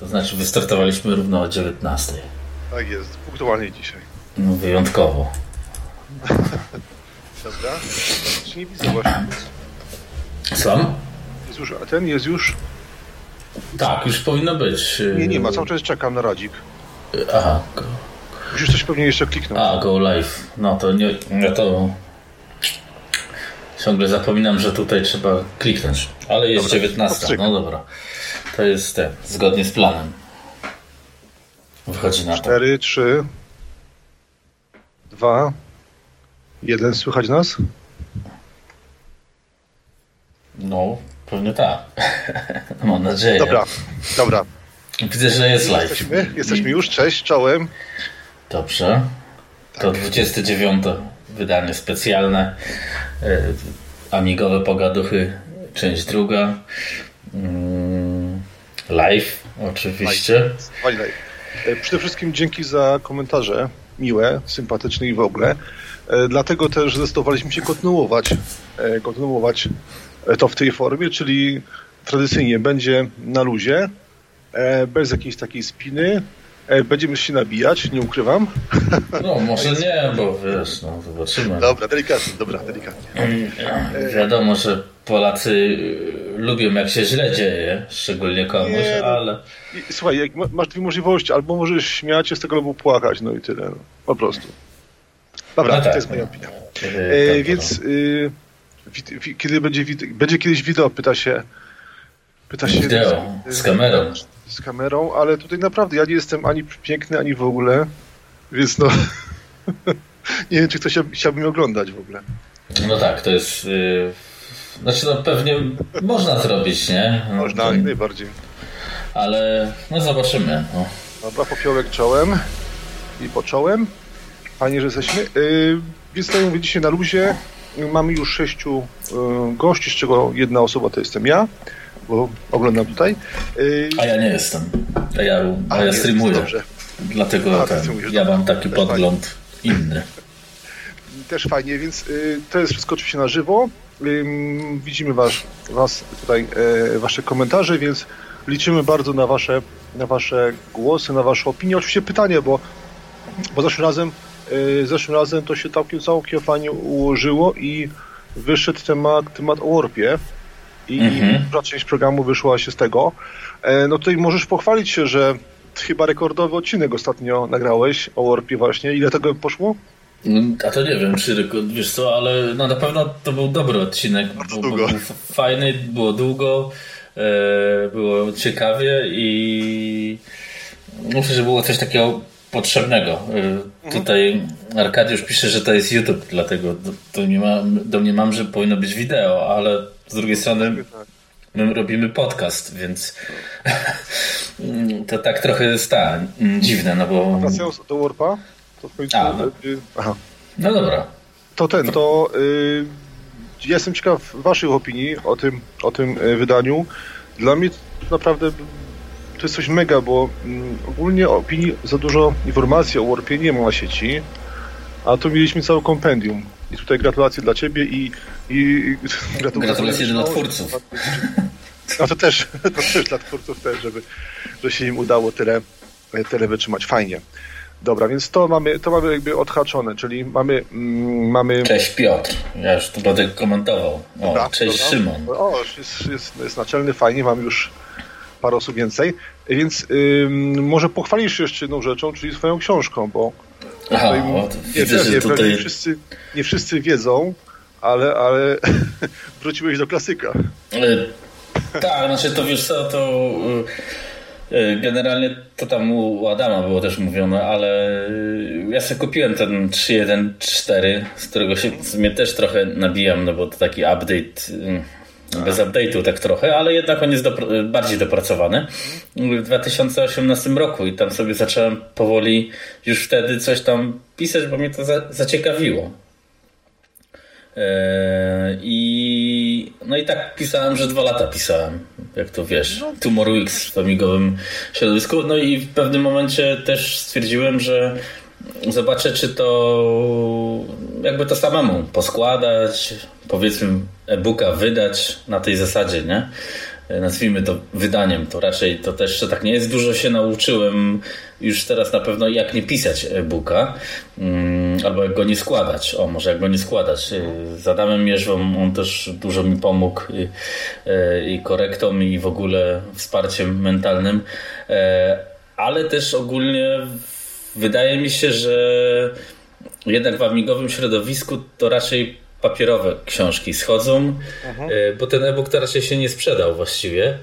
To znaczy wystartowaliśmy równo o 19. Tak jest, punktualnie dzisiaj. No, wyjątkowo. Dobra. Czy nie widzę właśnie. Sam? Jest już, a ten jest już... Tak, już powinno być. Nie, nie ma, cały czas czekam na radzik. Aha. Go. Musisz coś pewnie jeszcze kliknąć. A, go live. No to nie, no to... Ciągle zapominam, że tutaj trzeba kliknąć. Ale jest Dobra, 19. podstryk. No dobra. To jest ten, zgodnie z planem. Wychodzi na to. 4, 3, 2, 1. Słychać nas? No, pewnie tak. Mam nadzieję. Dobra, dobra. Widzę, że jest live. Jesteśmy, jesteśmy już. Cześć, czołem. Dobrze. To 29 wydanie specjalne. e, Amigowe pogaduchy, część druga. Live, oczywiście. Fajnie. E, Przede wszystkim dzięki za komentarze miłe, sympatyczne i w ogóle. E, Dlatego też zdecydowaliśmy się kontynuować, e, kontynuować to w tej formie, czyli tradycyjnie będzie na luzie, bez jakiejś takiej spiny. Będziemy się nabijać, nie ukrywam. No, może nie, bo wiesz, no, zobaczymy. Dobra, delikatnie, dobra, delikatnie. Wiadomo, że Polacy y, lubią jak się źle dzieje, szczególnie komuś, Nie, no. ale słuchaj, jak ma- masz dwie możliwości, albo możesz śmiać się z tego, albo płakać, no i tyle, no, po prostu. Dobra, No tak, to jest moja no. opinia. y, E, więc y, wid- wi- kiedy będzie, będzie kiedyś wideo, pyta się. Pyta się. Wideo, z kamerą. Z kamerą, ale tutaj naprawdę ja nie jestem ani piękny, ani w ogóle. Więc no. nie wiem, czy ktoś chciał- chciałby mnie oglądać w ogóle. No tak, to jest. Yy, znaczy, no pewnie można zrobić, nie? No, Można, to- jak najbardziej. Ale no zobaczymy. No. Dobra, popiołek czołem i poczołem. Fajnie, że jesteśmy. Yy, więc tak mówię, dzisiaj na luzie mamy już sześciu yy, gości, z czego jedna osoba to jestem ja, bo oglądam tutaj. Yy, A ja nie jestem. A ja, a ja jest, streamuję. Dobrze. Dlatego A, ja mam taki podgląd inny. Też fajnie, więc y, to jest wszystko oczywiście na żywo. Widzimy was, was tutaj, e, wasze komentarze, więc liczymy bardzo na wasze, na wasze głosy, na wasze opinie. Oczywiście pytanie, bo, bo zeszłym razem y, zeszłym razem to się całkiem, całkiem fajnie ułożyło i wyszedł temat, temat o Warpie i Mhm. duża część programu wyszła się z tego. E, no tutaj możesz pochwalić się, że chyba rekordowy odcinek ostatnio nagrałeś o Warpie właśnie. Ile tego poszło? Mm, A to nie wiem, czy wiesz co, ale no na pewno to był dobry odcinek. Bardzo Był, długo. był fajny, było długo, e, było ciekawie i myślę, że było coś takiego potrzebnego. E, Mhm. Tutaj Arkadiusz pisze, że to jest YouTube, dlatego do, do, mnie mam, do mnie mam, że powinno być wideo, ale z drugiej strony Tak. my robimy podcast, więc to tak trochę jest ta, dziwne, no bo... Wracając do Warpa, to w końcu... A, no. y, aha. No dobra. To ten, to y, ja jestem ciekaw waszych opinii o tym, o tym y, wydaniu. Dla mnie naprawdę to jest coś mega, bo mm, ogólnie opinii za dużo informacji o Warpie nie ma na sieci, a tu mieliśmy całe kompendium. I tutaj gratulacje dla ciebie i, i gratulacje, Gratulacje dla twórców. No to też, to też dla twórców też, żeby, że się im udało tyle, tyle wytrzymać. Fajnie. Dobra, więc to mamy, to mamy jakby odhaczone, czyli mamy, mm, mamy Cześć Piotr. Ja już tu będę komentował. O, Dobra, cześć dobra. Szymon. O, jest, jest, jest naczelny, fajnie, mam już parę osób więcej. Więc ym, może pochwalisz się jeszcze jedną rzeczą, czyli swoją książką, bo Aha, tutaj, o, nie, widzę, pewnie tutaj... nie, wszyscy, nie wszyscy wiedzą, ale, ale wróciłeś do klasyka. Y, Tak, znaczy to wiesz co, to y, generalnie to tam u Adama było też mówione, ale y, ja sobie kupiłem ten 3.1.4, z którego się w sumie też trochę nabijam, no bo to taki update, y, bez update'u tak trochę, ale jednak on jest dopr- bardziej dopracowany w 2018 roku i tam sobie zacząłem powoli już wtedy coś tam pisać, bo mnie to za- zaciekawiło. Eee, I no i tak pisałem, że dwa lata pisałem, jak to wiesz, Tumor Weeks w amigowym środowisku. No i w pewnym momencie też stwierdziłem, że zobaczę, czy to jakby to samemu poskładać, powiedzmy e-booka wydać na tej zasadzie, nie? Nazwijmy to wydaniem, to raczej to też tak nie jest. Dużo się nauczyłem już teraz na pewno jak nie pisać e-booka mm, albo jak go nie składać. O, może jak go nie składać. Z Adamem on też dużo mi pomógł i, i korektą i w ogóle wsparciem mentalnym. Ale też ogólnie wydaje mi się, że jednak w amigowym środowisku to raczej papierowe książki schodzą, mhm. E, bo ten e-book to raczej się nie sprzedał właściwie.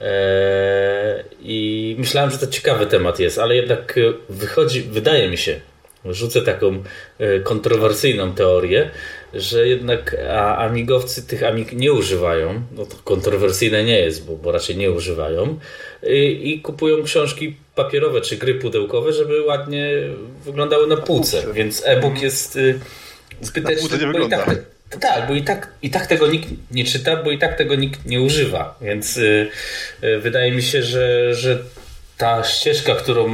E, I myślałem, że to ciekawy temat jest, ale jednak wychodzi, wydaje mi się, rzucę taką e, kontrowersyjną teorię, że jednak amigowcy tych amig nie używają. No to kontrowersyjne nie jest, bo, bo raczej nie używają. I, I, kupują książki papierowe czy gry pudełkowe, żeby ładnie wyglądały na półce. Więc e-book mhm. Zbyteczny. nie wygląda. Tak, tak, bo i tak, i tak tego nikt nie czyta, bo i tak tego nikt nie używa. Więc y, y, wydaje mi się, że, że ta ścieżka, którą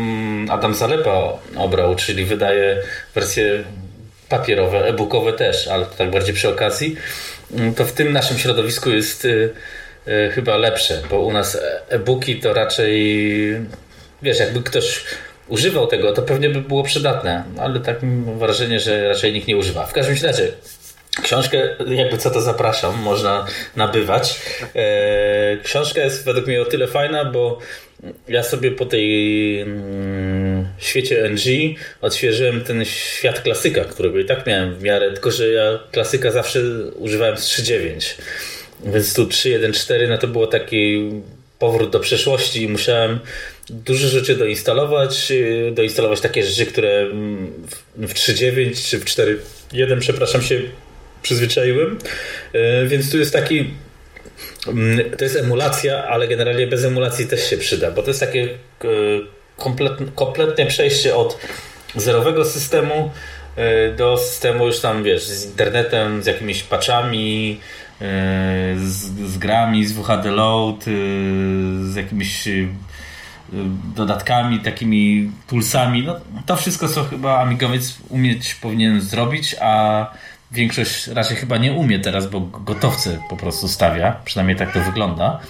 Adam Zalepa obrał, czyli wydaje wersje papierowe, e-bookowe też, ale to tak bardziej przy okazji, mm, to w tym naszym środowisku jest y, y, chyba lepsze, bo u nas e-booki to raczej, wiesz, jakby ktoś używał tego, to pewnie by było przydatne, ale tak mam wrażenie, że raczej nikt nie używa. W każdym razie Książkę, jakby co to zapraszam, można nabywać. E, książka jest według mnie o tyle fajna, bo ja sobie po tej mm, świecie NG odświeżyłem ten świat klasyka, którego i tak miałem w miarę, tylko że ja klasyka zawsze używałem z 3.9. Więc tu 3.1.4 no to było taki powrót do przeszłości i musiałem dużo rzeczy doinstalować, y, doinstalować takie rzeczy, które w 3.9 czy w 4.1 przepraszam się przyzwyczaiłem. E, więc tu jest taki. Mm, to jest emulacja, ale generalnie bez emulacji też się przyda, bo to jest takie e, kompletne, kompletne przejście od zerowego systemu do systemu już tam, wiesz, z internetem, z jakimiś patchami, z, z grami, z WHD Load, z jakimiś dodatkami, takimi pulsami. No, to wszystko, co chyba Amigowiec umieć powinien zrobić, a większość raczej chyba nie umie teraz, bo gotowce po prostu stawia, przynajmniej tak to wygląda.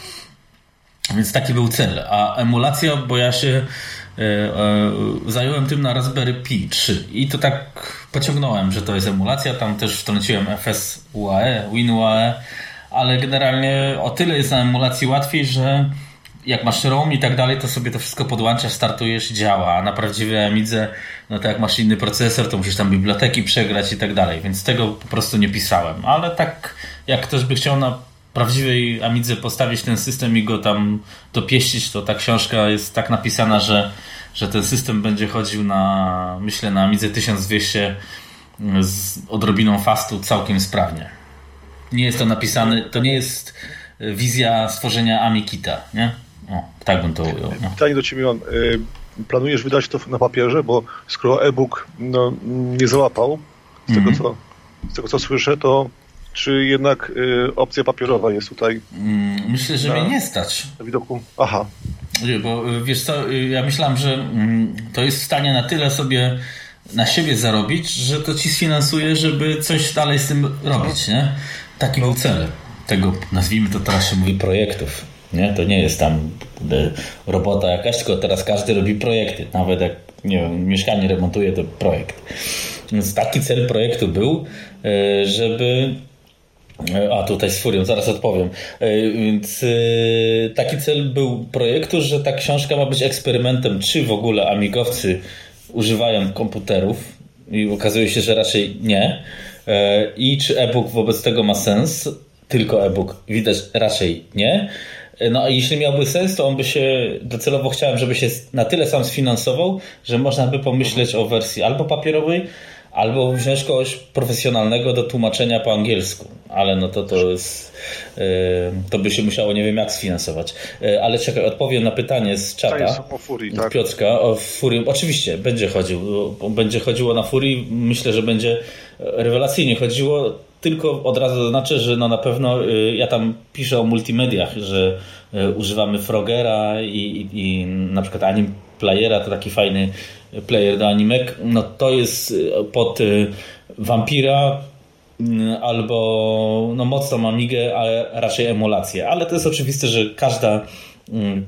Więc taki był cel. A emulacja, bo ja się e, e, zająłem tym na Raspberry Pi 3 i to tak pociągnąłem, że to jest emulacja. Tam też wtrąciłem FS UAE, WinUAE, ale generalnie o tyle jest na emulacji łatwiej, że jak masz ROM i tak dalej, to sobie to wszystko podłączasz, startujesz i działa. A na prawdziwej Amidze, no to jak masz inny procesor, to musisz tam biblioteki przegrać i tak dalej. Więc tego po prostu nie pisałem. Ale tak, jak ktoś by chciał na prawdziwej Amidze postawić ten system i go tam dopieścić, to ta książka jest tak napisana, że, że ten system będzie chodził na, myślę, na Amidze 1200 z odrobiną fastu całkiem sprawnie. Nie jest to napisane, to nie jest wizja stworzenia Amikita, nie? O, tak bym to ujął. No. Pytanie do Ciebie mam. Y, planujesz wydać to na papierze, bo skoro e-book no, nie załapał, z, mm -hmm. tego, mhm. co, z tego co słyszę, to czy jednak y, opcja papierowa jest tutaj? Mm, myślę, że na, mnie nie stać. Na widoku. Aha. Bo y, wiesz co, ja myślałem, że mm, to jest w stanie na tyle sobie na siebie zarobić, że to ci sfinansuje, żeby coś dalej z tym robić, nie? Taki no. był cel tego, nazwijmy to teraz się mówi projektów. Nie? To nie jest tam robota jakaś, tylko teraz każdy robi projekty. Nawet jak nie wiem, mieszkanie remontuje, to projekt. Więc taki cel projektu był, e, żeby e, a tutaj z furią, zaraz odpowiem. E, więc taki cel był projektu, że ta książka ma być eksperymentem, czy w ogóle amigowcy używają komputerów i okazuje się, że raczej nie. I czy e-book wobec tego ma sens, tylko e-book? Widać raczej nie. No a jeśli miałby sens, to on by się docelowo chciałem, żeby się na tyle sam sfinansował, że można by pomyśleć o wersji albo papierowej, albo wziąć kogoś profesjonalnego do tłumaczenia po angielsku. Ale no to to jest. E, to by się musiało nie wiem jak sfinansować. E, ale czekaj, odpowiem na pytanie z czata. O Furii, tak? Piotrka o Furii. Oczywiście będzie chodził. Będzie chodziło na Furii. Myślę, że będzie rewelacyjnie chodziło tylko od razu zaznaczę, że no na pewno y, ja tam piszę o multimediach, że y, używamy Frogera i, i, i na przykład Anim Playera, to taki fajny player do animek. No to jest y, pod Vampira albo no mocną Amigę, ale raczej emulację. Ale to jest oczywiste, że każda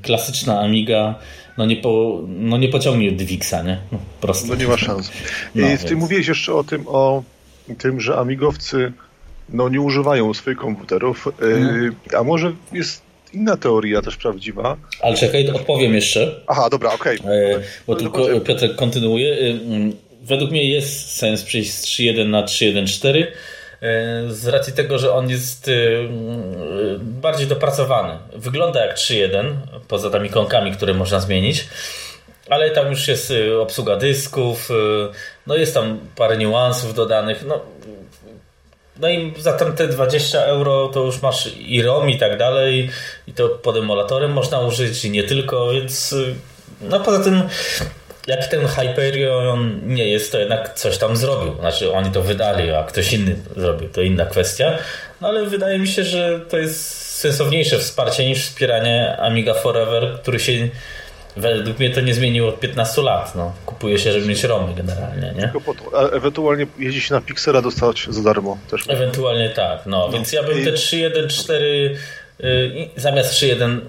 klasyczna Amiga no nie, po, no nie pociągnie Dwixa, nie? No, prosto. No nie ma szans. No, I ty więc... mówiłeś jeszcze o tym, o tym, że amigowcy no, nie używają swoich komputerów, hmm. a może jest inna teoria też prawdziwa. Ale czekaj, odpowiem jeszcze. Aha, dobra, okej. Okay. E, bo no, tylko Piotr kontynuuje. Y, mm, według mnie jest sens przejść z 3.1 na 3.1.4 e, z racji tego, że on jest y, y, bardziej dopracowany. Wygląda jak 3.1, poza tymi ikonkami, które można zmienić, ale tam już jest obsługa dysków, no jest tam parę niuansów dodanych. No, no i za te 20 euro to już masz i ROM i tak dalej, i to pod emulatorem można użyć, i nie tylko, więc no poza tym jak ten Hyperion nie jest, to jednak coś tam zrobił. Znaczy oni to wydali, a ktoś inny zrobił, to inna kwestia. No ale wydaje mi się, że to jest sensowniejsze wsparcie niż wspieranie Amiga Forever, który się według mnie to nie zmieniło od 15 lat. No. Kupuje się, żeby mieć romy generalnie, nie? To. A ewentualnie jeździ się na Pixera dostać za darmo też. Ewentualnie tak, no. no. Więc ja bym te 3.1.4 y, zamiast 3.1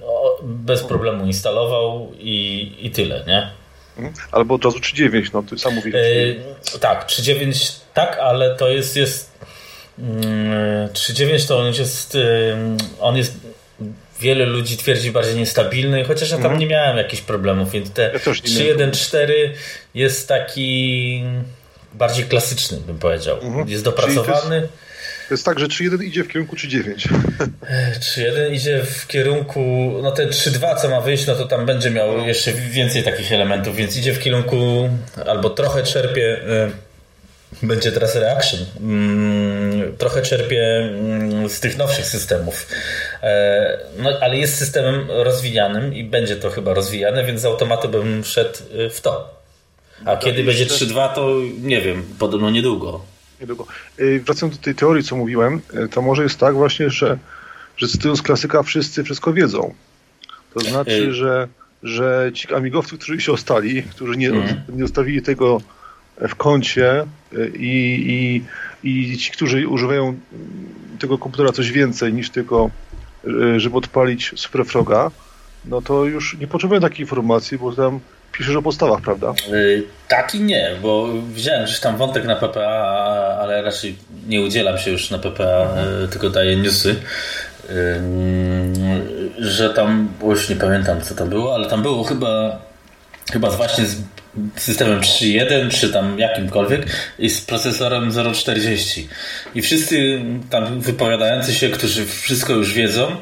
bez problemu instalował i, i tyle, nie? Mhm. Albo od razu 3.9, no ty sam mówiłeś. Yy, tak, 3.9 tak, ale to jest, jest 3.9 mm, to on jest on jest wiele ludzi twierdzi bardziej niestabilny, chociaż ja tam mhm. nie miałem jakichś problemów, więc te ja 3.1.4 jest taki bardziej klasyczny, bym powiedział. Mhm. Jest dopracowany. To jest tak, że 3.1 idzie w kierunku 3.9. 3.1 idzie w kierunku, no ten 3.2 co ma wyjść, no to tam będzie miał jeszcze więcej takich elementów, więc idzie w kierunku albo trochę czerpie e, będzie teraz reaction. Mm, trochę czerpie mm, z tych nowszych systemów. E, no, ale jest systemem rozwijanym i będzie to chyba rozwijane, więc z automatu bym szedł y, w to. A no kiedy będzie 3.2, to nie wiem, podobno niedługo. Niedługo. Y, wracając do tej teorii, co mówiłem, y, to może jest tak właśnie, że, że cytując klasyka, wszyscy wszystko wiedzą. To znaczy, że, że ci amigowcy, którzy się ostali, którzy nie, mm. nie zostawili tego w kącie i, i, i ci, którzy używają tego komputera coś więcej niż tylko, e, żeby odpalić Superfroga, no to już nie potrzebują takiej informacji, bo tam piszesz o podstawach, prawda? Yy, tak i nie, bo widziałem gdzieś tam wątek na PPA, ale raczej nie udzielam się już na PPA, yy, tylko daję newsy. Yy, że tam, bo już nie pamiętam co tam było, ale tam było chyba chyba właśnie z systemem 3.1 czy tam jakimkolwiek i z procesorem 0.40 i wszyscy tam wypowiadający się, którzy wszystko już wiedzą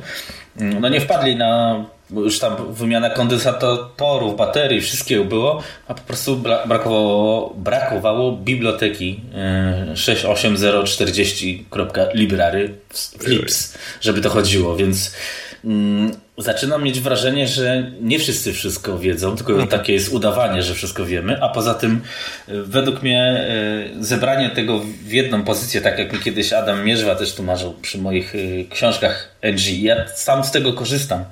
no nie wpadli na już tam wymiana kondensatorów, baterii, wszystkiego było, a po prostu brakowało, brakowało biblioteki 68040.library flips, żeby to chodziło, więc mm, zaczynam mieć wrażenie, że nie wszyscy wszystko wiedzą, tylko mhm. takie jest udawanie, że wszystko wiemy, a poza tym e, według mnie e, zebranie tego w jedną pozycję, tak jak mi kiedyś Adam Mierzwa też tłumaczył przy moich e, książkach NG, ja sam z tego korzystam,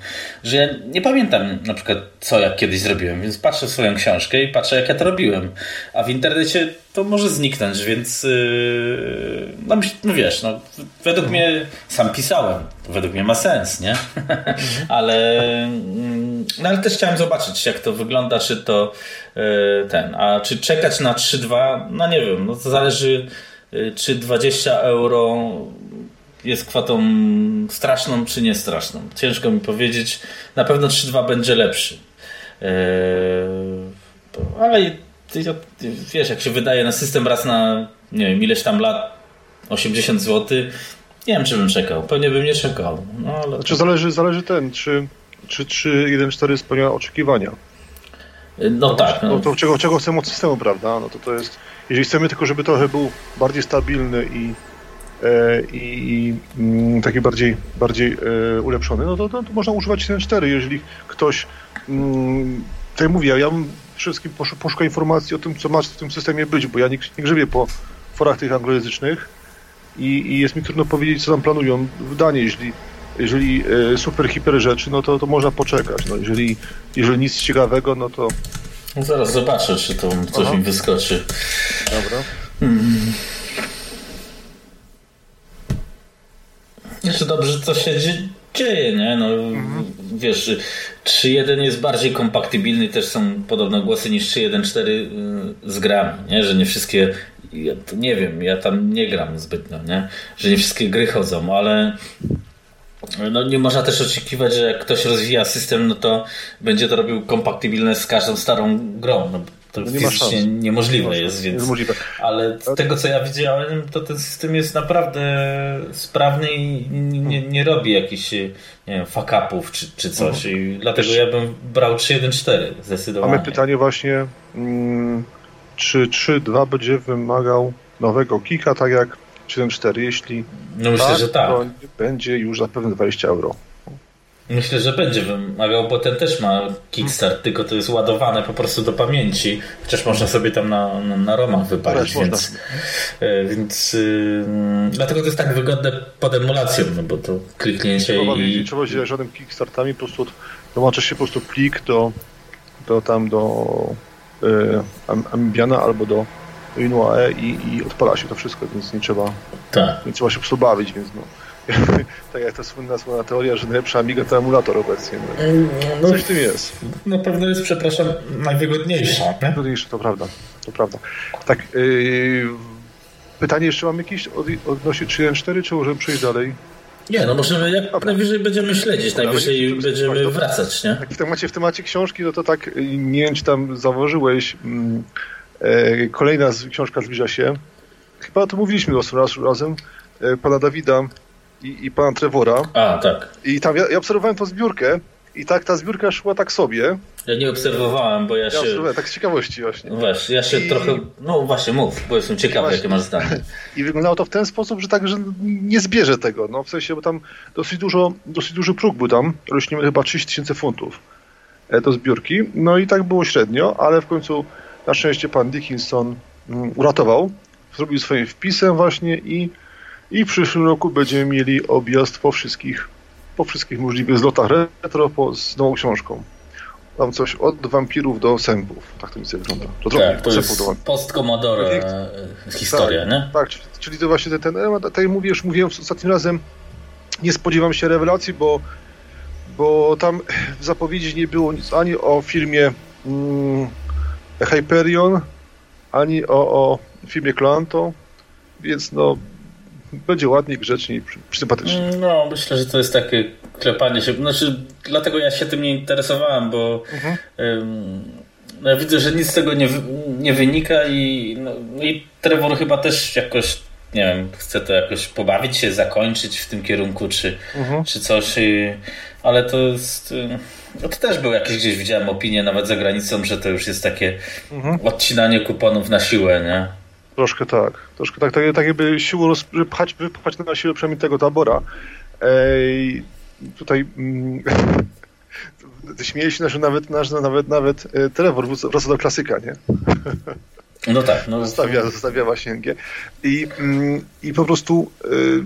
że ja nie pamiętam na przykład co jak kiedyś zrobiłem, więc patrzę w swoją książkę i patrzę jak ja to robiłem, a w internecie to może zniknąć, więc no, no wiesz, no, według mnie sam pisałem, według mnie ma sens, nie? Ale, mm, no ale też chciałem zobaczyć, jak to wygląda, czy to e, ten, a czy czekać na 3-2, no nie wiem, no to zależy, e, czy 20 euro jest kwotą straszną, czy nie straszną. Ciężko mi powiedzieć. Na pewno 3-2 będzie lepszy. E, ale wiesz, jak się wydaje na system raz na nie wiem, ileś tam lat, 80 zł, nie wiem, czy bym czekał. Pewnie bym nie czekał. No, ale... Znaczy zależy, zależy ten, czy, czy 3.1.4 spełnia oczekiwania. No, no tak. No. To, czego, czego chcemy od systemu, prawda? No to to jest, jeżeli chcemy tylko, żeby trochę był bardziej stabilny i, e, i mm, taki bardziej, bardziej e, ulepszony, no to, to, to można używać 1.4. Jeżeli ktoś, mm, tak jak mówię, ja bym wszystkim poszukał informacji o tym, co ma w tym systemie być, bo ja nie, nie grzebię po forach tych anglojęzycznych, i, i jest mi trudno powiedzieć, co tam planują w Danii. Jeśli, jeżeli e, super, hiper rzeczy, no to, to można poczekać. No, jeżeli, jeżeli nic ciekawego, no to... No zaraz zobaczę, czy to coś Aha. mi wyskoczy. Dobra. Hmm. dobrze, co się dzieje, nie? No, mhm. Wiesz, 3.1 jest bardziej kompatybilny, też są podobne głosy niż 3.1.4 y, z grami, nie? Że nie wszystkie, ja to nie wiem, ja tam nie gram zbytnio, nie? Że nie wszystkie gry chodzą, ale no nie można też oczekiwać, że jak ktoś rozwija system, no to będzie to robił kompatybilne z każdą starą grą. No, to no nie fizycznie niemożliwe nie jest, więc. Niemożliwe. Ale z tego co ja widziałem, to ten system jest naprawdę sprawny i nie, nie robi jakichś nie wiem, fuck-upów czy, czy coś. Mhm. I dlatego ja bym brał 3.1.4 zdecydowanie. Mamy pytanie właśnie, mm, czy 3.2 będzie wymagał nowego kika, tak jak 7.4? Jeśli no myślę, tak, że tak. to będzie już zapewne 20 euro. Myślę, że będzie wymagał, bo ten też ma kickstart, tylko to jest ładowane po prostu do pamięci, chociaż można sobie tam na, na, na romach wypalić, więc, e, więc yy, dlatego to jest tak wygodne pod emulacją, no bo to kliknięcie trzeba i... Nie trzeba się żadnym kickstartami, po prostu dołącza się po prostu plik do, do tam do Ambiana albo do Inuae i, i odpala się to wszystko, więc nie trzeba, tak. nie trzeba się po prostu bawić, więc no. tak jak ta słynna, słynna teoria, że najlepsza Amiga to emulator obecnie. No. no, Coś w tym jest. Na pewno jest, przepraszam, najwygodniejsza. Najwygodniejsza, to prawda. To prawda. Tak, yy, pytanie jeszcze mam jakieś od, odnośnie 3.1.4, czy możemy przejść dalej? Nie, no możemy, jak Dobra. najwyżej będziemy śledzić, najwyżej będziemy wracać, nie? Jak w temacie, w temacie książki, no to tak, nie wiem, czy tam zauważyłeś, mm, e, kolejna książka zbliża się, chyba to mówiliśmy raz, razem, e, pana Dawida i, i pana Trevora. A, tak. I tam ja, ja obserwowałem tą zbiórkę i tak ta zbiórka szła tak sobie. Ja nie obserwowałem, bo ja, ja się... Obserwowałem, tak z ciekawości właśnie. No właśnie, ja się I... trochę... No właśnie, mów, bo jestem ciekawy, właśnie... jakie masz zdanie. I wyglądało to w ten sposób, że tak, że nie zbierze tego. No w sensie, bo tam dosyć dużo, dosyć duży próg był tam. Rośnimy chyba 30 tysięcy funtów e, do zbiórki. No i tak było średnio, ale w końcu na szczęście pan Dickinson mm, uratował. Zrobił swoim wpisem właśnie i i w przyszłym roku będziemy mieli objazd po wszystkich, po wszystkich możliwych zlotach retro po, z nową książką. Tam coś od wampirów do sępów. Tak to mi się wygląda. To, tak, to jest post-Commodore tak, historia, tak, nie? Tak, czyli, to właśnie ten, ten element, tak jak mówię, już mówiłem ostatnim razem, nie spodziewam się rewelacji, bo, bo tam w zapowiedzi nie było nic ani o filmie mm, Hyperion, ani o, o filmie Clanto, więc no będzie ładniej, grzeczniej, sympatycznie. No, myślę, że to jest takie klepanie się. Znaczy, dlatego ja się tym nie interesowałem, bo mhm. ym, no, ja widzę, że nic z tego nie, nie wynika i, no, i Trevor chyba też jakoś nie wiem, chce to jakoś pobawić się, zakończyć w tym kierunku, czy, mhm. czy coś, ale to jest. No to też był jakieś gdzieś widziałem opinię nawet za granicą, że to już jest takie mhm. odcinanie kuponów na siłę, nie? Troszkę tak. Troszkę tak, tak, tak jakby siłą roz, wypchać, na siłę przynajmniej tego tabora. Ej, tutaj mm, śmieje się, że nawet, nasz, nawet, nawet e, Trevor wraca do klasyka, nie? No tak. No. Zostawia, zostawia właśnie NG. I, mm, i po prostu y,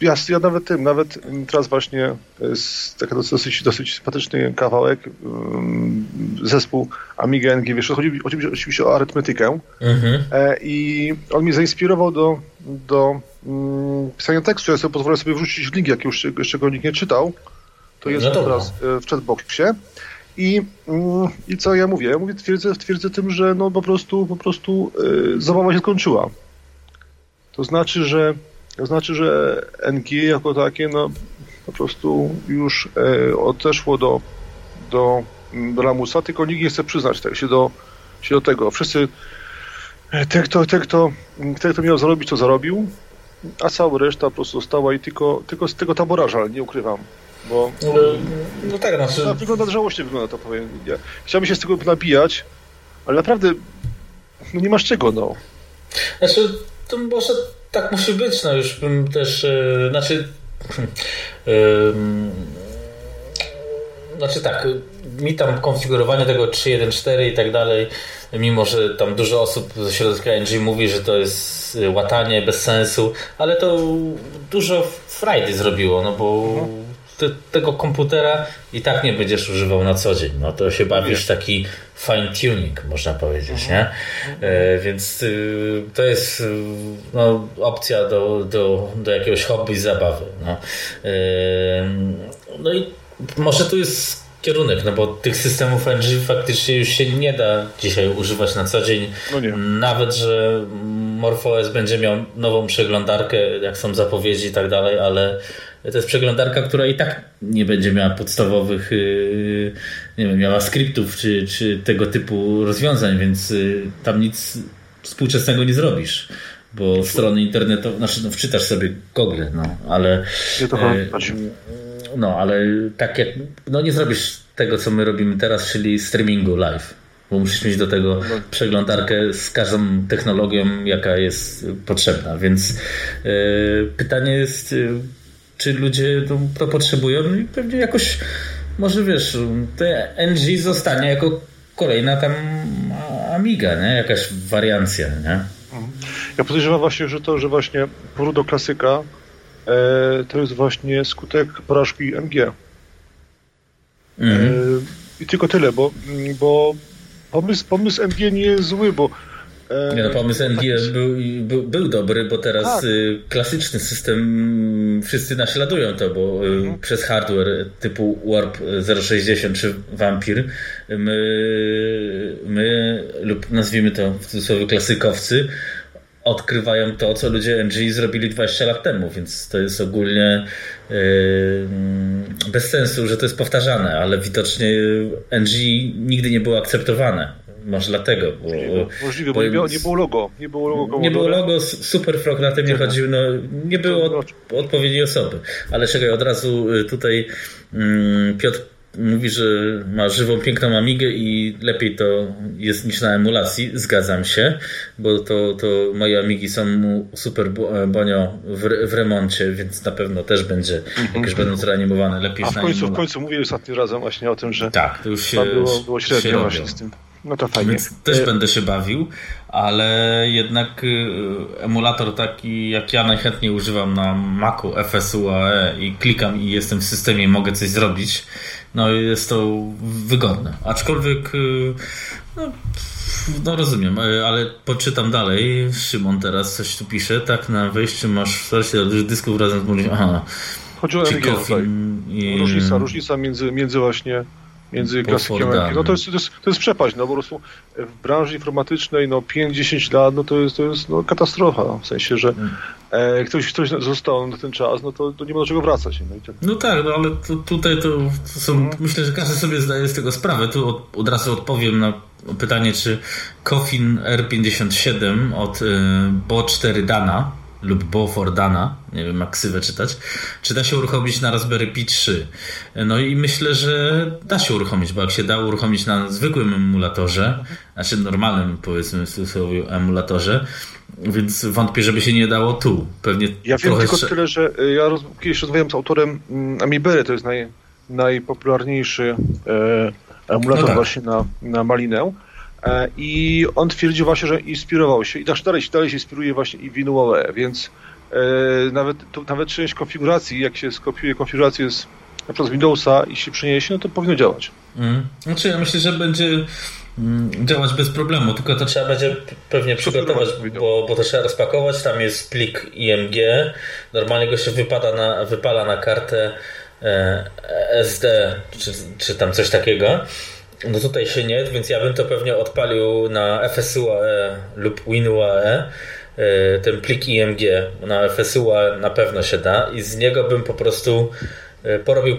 ja, ja nawet tym, nawet teraz właśnie jest taki dosyć, dosyć sympatyczny kawałek, um, zespół Amiga NG, wiesz, chodzi oczywiście o arytmetykę mhm. e, i on mnie zainspirował do, do um, pisania tekstu, ja sobie pozwolę sobie wrzucić link, jak już jeszcze go nikt nie czytał, to jest no teraz e, w chatboxie i, um, i co ja mówię? Ja mówię, twierdzę, twierdzę tym, że no po prostu, po prostu y, zabawa się skończyła. To znaczy, że to znaczy, że NG jako takie no, po prostu już e, odeszło do, do, do lamusa, tylko nikt nie chce przyznać tego, się, do, się do tego. Wszyscy, e, ten kto, ten, kto, ten, kto miał zarobić, to zarobił, a cała reszta po prostu została i tylko, tylko z tego tabora żal, nie ukrywam. Bo, no, no tak, znaczy... No, wygląda żałośnie, wygląda to powiem. Ja chciałbym się z tego nabijać, ale naprawdę no nie masz czego, no. Znaczy, to może tak musi być, no już bym też, yy, znaczy yy, znaczy tak, mi tam konfigurowanie tego 3.1.4 i tak dalej, mimo że tam dużo osób ze środowiska NG mówi, że to jest łatanie bez sensu, ale to dużo frajdy zrobiło, no bo te, tego komputera i tak nie będziesz używał na co dzień. No to się bawisz taki fine tuning, można powiedzieć, nie? E, więc y, to jest y, no, opcja do, do, do jakiegoś hobby, zabawy. No. E, no i może tu jest kierunek, no bo tych systemów NG faktycznie już się nie da dzisiaj używać na co dzień. No Nawet, że MorphOS będzie miał nową przeglądarkę, jak są zapowiedzi i tak dalej, ale to jest przeglądarka, która i tak nie będzie miała podstawowych, yy, nie wiem, miała skryptów czy, czy tego typu rozwiązań, więc yy, tam nic współczesnego nie zrobisz bo strony internetowe, znaczy no, wczytasz sobie Google, no, ale e, no, ale tak jak, no nie zrobisz tego, co my robimy teraz, czyli streamingu live, bo musisz mieć do tego przeglądarkę z każdą technologią, jaka jest potrzebna, więc pytanie jest, czy ludzie to, to potrzebują no i pewnie jakoś może wiesz, te NG zostanie jako kolejna tam Amiga, nie? Jakaś wariancja, nie? Mhm. Ja podejrzewam właśnie, że to, że właśnie powrót do klasyka e, to jest właśnie skutek porażki MG. Mhm. E, I tylko tyle, bo, bo pomysł, pomysł MG nie jest zły, bo E, nie, no, pomysł NG był, był, był, dobry, bo teraz tak. Y, klasyczny system wszyscy naśladują to, bo y, mhm. przez hardware typu Warp 060 czy Vampir my, my lub nazwijmy to w cudzysłowie klasykowcy odkrywają to, co ludzie NG zrobili 20 lat temu, więc to jest ogólnie yy, bez sensu, że to jest powtarzane, ale widocznie NG nigdy nie było akceptowane. Może dlatego. Bo, Możliwe, bo, bo nie, było, nie, było logo. Nie było logo, nie było logo Superfrog na tym nie chodził. No, nie było od, odpowiedniej osoby. Ale czekaj, od razu y, tutaj mm, Piotr mówi, że ma żywą, piękną Amigę i lepiej to jest niż na emulacji. Zgadzam się, bo to, to moje Amigi są mu super e, bonio w, w remoncie, więc na pewno też będzie, -hmm. jak już będą zreanimowane, lepiej A w końcu, w końcu mówię ostatnim razem właśnie o tym, że tak, to już się, było, było średnio się właśnie z tym. No to fajnie. Więc też e... będę się bawił, ale jednak y, emulator taki jak ja najchętniej używam na Macu FSUAE i klikam i jestem w systemie i mogę coś zrobić, no jest to wygodne. Aczkolwiek y, no, no rozumiem, y, ale poczytam dalej. Szymon teraz coś tu pisze. Tak, na wejściu masz w starcie dysków razem z. Aha. Chodzi o MG. Różnica, różnica między, między właśnie między klasykiem a No to jest, to, jest, to jest przepaść, no po prostu w branży informatycznej no 5-10 lat, no to jest, to jest no, katastrofa, w sensie, że hmm. e, ktoś, ktoś został na ten czas, no to, to nie ma do czego wracać. No, tak. no tak, no ale to, tutaj to, to są, hmm. myślę, że każdy sobie zdaje z tego sprawę. Tu od, od razu odpowiem na pytanie, czy Coffin R57 od y, Bo4 Dana lub Bofordana, nie wiem jak ksywę czytać, czy da się uruchomić na Raspberry Pi 3. No i myślę, że da się uruchomić, bo jak się da uruchomić na zwykłym emulatorze, znaczy normalnym powiedzmy w cudzysłowie emulatorze, więc wątpię, żeby się nie dało tu. Pewnie ja wiem tylko tyle, że y, ja roz... kiedyś rozmawiałem z autorem mm, Amibery, to jest naj... najpopularniejszy e, emulator no tak. właśnie na, na Malinę I on twierdził właśnie, że inspirował się. I dalej, dalej się inspiruje właśnie i WinUAE, więc e, nawet, to, nawet część konfiguracji, jak się skopiuje konfigurację z na przykład z Windowsa i się przeniesie, no to powinno działać. Mm. Znaczy ja myślę, że będzie mm, działać bez problemu, tylko to trzeba będzie pewnie przygotować, bo, bo to trzeba rozpakować, tam jest plik IMG, normalnie go się wypada na, wypala na kartę e, SD, czy, czy tam coś takiego no tutaj się nie, więc ja bym to pewnie odpalił na FSUAE lub WinUAE e, ten plik IMG na FSUAE na pewno się da i z niego bym po prostu e, porobił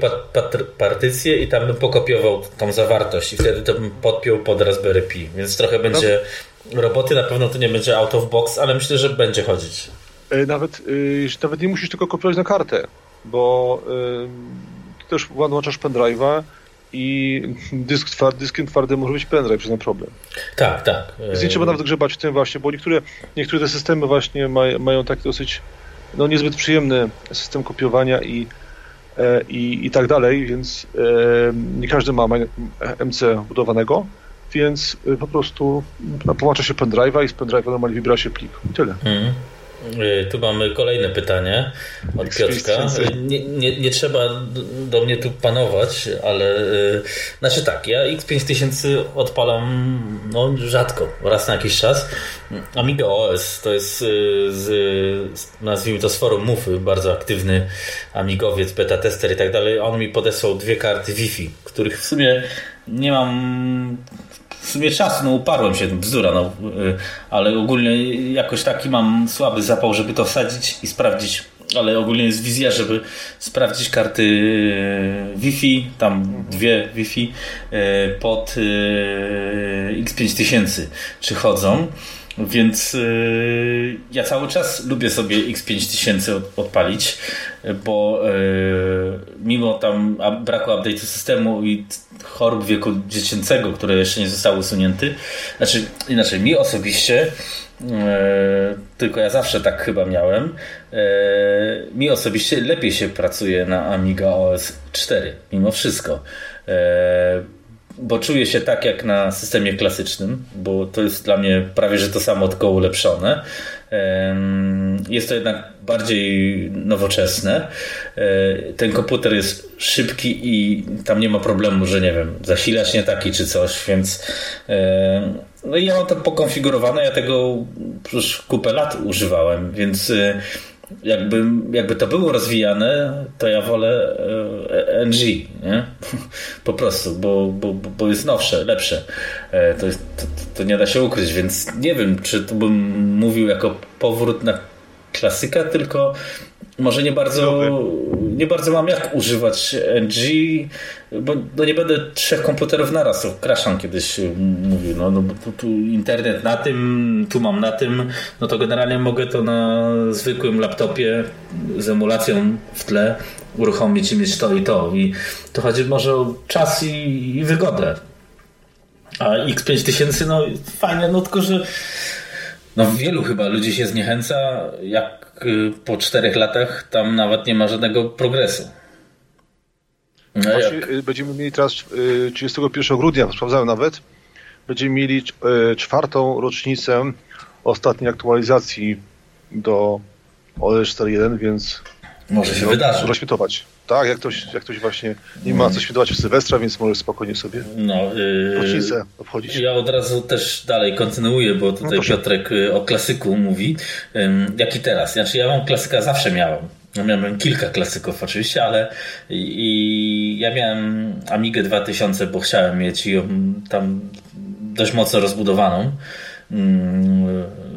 partycję i tam bym pokopiował tą zawartość i wtedy to bym podpiął pod Raspberry Pi, więc trochę będzie roboty, na pewno to nie będzie out of box, ale myślę, że będzie chodzić. E, nawet, nawet nie musisz tylko kopiować na kartę, bo też włączasz pendrive'a i dysk twardy, dyskiem twardym może być pendrive, przez ten problem. Tak, tak. Więc nie trzeba nawet grzebać w tym właśnie, bo niektóre, niektóre te systemy właśnie maj, mają taki dosyć no, niezbyt przyjemny system kopiowania i, e, i, i tak dalej, więc e, nie każdy ma MC budowanego, więc e, po prostu połącza się pendrive'a i z pendrive'a normalnie wybiera się plik. I tyle. Mm. Y, tu mamy kolejne pytanie od Piotrka. Nie, nie, nie, trzeba do mnie tu panować, ale yy, znaczy tak, ja X5000 odpalam no, rzadko, raz na jakiś czas. Amiga OS to jest y, z, z, nazwijmy to z forum Mufy, bardzo aktywny amigowiec, beta tester i tak dalej. On mi podesłał dwie karty Wi-Fi, których w sumie nie mam w sumie czasu, no uparłem się, bzdura, no, y, ale ogólnie jakoś taki mam słaby zapał, żeby to wsadzić i sprawdzić, ale ogólnie jest wizja, żeby sprawdzić karty y, Wi-Fi, tam dwie Wi-Fi y, pod X5000, czy chodzą. Więc yy, ja cały czas lubię sobie X5000 od, odpalić, bo yy, mimo tam braku update'u systemu i chorób wieku dziecięcego, które jeszcze nie zostały usunięte, znaczy inaczej, mi osobiście yy, tylko ja zawsze tak chyba miałem. Mi osobiście lepiej się pracuje na Amiga OS 4, mimo wszystko. Bo czuję się tak jak na systemie klasycznym, bo to jest dla mnie prawie że to samo, tylko ulepszone. Jest to jednak bardziej nowoczesne. E, ten komputer jest szybki i tam nie ma problemu, że nie wiem, zasilacz nie taki czy coś, więc no i ja mam to pokonfigurowane, ja tego już kupę lat używałem, więc e, jakby, jakby to było rozwijane, to ja wolę e, NG, nie? Po prostu, bo, bo, bo jest nowsze, lepsze. E, to, jest, to, to nie da się ukryć, więc nie wiem, czy to bym mówił jako powrót na klasyka, tylko może nie bardzo, nie bardzo mam jak używać NG, bo no nie będę trzech komputerów naraz, to Kraszan kiedyś mówił, no, no bo tu, tu, internet na tym, tu mam na tym, no to generalnie mogę to na zwykłym laptopie z emulacją w tle uruchomić i mieć to i to. I to chodzi może o czas i, i wygodę. A X5000, no fajne, no tylko, że no wielu chyba ludzi się zniechęca, jak y, po czterech latach tam nawet nie ma żadnego progresu. No Właśnie? Y, będziemy mieli teraz 31 y, grudnia, sprawdzałem nawet, będziemy mieli czwartą rocznicę ostatniej aktualizacji do OS 4.1, więc może się no, wydarzy. Rozświetować. Tak, jak ktoś, jak ktoś właśnie nie ma co świętować w Sylwestra, więc może spokojnie sobie no, yy, rocznicę obchodzić. Ja od razu też dalej kontynuuję, bo tutaj no Piotrek y, o klasyku mówi. Jak i teraz. Znaczy ja mam klasyka zawsze miałem. Ja miałem kilka klasyków oczywiście, ale i, i ja miałem Amigę 2000, bo chciałem mieć ją tam dość mocno rozbudowaną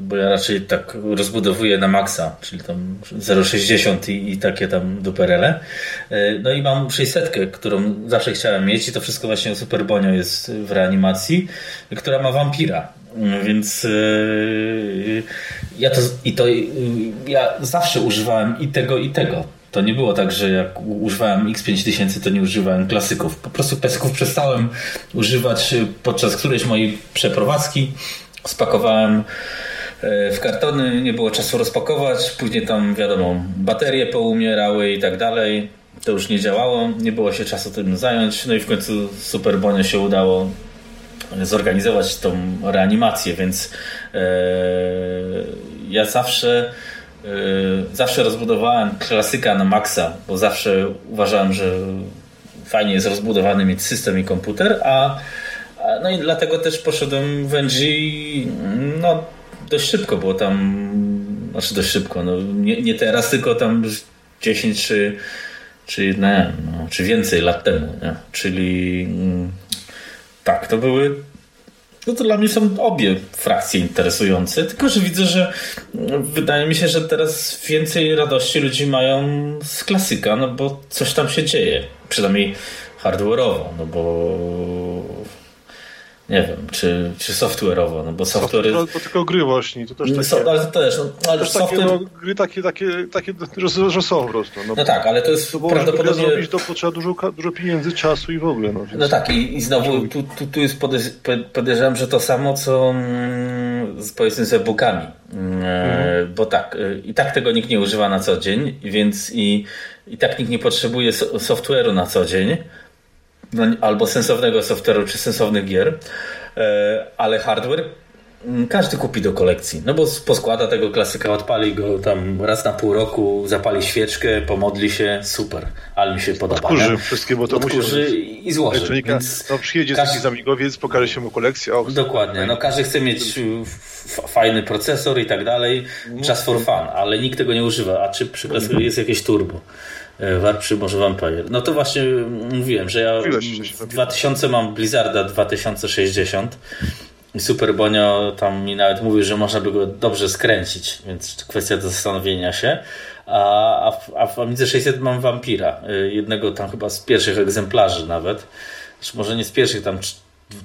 bo ja raczej tak rozbudowuję na maksa, czyli tam 0,60 i, i takie tam duperele. E, no i mam 600, którą zawsze chciałem mieć i to wszystko właśnie o Superbonio jest w reanimacji, która ma wampira. Więc yy, ja to i to ja zawsze używałem i tego i tego. To nie było tak, że jak używałem X5000, to nie używałem klasyków. Po prostu pesków przestałem używać podczas którejś mojej przeprowadzki. Spakowałem E, w kartony, nie było czasu rozpakować, później tam wiadomo, baterie poumierały i tak dalej. To już nie działało, nie było się czasu tym zająć, no i w końcu Superbonie się udało zorganizować tą reanimację, więc e, ja zawsze e, zawsze rozbudowałem klasyka na maksa, bo zawsze uważałem, że fajnie jest rozbudowany mieć system i komputer, a no i dlatego też poszedłem w NG no, dość szybko, bo tam, znaczy dość szybko, no nie, nie teraz, tylko tam 10 czy, czy, nie, no, czy więcej lat temu, nie? czyli mm, tak, to były no to dla mnie są obie frakcje interesujące, tylko że widzę, że wydaje mi się, że teraz więcej radości ludzi mają z klasyka, no bo coś tam się dzieje, przynajmniej hardware'owo, no bo nie wiem, czy, czy software'owo, no bo software... To, to tylko gry właśnie, to też takie... So, ale to też, no, ale też software... takie, no, gry takie, takie, takie że, że są po prostu. No, no tak, ale to jest to prawdopodobnie... Żeby zrobić, to potrzeba dużo, dużo pieniędzy, czasu i w ogóle. No, więc... no tak, i, i znowu tu, tu, tu jest podejrzewam, że to samo, co mm, z, powiedzmy z e-bookami. Mm, mhm. Bo tak, y, i tak tego nikt nie używa na co dzień, więc i, i tak nikt nie potrzebuje software'u na co dzień, no, albo sensownego software'u, czy sensownych gier, e, ale hardware Mm, każdy kupi do kolekcji, no bo poskłada tego klasyka, odpali go tam raz na pół roku, zapali świeczkę, pomodli się, super, ale mi się podoba. Odkurzy nie? wszystkie, bo to Odkurzy musi i złoży. Więc no przyjedzie każdy... taki zamigowiec, pokaże się mu kolekcję. O, Dokładnie, no każdy chce mieć fajny procesor i tak dalej, czas for fun, ale nikt tego nie używa, a czy przy klasyku jest jakieś turbo? E, Warp przy może Vampire. No to właśnie mówiłem, że ja w 2000 mam Blizzarda 2060 Super Bonio tam mi nawet mówił, że można by go dobrze skręcić, więc kwestia do zastanowienia się. A, w, a w Amidze 600 mam Vampira, y, jednego tam chyba z pierwszych egzemplarzy nawet. Czy może nie z pierwszych, tam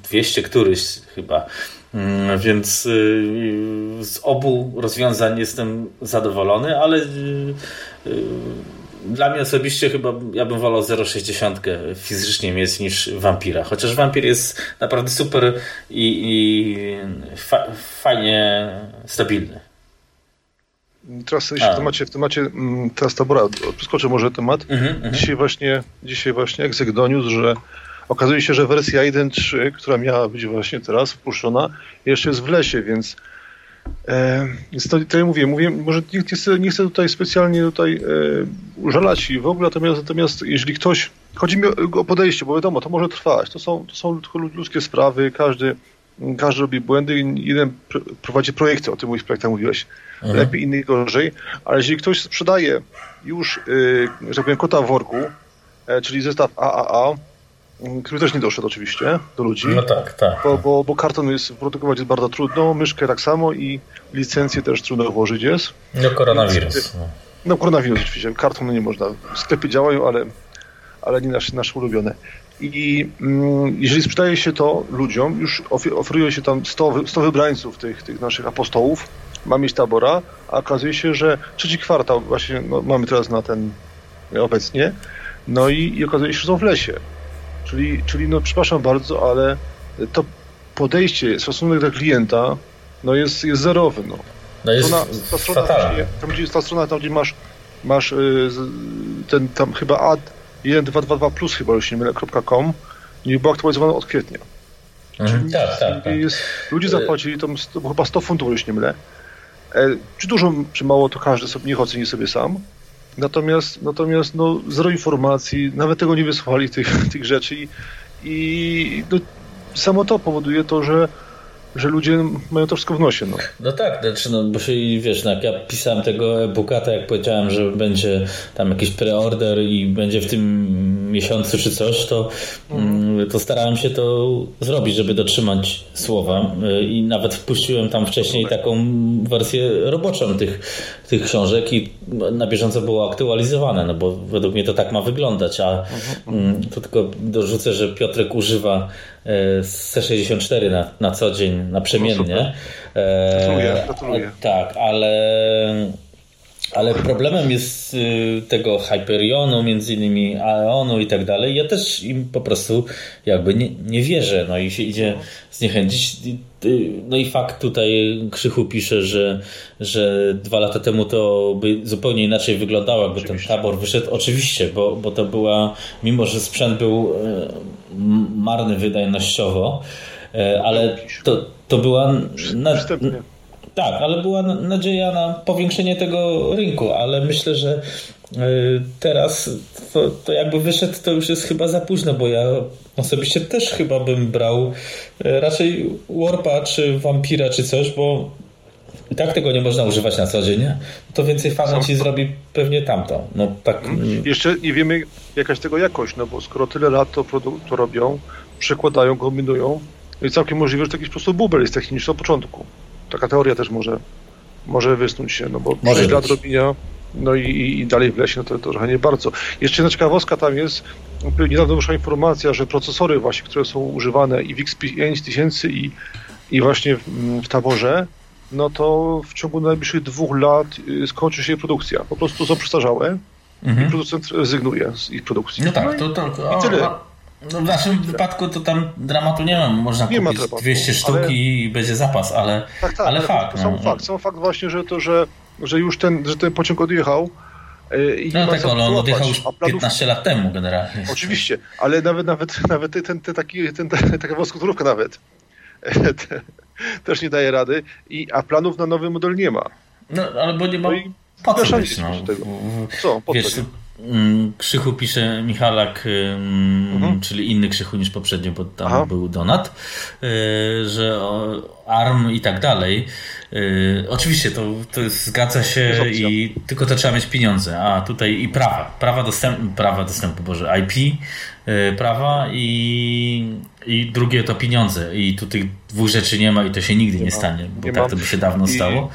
200 któryś chyba. Mm, więc y, z obu rozwiązań jestem zadowolony, ale y, dla mnie osobiście chyba ja bym wolał 0,60 fizycznie mieć niż Vampira. Chociaż Vampir jest naprawdę super i, i fa fajnie stabilny. Teraz w temacie, w temacie mm, teraz tabora, przeskoczę może temat. Mm -hmm, dzisiaj właśnie, dzisiaj właśnie Exec doniósł, że okazuje się, że wersja 1.3, która miała być właśnie teraz wpuszczona, jeszcze jest w lesie, więc więc to, to ja mówię, mówię, może nie, nie, chcę, nie chcę tutaj specjalnie tutaj e, użalać i w ogóle, natomiast, natomiast jeżeli ktoś, chodzi mi o, o podejście, bo wiadomo, to może trwać, to są, to są ludzkie sprawy, każdy, każdy robi błędy, jeden prowadzi projekty, o tym w projektach mówiłeś, mhm. lepiej, inny gorzej, ale jeżeli ktoś sprzedaje już, e, że tak powiem, kota w worku, e, czyli zestaw AAA, który też nie doszedł oczywiście do ludzi. No tak, tak. Bo, bo, bo karton jest produkować jest bardzo trudno, myszkę tak samo i licencję też trudno włożyć jest. No koronawirus. Więc, no. no koronawirus oczywiście, karton nie można. Sklepy działają, ale, ale nie nasze, nasze ulubione. I mm, jeżeli sprzedaje się to ludziom, już oferuje się tam 100, 100 wybrańców tych, tych naszych apostołów, ma mieć tabora, a okazuje się, że trzeci kwartał właśnie no, mamy teraz na ten obecnie, no i, i okazuje się, że są w lesie. Czyli, czyli no przepraszam bardzo, ale to podejście, stosunek do klienta no jest, jest zerowy. No. No jest strona, ta, strona, tam, gdzie jest ta strona, tam gdzie masz, masz y, ten tam chyba ad 1222 plus chyba już nie mylę, .com nie było aktualizowane od kwietnia. Mhm, Czyli tak, tak, tak. Jest, ludzie zapłacili tam chyba 100 funtów, już nie mylę. E, czy dużo, czy mało, to każdy sobie niech oceni sobie sam. Natomiast, natomiast no, zero informacji, nawet tego nie wysłuchali tych, tych rzeczy i, i no, samo to powoduje to, że że ludzie mają to wszystko w nosie. No, no tak, znaczy, no, bo się, wiesz, no, jak ja pisałem tego e-booka, to jak powiedziałem, że będzie tam jakiś preorder i będzie w tym miesiącu czy coś, to, mm. to starałem się to zrobić, żeby dotrzymać słowa i nawet wpuściłem tam wcześniej taką wersję roboczą tych, tych książek i na bieżąco było aktualizowane, no bo według mnie to tak ma wyglądać, a mm, to tylko dorzucę, że Piotrek używa e, C64 na, na co dzień naprzemiennie. No, gratuluję, gratuluję. Tak, ale ale problemem jest y, tego Hyperionu, między innymi Aeonu i tak dalej. Ja też im po prostu jakby nie, nie wierzę, no i się idzie zniechęcić. No i fakt tutaj Krzychu pisze, że, że dwa lata temu to by zupełnie inaczej wyglądało, jakby Oczywiście. ten tabor wyszedł. Oczywiście, bo, bo to była, mimo że sprzęt był e, marny wydajnościowo, ale to, to była. Na, tak, ale była nadzieja na powiększenie tego rynku, ale myślę, że e, teraz to, to, jakby wyszedł, to już jest chyba za późno, bo ja osobiście też chyba bym brał e, raczej Warpa czy Vampira czy coś, bo i tak tego nie można używać na co dzień, to więcej fanów ci zrobi pewnie tamto. No, tak. Hmm. Jeszcze nie wiemy jakaś tego jakość, no bo skoro tyle lat to, to robią, przekładają, kombinują, no i całkiem możliwe, że to jakiś po prostu bubel jest techniczny od początku. Taka teoria też może, może wysnuć się, no bo może 6 lat robienia, no i, i, dalej w lesie, no to, to trochę nie bardzo. Jeszcze jedna ciekawostka tam jest, niedawno wyszła informacja, że procesory właśnie, które są używane i w X5000 i, i właśnie w, w taborze, no to w ciągu najbliższych dwóch lat y, skończy się produkcja. Po prostu są przestarzałe mhm. i producent rezygnuje z ich produkcji. No tak, to, to, to I tyle. No w naszym wypadku to tam dramatu nie ma. Można nie kupić ma 200 sztuk ale... i będzie zapas, ale, tak, tak, ale, ale fakt. Sam no. fakt. Sam fakt właśnie, że to, że, że już ten, że ten pociąg odjechał. E, I no tak, ale on odjechał już 15 lat temu generalnie. Oczywiście, ale nawet nawet, nawet ten, ten taki, ten, taka wąskotórówka nawet. też nie daje rady, i, a planów na nowy model nie ma. No, albo nie ma no po co być, no. Co, po Wiesz, Krzychu pisze Michalak, mhm. czyli inny Krzychu niż poprzednio, bo tam Aha. był Donat, y, że ARM i tak dalej. Y, oczywiście to, to zgadza się i tylko to trzeba mieć pieniądze, a tutaj i prawa, prawa dostępu, prawa dostępu, Boże, IP, y, prawa i, i drugie to pieniądze i tu tych dwóch rzeczy nie ma i to się nigdy nie, nie stanie, bo nie tak to by się dawno I... stało.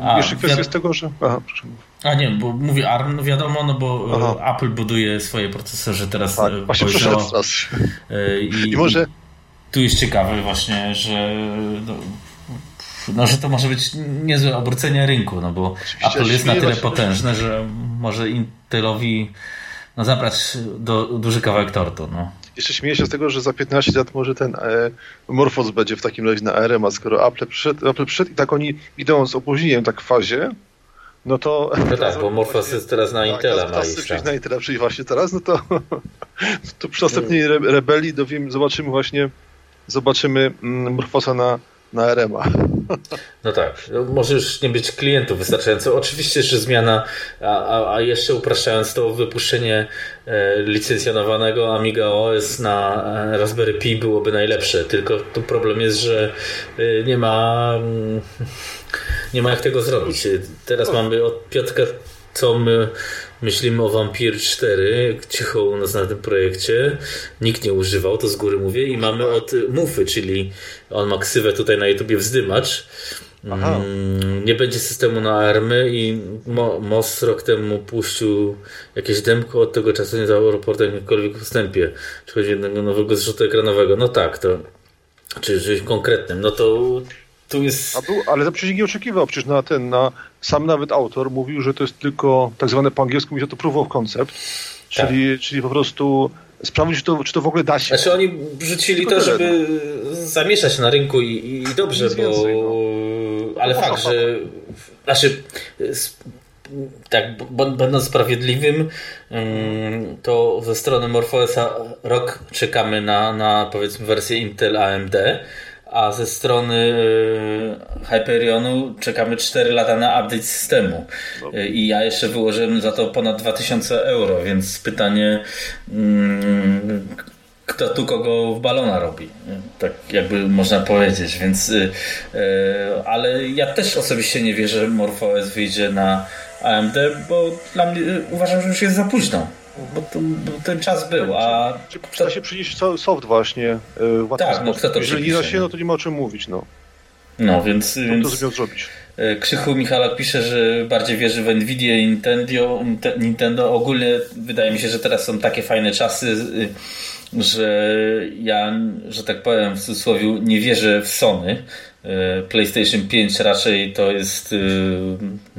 A, Jeszcze kwestia jest tego, że... Aha, A nie, bo mówię ARM, no wiadomo, no bo Aha. Apple buduje swoje procesory teraz. Tak, e, właśnie przeszedł raz. E, I, I może... Tu jest ciekawe właśnie, że no, no, że to może być niezłe obrócenie rynku, no bo Oczywiście, Apple jest na tyle potężne, że może Intelowi no, zabrać do, duży kawałek tortu. No. Jeszcze śmieję się z tego, że za 15 lat może ten e, Morphos będzie w takim razie na ARM, a skoro Apple przyszedł, Apple przyszedł i tak oni idą z opóźnieniem tak w fazie, no to... No tak, bo teraz na tak, Intela. Tak, ma iść, na Intela przyjść właśnie teraz, no to, to przy następnej rebelii dowiem, zobaczymy właśnie zobaczymy mm, Morphosa na na RMA. No tak, no, może już nie być klientów wystarczająco. Oczywiście, że zmiana, a, a jeszcze upraszczając to, wypuszczenie e, licencjonowanego Amiga OS na e, Raspberry Pi byłoby najlepsze. Tylko tu problem jest, że e, nie ma mm, nie ma jak tego zrobić. Teraz mamy od Piotrka co my myślimy o Vampir 4, cicho u nas na tym projekcie. Nikt nie używał, to z góry mówię. I mamy od Mufy, czyli on ma ksywę tutaj na YouTubie wzdymacz. Aha. Mm, nie będzie systemu na army i MOS rok temu puścił jakieś demko, od tego czasu nie dało raportu jakimkolwiek wstępie. Czy chodzi o jednego nowego zrzutu ekranowego. No tak, to czy czymś konkretnym. No to tu jest... A był, ale to przecież nie oczekiwał, przecież na ten, na, sam nawet autor mówił, że to jest tylko tak zwane po angielsku mówi to proof of concept, czyli, tak. czyli po prostu sprawdzić, czy to, czy to w ogóle da się. Znaczy oni wrzucili to, żeby no. zamieszać na rynku i, i dobrze, bo... Więcej, no. Ale no, fakt, że... Znaczy, tak, będąc sprawiedliwym, mm, to ze strony MorphOSa rok czekamy na, na powiedzmy wersję Intel AMD, a ze strony e, Hyperionu czekamy 4 lata na update systemu. I ja jeszcze wyłożyłem za to ponad 2000 euro, więc pytanie, mm, kto tu kogo w balona robi. Tak jakby można powiedzieć, więc e, ale ja też osobiście nie wierzę, że MorphOS wyjdzie na AMD, bo dla mnie uważam, że już jest za późno. Bo, to, bo ten czas był, a... Czy, czy kto... się przynieść soft właśnie w Tak, no kto to Jeżeli nie da się, no to nie ma o czym mówić, no. No, więc... To, więc... to zrobić. E, Krzychu Michalak pisze, że bardziej wierzy w Nvidia i Nintendo. Nintendo. Ogólnie wydaje mi się, że teraz są takie fajne czasy, że ja, że tak powiem w cudzysłowie, nie wierzę w Sony. E, PlayStation 5 raczej to jest, e,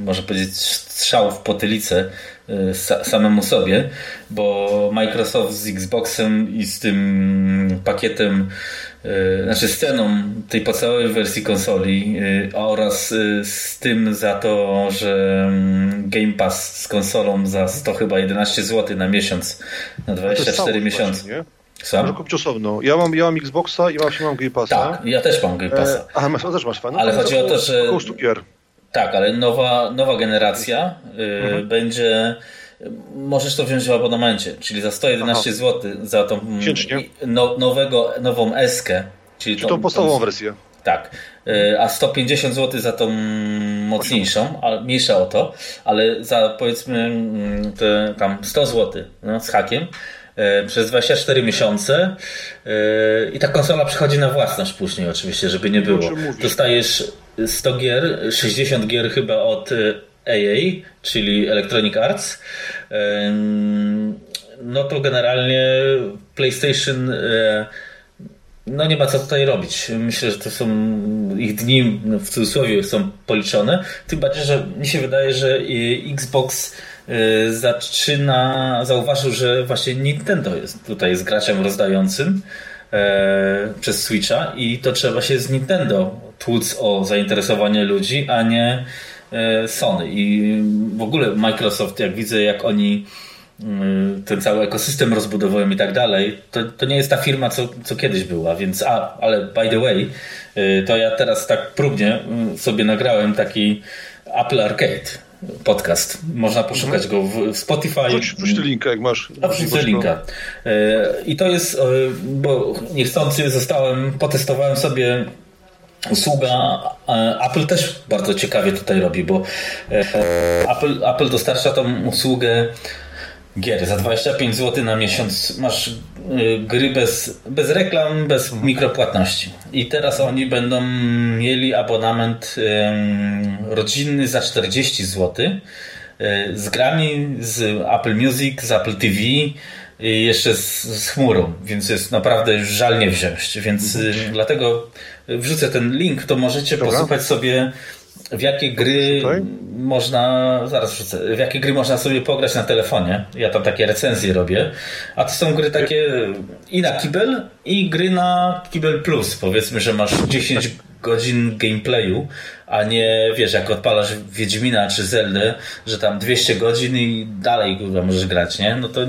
można powiedzieć, strzał w potylicę samemu sobie, bo Microsoft z Xboxem i z tym pakietem E, znaczy sceną tej podstawowej wersji konsoli e, oraz e, z tym za to, że mm, Game Pass z konsolą za 100 chyba 11 zł na miesiąc na 24 miesiące. nie? Sam? Może kupić osobno. Ja mam, ja mam Xboxa i właśnie mam Game Passa. Tak, ja też mam Game Passa. E, a masz, też masz fajne. Ale chodzi o to, że... Około 100 gier. Tak, ale nowa, nowa generacja mhm. będzie możesz to wziąć w abonamencie, czyli za 111 Aha. zł za tą no, nowego, nową eskę. Czyli, czyli tą, tą podstawową wersję. Tak. Y, a 150 zł za tą mocniejszą, ale mniejsza o to, ale za powiedzmy mm, te, tam 100 zł no, z hakiem y, przez 24 miesiące y, i ta konsola przychodzi na własność później oczywiście, żeby nie było. Dostajesz 100 gier, 60 gier chyba od EA, czyli Electronic Arts, no to generalnie PlayStation e, no nie ma co tutaj robić. Myślę, że to są ich dni w cudzysłowie są policzone. Tym bardziej, że mi się wydaje, że Xbox e, zaczyna, zauważył, że właśnie Nintendo jest tutaj jest graczem rozdającym e, przez Switcha i to trzeba się z Nintendo tłuc o zainteresowanie ludzi, a nie E, Sony. I w ogóle Microsoft, jak widzę, jak oni ten cały ekosystem rozbudowałem i tak dalej, to, to nie jest ta firma, co, co kiedyś była, więc a, ale by the way, to ja teraz tak próbnie sobie nagrałem taki Apple Arcade podcast. Można poszukać go w Spotify. Wrzuć, linka, jak masz. A wrzucę linka. I to jest, bo niechcący zostałem, potestowałem sobie usługa Apple też bardzo ciekawie tutaj robi, bo Apple, Apple dostarcza tą usługę gier. Za 25 zł na miesiąc masz gry bez, bez reklam, bez mikropłatności. I teraz oni będą mieli abonament rodzinny za 40 zł z grami z Apple Music, z Apple TV i jeszcze z, z chmurą, więc jest naprawdę żal nie wziąć. Więc mhm. dlatego wrzucę ten link, to możecie Dobra. posypać sobie w jakie gry można, zaraz wrzucę, w jakie gry można sobie pograć na telefonie. Ja tam takie recenzje robię. A to są gry takie i na kibel, i gry na kibel plus. Powiedzmy, że masz 10 godzin gameplayu, a nie wiesz, jak odpalasz Wiedźmina czy Zeldę, że tam 200 godzin i dalej kurwa, możesz grać, nie? No to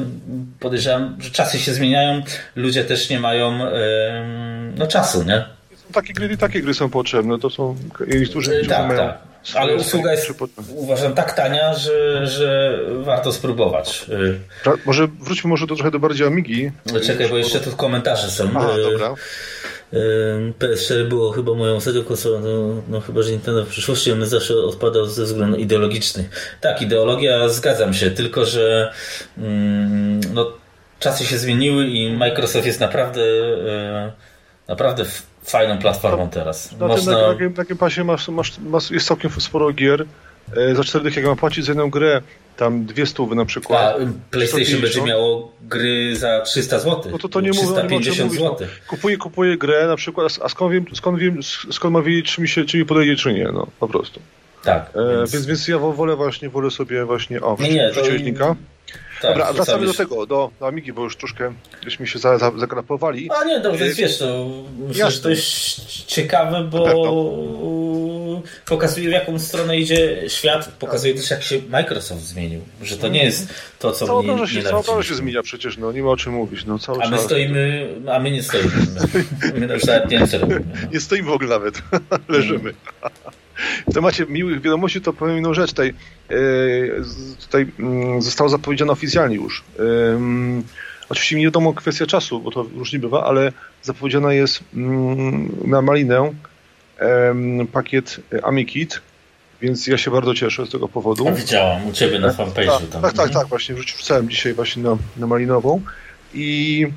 podejrzewam, że czasy się zmieniają, ludzie też nie mają no czasu, nie? Takie gry takie gry są potrzebne, to są niektórzy tak, mają tak. Ale usługa jest uważam tak tania, że, że warto spróbować. Może wróćmy może do, trochę do bardziej Amigi. Czekaj, bo jeszcze tu komentarze są. Aha, dobra. PS4 było chyba moją ostatnią konsolą, no, no, chyba, że Nintendo w przyszłości on zawsze odpadał ze względów ideologicznych. Tak, ideologia, zgadzam się, tylko że mm, no, czasy się zmieniły i Microsoft jest naprawdę e, naprawdę fajną platformą teraz. Na Można... tym na takim, takim pasie masz, masz, masz, jest całkiem sporo gier. E, za 4 jak mam płacić za jedną grę, tam dwie stówy na przykład. A PlayStation będzie miało gry za 300 zł. No to to nie 350 mówię, zł. No. Kupuję, kupuję grę na przykład, a skąd wiem, skąd wiem, skąd ma wiedzieć, czy mi się, czy mi podejdzie, czy nie, no po prostu. Tak. E, więc... więc... Więc ja wolę właśnie, wolę sobie właśnie, o, nie, nie, to... Tak, Dobra, wracamy do tego, do, do Amigi, bo już troszkę żeśmy się za, za, zagrapowali. A nie, dobrze, więc wiesz, to myślę, że to jest ciekawe, bo pokazuje w jaką stronę idzie świat, pokazuje też jak się Microsoft zmienił, że to nie jest to, co cała mnie się, branża się zmienia przecież, no nie ma o czym mówić. No, cały a my czas. stoimy, a my nie stoimy. My, my już nawet nie wiem, co robimy. No. Nie stoimy w ogóle nawet, leżymy. W temacie miłych wiadomości to powiem inną rzecz. Tutaj, e, tutaj mm, zostało zapowiedziane oficjalnie już. Oczywiście nie wiadomo kwestia czasu, bo to różnie bywa, ale zapowiedziana jest mm, na Malinę pakiet AmiKit, więc ja się bardzo cieszę z tego powodu. Widziałam u Ciebie na fanpage'u. Tak, tak, tak, tak, właśnie wrzucałem dzisiaj właśnie na, na Malinową i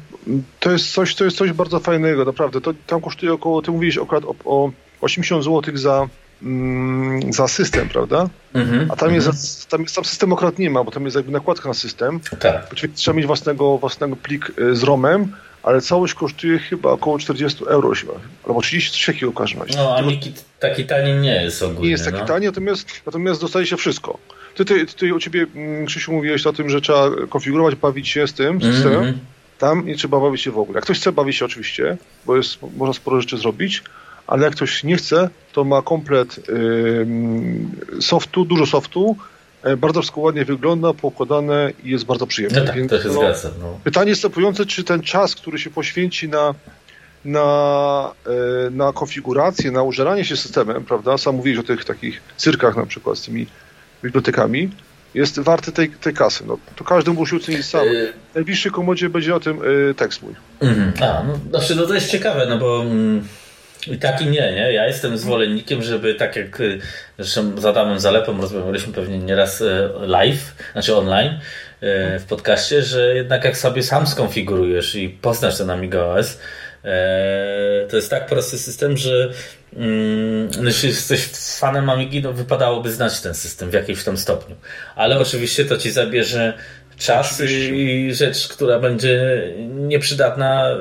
to jest coś, to jest coś bardzo fajnego, naprawdę. To tam kosztuje około, ty mówiłeś akurat o, o 80 zł za za system, prawda? Mm-hmm, A tam, mm-hmm. jest, tam, jest, tam system akurat nie ma, bo tam jest jakby nakładka na system. Tak. Oczywiście trzeba mieć własnego, własnego plik y, z ROMem, ale całość kosztuje chyba około 40 euro albo 30 coś takiego w każdym razie. No, a Miki taki tani nie jest ogólnie. Nie jest taki no. tani, natomiast, natomiast dostaje się wszystko. Ty, ty, ty u ciebie, mm, Krzysiu, mówiłeś o tym, że trzeba konfigurować, bawić się z tym systemem. Mm-hmm. Tam nie trzeba bawić się w ogóle. Jak ktoś chce bawić się oczywiście, bo jest, można sporo rzeczy zrobić, ale jak ktoś nie chce, to ma komplet softu, dużo softu, e, bardzo wszystko ładnie wygląda, poukładane i jest bardzo przyjemne. No tak, Więc, to się no, zgadza. No. Pytanie jest następujące, czy ten czas, który się poświęci na, na, e, na konfigurację, na użeranie się systemem, prawda? Sam mówiłeś o tych takich cyrkach na przykład z tymi bibliotekami, jest warty tej, tej kasy. No, to każdy musi ocenić sam. Yy... W najbliższej komodzie będzie o tym yy, tekst mój. Mm, a, no, znaczy, no to jest ciekawe, no bo... Mm i tak i nie, nie. Ja jestem zwolennikiem, żeby tak jak y, zresztą z Adamem Zalepą rozmawialiśmy pewnie nieraz y, live, znaczy online y, w podcaście, że jednak jak sobie sam skonfigurujesz i poznasz ten Amiga OS, to jest tak prosty system, że mm, no jeśli jesteś fanem Amigi, to wypadałoby znać ten system w jakimś tam stopniu. Ale oczywiście to ci zabierze czas i rzecz, która będzie nieprzydatna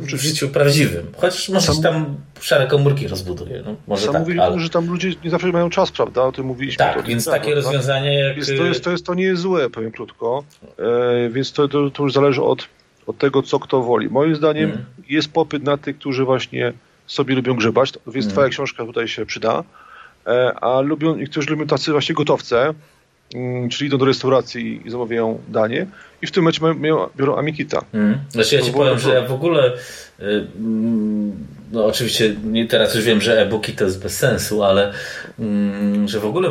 w życiu prawdziwym. Chociaż może Sam... tam szare komórki rozbuduje. No, może Sam tak, mówili, ale... że tam ludzie nie zawsze mają czas, prawda? O tym mówiliśmy. Tak, to, więc tak, takie rozwiązanie jak... Więc to, jest, to, jest, to nie jest złe, powiem krótko. E, więc to, to, to, już zależy od, od tego, co kto woli. Moim zdaniem mm. jest popyt na tych, którzy właśnie sobie lubią grzebać, więc mm. twoja książka tutaj się przyda. E, a lubią, niektórzy lubią tacy właśnie gotowce, czyli idą do restauracji i zamawiają danie i w tym momencie mają, biorą Amikita. Mm. Znaczy ja ci powiem, że ja w ogóle y, no oczywiście nie, teraz już wiem, że e-booki to jest bez sensu, ale mm, że w ogóle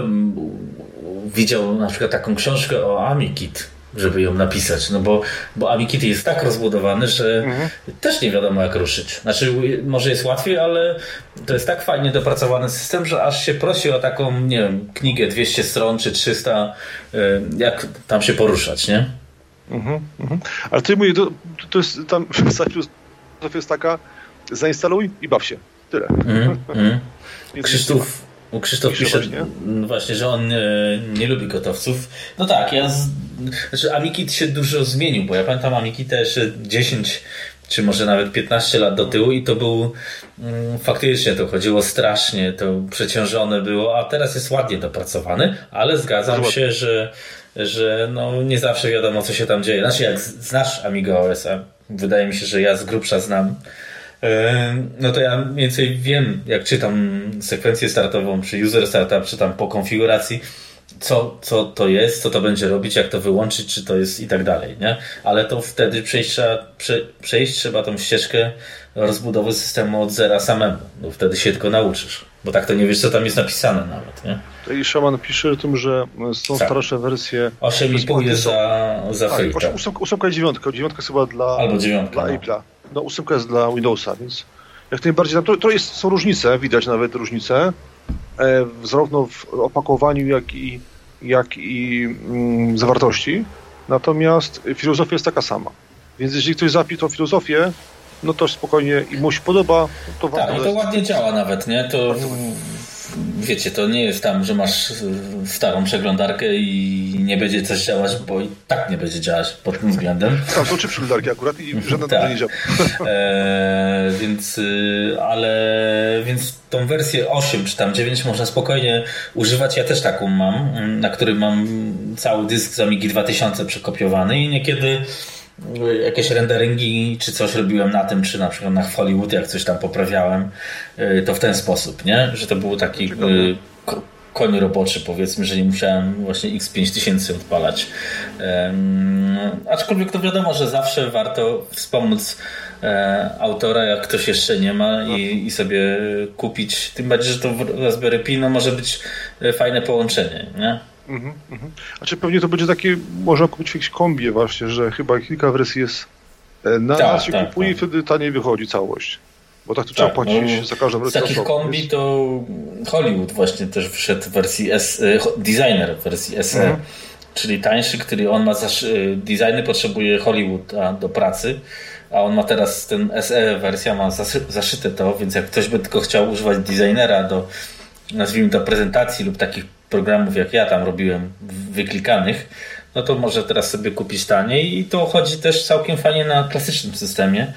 widział na przykład taką książkę o Amikit żeby ją napisać, no bo, bo AmiKit jest tak rozbudowany, że mhm. też nie wiadomo jak ruszyć. Znaczy może jest łatwiej, ale to jest tak fajnie dopracowany system, że aż się prosi o taką, nie wiem, knigę 200 stron czy 300, y, jak tam się poruszać, nie? Mhm, mhm. Ale ty mówisz, to, to jest tam filozofia jest taka, zainstaluj i baw się. Tyle. Mm, mm. Krzysztof, bo Krzysztof pisze właśnie? właśnie, że on nie, nie, lubi gotowców. No tak, ja z, znaczy Amikit się dużo zmienił, bo ja pamiętam Amikit jeszcze 10 czy może nawet 15 lat do tyłu i to był mm, faktycznie to chodziło strasznie, to przeciążone było, a teraz jest ładnie dopracowany, ale zgadzam się, że, że no nie zawsze wiadomo co się tam dzieje. Znaczy jak znasz Amiga OS, a wydaje mi się, że ja z grubsza znam no to ja mniej więcej wiem, jak czytam sekwencję startową, czy user startup, czy tam po konfiguracji, co, co to jest, co to będzie robić, jak to wyłączyć, czy to jest i tak dalej, nie? Ale to wtedy przejść trzeba, prze, przejść trzeba tą ścieżkę rozbudowy systemu od zera samemu. No wtedy się tylko nauczysz. Bo tak to nie wiesz, co tam jest napisane nawet, nie? I Szaman pisze o tym, że są tak. starsze wersje... 8,5 jest za, za tak, free. Tak. Ósemka i dziewiątka. Dziewiątka jest chyba dla, Albo dziewiątka, dla no. Apple'a no ósemka jest dla Windowsa, więc jak najbardziej, to, to jest, są różnice, widać nawet różnice, e, zarówno w opakowaniu, jak i, jak i mm, zawartości, natomiast filozofia jest taka sama. Więc jeżeli ktoś zapi tą filozofię, no to spokojnie i mu się podoba, to warto... Tak, no to ładnie działa nawet, nie? To wiecie, to nie jest tam, że masz y, starą przeglądarkę i nie będzie coś działać, bo i tak nie będzie działać pod tym względem. Tam są trzy przeglądarki akurat i żadna tak. nie działa. E, więc, y, ale, więc tą wersję 8 czy tam 9 można spokojnie używać. Ja też taką mam, na którym mam cały dysk z Amigi 2000 przekopiowany i niekiedy jakieś renderingi czy coś robiłem na tym, czy na przykład na Hollywood, jak coś tam poprawiałem, y, to w ten sposób, nie? Że to był taki y, koń roboczy, powiedzmy, że nie musiałem właśnie X5000 odpalać. Aczkolwiek to wiadomo, że zawsze warto wspomóc e, autora, jak ktoś jeszcze nie ma i, i, sobie kupić. Tym bardziej, że to w Raspberry Pi no, może być e, fajne połączenie, nie? Mhm, mhm. Znaczy pewnie to będzie takie, można kupić jakieś kombie właśnie, że chyba kilka wersji jest e, na tak, raz się tak, kupuje tak. i wtedy taniej wychodzi całość. Bo tak to tak, trzeba płacić no, za każdą wersję. Z takich kombi to Hollywood właśnie też wszedł w wersji S, e, designer w wersji SE, mhm. czyli tańszy, który on ma, zasz, e, designy potrzebuje Hollywood a, do pracy, a on ma teraz ten SE wersja ma zaszyte to, więc jak ktoś by tylko chciał używać designera do nazwijmy to prezentacji lub takich programów, jak ja tam robiłem, wyklikanych, no to może teraz sobie kupić taniej i to chodzi też całkiem fajnie na klasycznym systemie,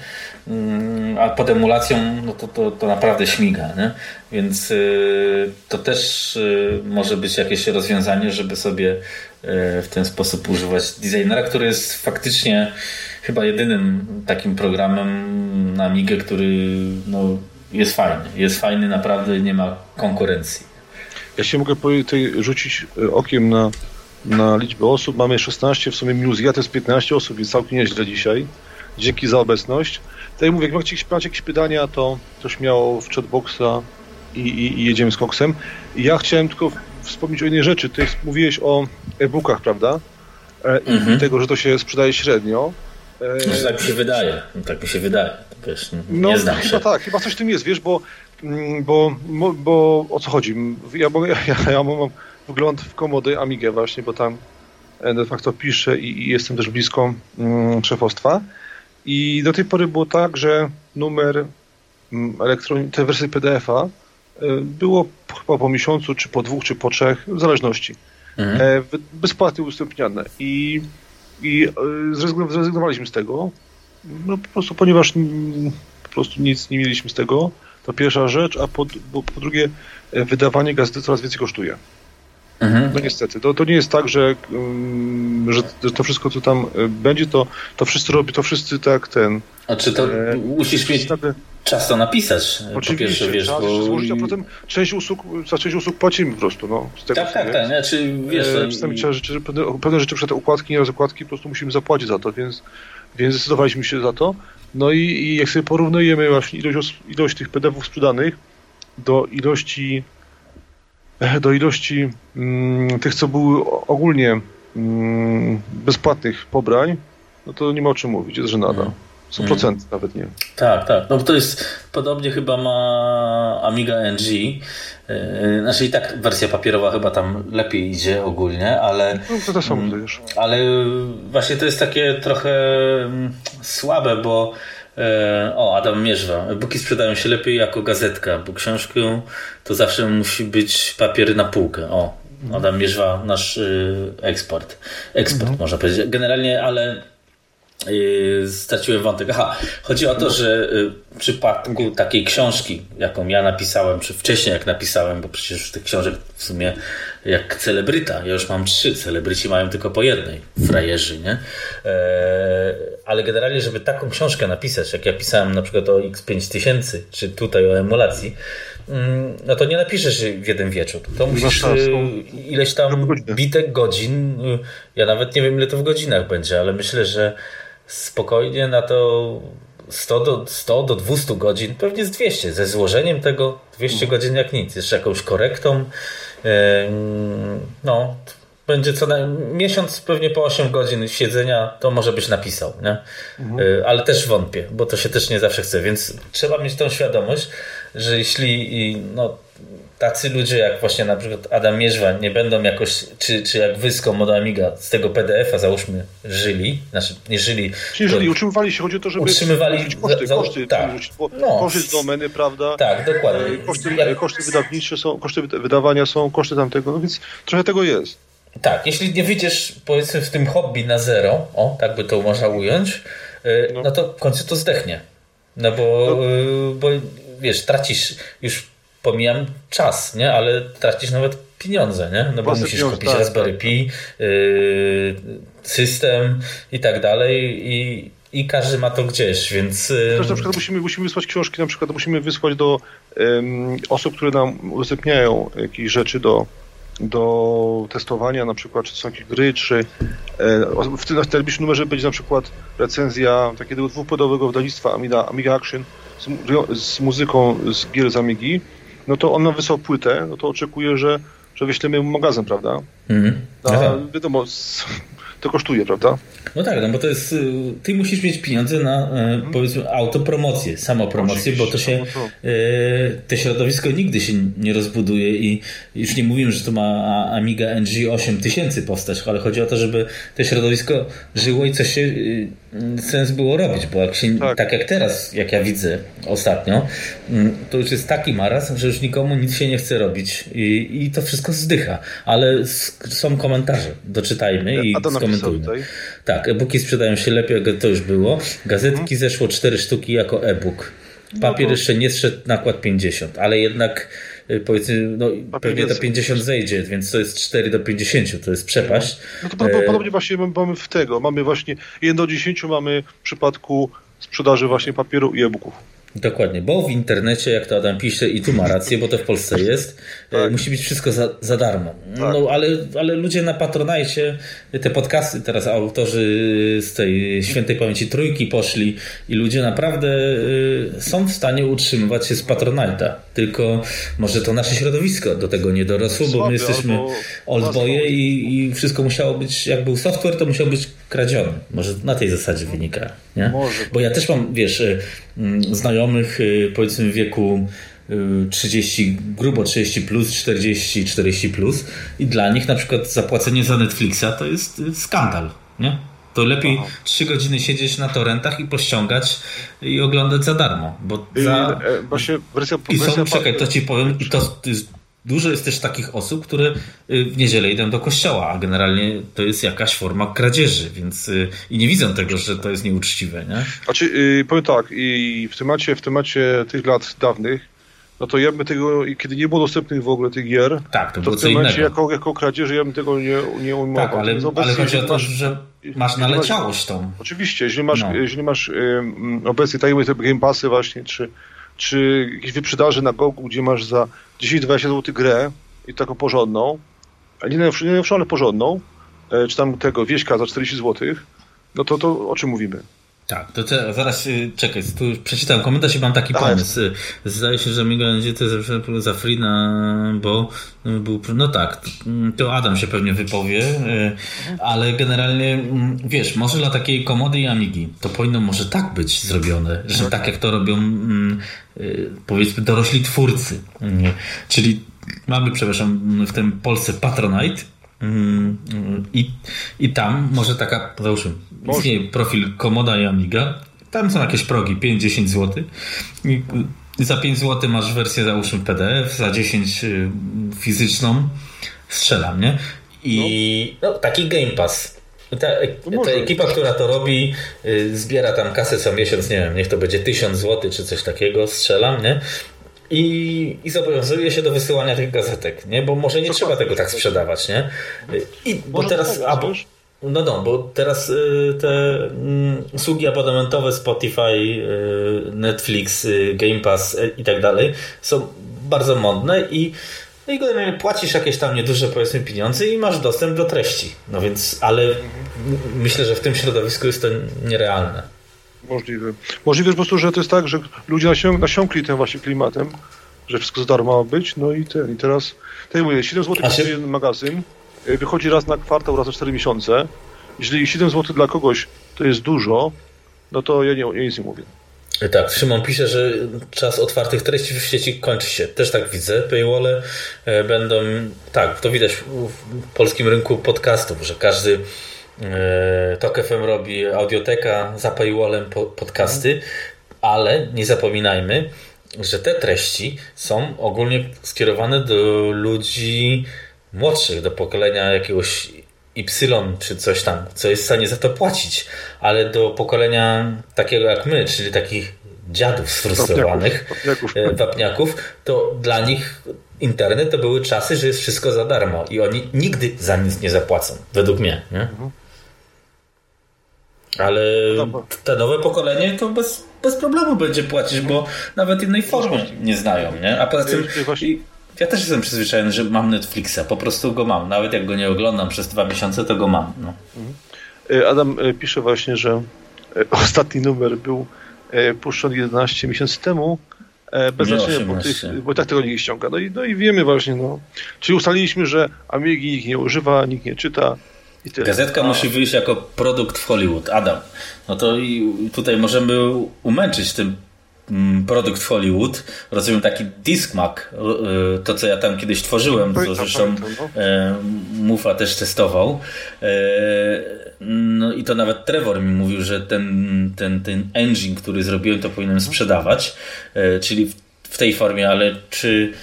mm, a pod emulacją no to, to, to naprawdę śmiga, nie? więc y, to też y, może być jakieś rozwiązanie, żeby sobie y, w ten sposób używać designera, który jest faktycznie chyba jedynym takim programem na Amigę, który no, jest fajny. Jest fajny, naprawdę nie ma konkurencji. Ja się mogę tutaj rzucić e, okiem na, na liczbę osób. Mamy 16, w sumie minus ja to jest 15 osób, więc całkiem nieźle dzisiaj. Dzięki za obecność. Tak jak mówię, jak macie jakieś, jakieś pytania, to coś miało w chatboxa i, i, i jedziemy z koksem. ja chciałem tylko wspomnieć o jednej rzeczy. Ty mówiłeś o e-bookach, prawda? E, I mhm. tego, że to się sprzedaje średnio. E... tak mi się wydaje. Tak mi się wydaje. Wiesz, nie no, znam chyba tak, chyba coś w tym jest, wiesz, bo bo, bo o co chodzi? Ja, ja, ja mam wgląd w komody Amigę właśnie, bo tam e, de facto piszę i, i jestem też blisko mm, szefostwa. I do tej pory było tak, że numer mm, elektron... tej wersji PDF-a e, było chyba po miesiącu, czy po dwóch, czy po trzech, w zależności. Mhm. E, bezpłatnie udostępniane. I, i zrezygnowaliśmy z tego, no po prostu ponieważ po prostu nic nie mieliśmy z tego. To pierwsza rzecz, a po, po, po drugie e, wydawanie gazety coraz więcej kosztuje. Mhm. No niestety, to, to nie jest tak, że, um, że, to wszystko, co tam e, będzie, to, to wszyscy robią, to wszyscy tak ten... A czy to e, musisz mieć... czas to napisać. Oczywiście, po wiesz, czas bo... złożyć, a potem część usług, za część usług płacimy po prostu. No, z tego, tak, tak, tak. Znaczy, wiesz, e, czasami trzeba rzeczy, pewne, pewne rzeczy, przed układki, nie zakładki, po prostu musimy zapłacić za to, więc, więc zdecydowaliśmy się za to. No i, i jak sobie porównujemy właśnie ilość, ilość tych PDF-ów sprzedanych do ilości e, do ilości mm, tych, co były ogólnie mm, bezpłatnych pobrań, no to nie ma o czym mówić, jest żenada. Hmm. Są hmm. procenty, nawet nie. Tak, tak. No to jest, podobnie chyba ma Amiga NG. Yy, znaczy i tak wersja papierowa chyba tam lepiej idzie ogólnie, ale... No to samo mm, już. Ale właśnie to jest takie trochę mm, słabe, bo E, o, Adam Mierzwa. Buki sprzedają się lepiej jako gazetka, bo książkę to zawsze musi być papier na półkę. O, Adam Mierzwa, nasz y, eksport. Eksport, mhm. można powiedzieć. Generalnie, ale y, straciłem wątek. Aha, chodzi o to, że y, w przypadku takiej książki, jaką ja napisałem, czy wcześniej jak napisałem, bo przecież tych książek w sumie jak celebryta. Ja już mam trzy, celebryci mają tylko po jednej, frajerzy, nie? E, ale generalnie, żeby taką książkę napisać, jak ja pisałem na przykład o X5000, czy tutaj o emulacji, mm, no to nie napiszesz w jeden wieczór. To musisz e, ileś tam bitek godzin, e, ja nawet nie wiem ile to w godzinach będzie, ale myślę, że spokojnie na to 100 do, 100 do 200 godzin, pewnie z 200, ze złożeniem tego 200 mhm. godzin jak nic, jeszcze jakąś korektą, no, będzie co najmniej miesiąc, pewnie po 8 godzin siedzenia, to może byś napisał, nie? Mhm. E, ale też wątpię, bo to się też nie zawsze chce, więc trzeba mieć tą świadomość, że jeśli no, tacy ludzie jak właśnie na przykład Adam Mierzwa nie będą jakoś, czy, czy jak wy z Komodo Amiga z tego PDF-a załóżmy żyli, znaczy nie żyli. Czyli żyli, utrzymywali się, chodzi o to, żeby utrzymywali koszty, za, koszty, tak. no. koszty z domeny, prawda? Tak, dokładnie. E, koszty, jak... koszty wydawnicze są, koszty wydawania są, koszty tamtego, no więc trochę tego jest. Tak, jeśli nie wyjdziesz powiedzmy w tym hobby na zero, o, tak by to można ująć, e, no, no to w końcu to zdechnie. No bo, no. E, bo wiesz, tracisz już pomijam czas, nie? Ale tracisz nawet pieniądze, nie? No bo musisz pieniądze, kupić tak, Raspberry tak, Pi, yy, system i tak dalej i, i każdy ma to gdzieś, więc... Yy... Też na przykład musimy, musimy wysłać książki, na przykład musimy wysłać do um, osób, które nam udostępniają jakieś rzeczy do, do testowania, na przykład czy są jakieś gry, czy e, w tym na najbliższym numerze będzie na przykład recenzja takiego dwupodowego wydawnictwa Amiga, Amiga Action z, z muzyką z gier z Amigi, no to on wysłał płytę, no to oczekuję, że, że wyślemy mu magazyn, prawda? Mm. A, no wiadomo, to kosztuje, prawda? No tak, no bo to jest, y, ty musisz mieć pieniądze na hmm. powiedzmy autopromocję, samopromocję, bo to się y, to środowisko nigdy się nie rozbuduje i już nie mówimy, że to ma Amiga NG 8000 postać, ale chodzi o to, żeby to środowisko żyło i coś się sens było robić, bo jak się, tak. tak. jak teraz, jak ja widzę ostatnio, mm, to już jest taki maraz, że już nikomu nic się nie chce robić i, i to wszystko zdycha, ale są komentarze, doczytajmy i skomentujmy. Tak, e-booki sprzedają się lepiej, jak to już było. Gazetki hmm. zeszło 4 sztuki jako e-book. Papier no jeszcze nie zszedł nakład 50, ale jednak powiedzmy, no pewnie to 50 zejdzie, więc to jest 4 do 50, to jest przepaść. No to e, podobnie właśnie mamy w tego, mamy właśnie 1 do 10 mamy w przypadku sprzedaży właśnie papieru i e-booków. Dokładnie, bo w internecie, jak to Adam pisze, i tu ma rację, bo to w Polsce jest, e, tak. musi być wszystko za, za darmo. Tak. No, ale, ale ludzie na Patronajcie, te podcasty, teraz autorzy z tej świętej pamięci trójki poszli i ludzie naprawdę y, są w stanie utrzymywać się z Patronajta. Tylko może to nasze środowisko do tego nie dorosło, bo my jesteśmy oldboye i, i wszystko musiało być, jak był software, to musiał być kradziony. Może na tej zasadzie wynika. Nie? Bo ja też mam, wiesz, mm, znajomych y, powiedzmy w wieku 30, y, grubo 30 plus, 40, 40 plus i dla nich na przykład zapłacenie za Netflixa to jest skandal, nie? To lepiej Aha. 3 godziny siedzieć na torrentach i pościągać i oglądać za darmo, bo za... I, e, właśnie wersja, I są, czekaj, to ci powiem, i to jest Dużo jest też takich osób, które y, w niedzielę idą do kościoła, a generalnie to jest jakaś forma kradzieży, więc y, i nie widzą tego, że to jest nieuczciwe. Nie? Znaczy, yy, powiem tak, i w temacie, w temacie tych lat dawnych, no to ja bym tego, kiedy nie było dostępnych w ogóle tych gier, tak, to, to w tym momencie jako, jako kradzieży ja bym tego nie, nie ujmował. Tak, ale, ale chodzi o to, że masz naleciałość tą. Oczywiście, jeśli masz, no. jeśli masz um, obecnie takie Game Passy właśnie, czy czy jakieś wyprzedaży na Gogu, gdzie masz za 10-20 zł grę i taką porządną, nie najnowszą, ale porządną, e, czy tam tego wieśka za 40 zł, no to, to o czym mówimy? Tak, to te, zaraz y, czekaj, tu przeczytam komentarz i mam taki Aha, pomysł. Jest. Zdaje się, że Miguel będzie to za free na, bo był, no tak, to Adam się pewnie wypowie, y, ale generalnie mm, wiesz, może dla takiej komody i Amigi to powinno może tak być zrobione, że tak jak to robią mm, y, powiedzmy dorośli twórcy. Czyli mamy, przepraszam, w tym Polsce Patronite Mm, I, I tam może taka, załóżmy, istnieje profil Komoda i Amiga. Tam są jakieś progi, 5-10 zł. I za 5 zł masz wersję, załóżmy, PDF, za 10 y, fizyczną. Strzelam, nie? I no. no taki Game Pass. Ta, ta, ekipa, która to robi, y, zbiera tam kasę co miesiąc, nie wiem, niech to będzie 1000 zł czy coś takiego, strzelam, nie? i, i zobowiązuje się do wysyłania tych gazetek, nie? Bo może nie trzeba tego tak sprzedawać, nie? I, bo teraz... Tak, a, bo, no no, bo teraz y, te y, usługi abonamentowe Spotify, y, Netflix, y, Game Pass i tak dalej są bardzo modne i no i generalnie płacisz jakieś tam nieduże powiedzmy pieniądze i masz dostęp do treści. No więc, ale myślę, że w tym środowisku jest to nierealne. Możliwe. Możliwe po prostu, że to jest tak, że ludzie nasią nasiąkli tym właśnie klimatem, że wszystko za darmo ma być, no i ten. I teraz, tak mówię, 7 zł kosztuje się... magazyn, wychodzi raz na kwartał, raz na 4 miesiące. Jeżeli 7 zł dla kogoś to jest dużo, no to ja, nie, ja nic nie mówię. Tak, Szymon pisze, że czas otwartych treści w sieci kończy się. Też tak widzę. Paywalle e, będą, tak, to widać w polskim rynku podcastów, że każdy E, Tok FM robi audioteka za paywallem podcasty, ale nie zapominajmy, że te treści są ogólnie skierowane do ludzi młodszych, do pokolenia jakiegoś Y czy coś tam, co jest w stanie za to płacić, ale do pokolenia takiego jak my, czyli takich dziadów sfrustrowanych, wapniaków, e, wapniaków to dla nich internet to były czasy, że jest wszystko za darmo i oni nigdy za nic nie zapłacą, według mnie. Nie? Mhm. Ale no te nowe pokolenie to bez, bez problemu będzie płacić, bo nawet innej formy nie znają, nie? A poza tym ja też jestem przyzwyczajony, że mam Netflixa, po prostu go mam. Nawet jak go nie oglądam przez dwa miesiące, to go mam. No. Mhm. E, Adam e, pisze właśnie, że e, ostatni numer był puszczony 11 miesięcy temu, bez znaczenia, bo, tych, bo tak tego nie ściąga. No i, no i wiemy właśnie, no. Czyli ustaliliśmy, że Amigi nikt nie używa, nikt nie czyta, Gazetka A. musi wyjść jako produkt w Hollywood. Adam. No to i tutaj możemy umęczyć mm, produkt w Hollywood. Rozumiem taki Discmac, y, to co ja tam kiedyś tworzyłem, zresztą no. e, Mufa też testował. E, no i to nawet Trevor mi mówił, że ten, ten, ten engine, który zrobiłem, to powinienem sprzedawać, e, czyli w tej formie, ale czy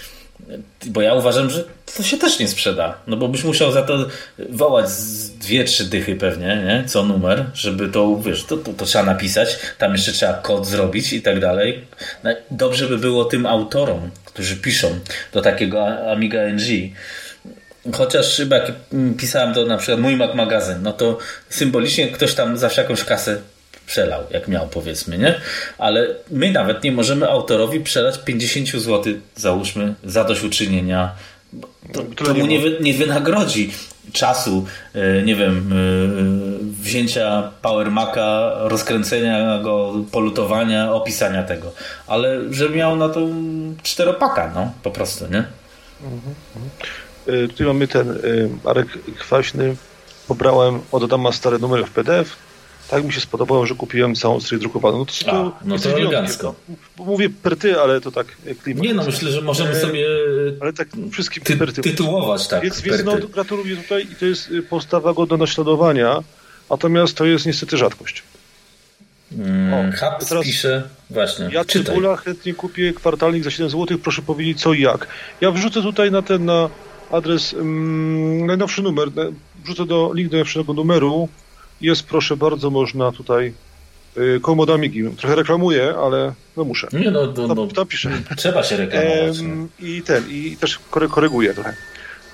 bo ja uważam, że to się też nie sprzeda. No bo byś musiał za to wołać z dwie, trzy dychy pewnie, nie? Co numer, żeby to, wiesz, to, to, to trzeba napisać, tam jeszcze trzeba kod zrobić i tak dalej. No, dobrze by było tym autorom, którzy piszą do takiego Amiga NG, Chociaż chyba jak pisałem do na przykład mój Mac magazyn, no to symbolicznie ktoś tam zawsze jakąś kasę przelał, jak miał powiedzmy, nie? Ale my nawet nie możemy autorowi przelać 50 zł, załóżmy, zadośćuczynienia. To, to mu nie, wy, nie wynagrodzi czasu, e, nie wiem, e, wzięcia Power Maca, rozkręcenia go, polutowania, opisania tego. Ale że miał na to czteropaka, no, po prostu, nie? Mhm, mhm. Tu mamy ten Marek Kwaśny. Pobrałem od Adama stary numer w PDF tak mi się spodobało, że kupiłem całą serię drukowaną. No to, A, to, no to elegancko. Mówię perty, ale to tak klimat. Nie no, myślę, że możemy e, sobie ale tak wszystkim ty, perty. tytułować, tak. Więc, więc no, gratuluję tutaj i to jest y, postawa godna naśladowania, natomiast to jest niestety rzadkość. Mm, Hub pisze, właśnie, Ja Cybula chętnie kupię kwartalnik za 7 zł, proszę powiedzieć co i jak. Ja wrzucę tutaj na ten, na adres, um, najnowszy numer, wrzucę do, link do najnowszego numeru, jest, proszę bardzo, można tutaj y, komodami Trochę reklamuję, ale no muszę. Nie, no, no, no tam, piszę. Trzeba się reklamować. No. I ten, i też koryguję trochę.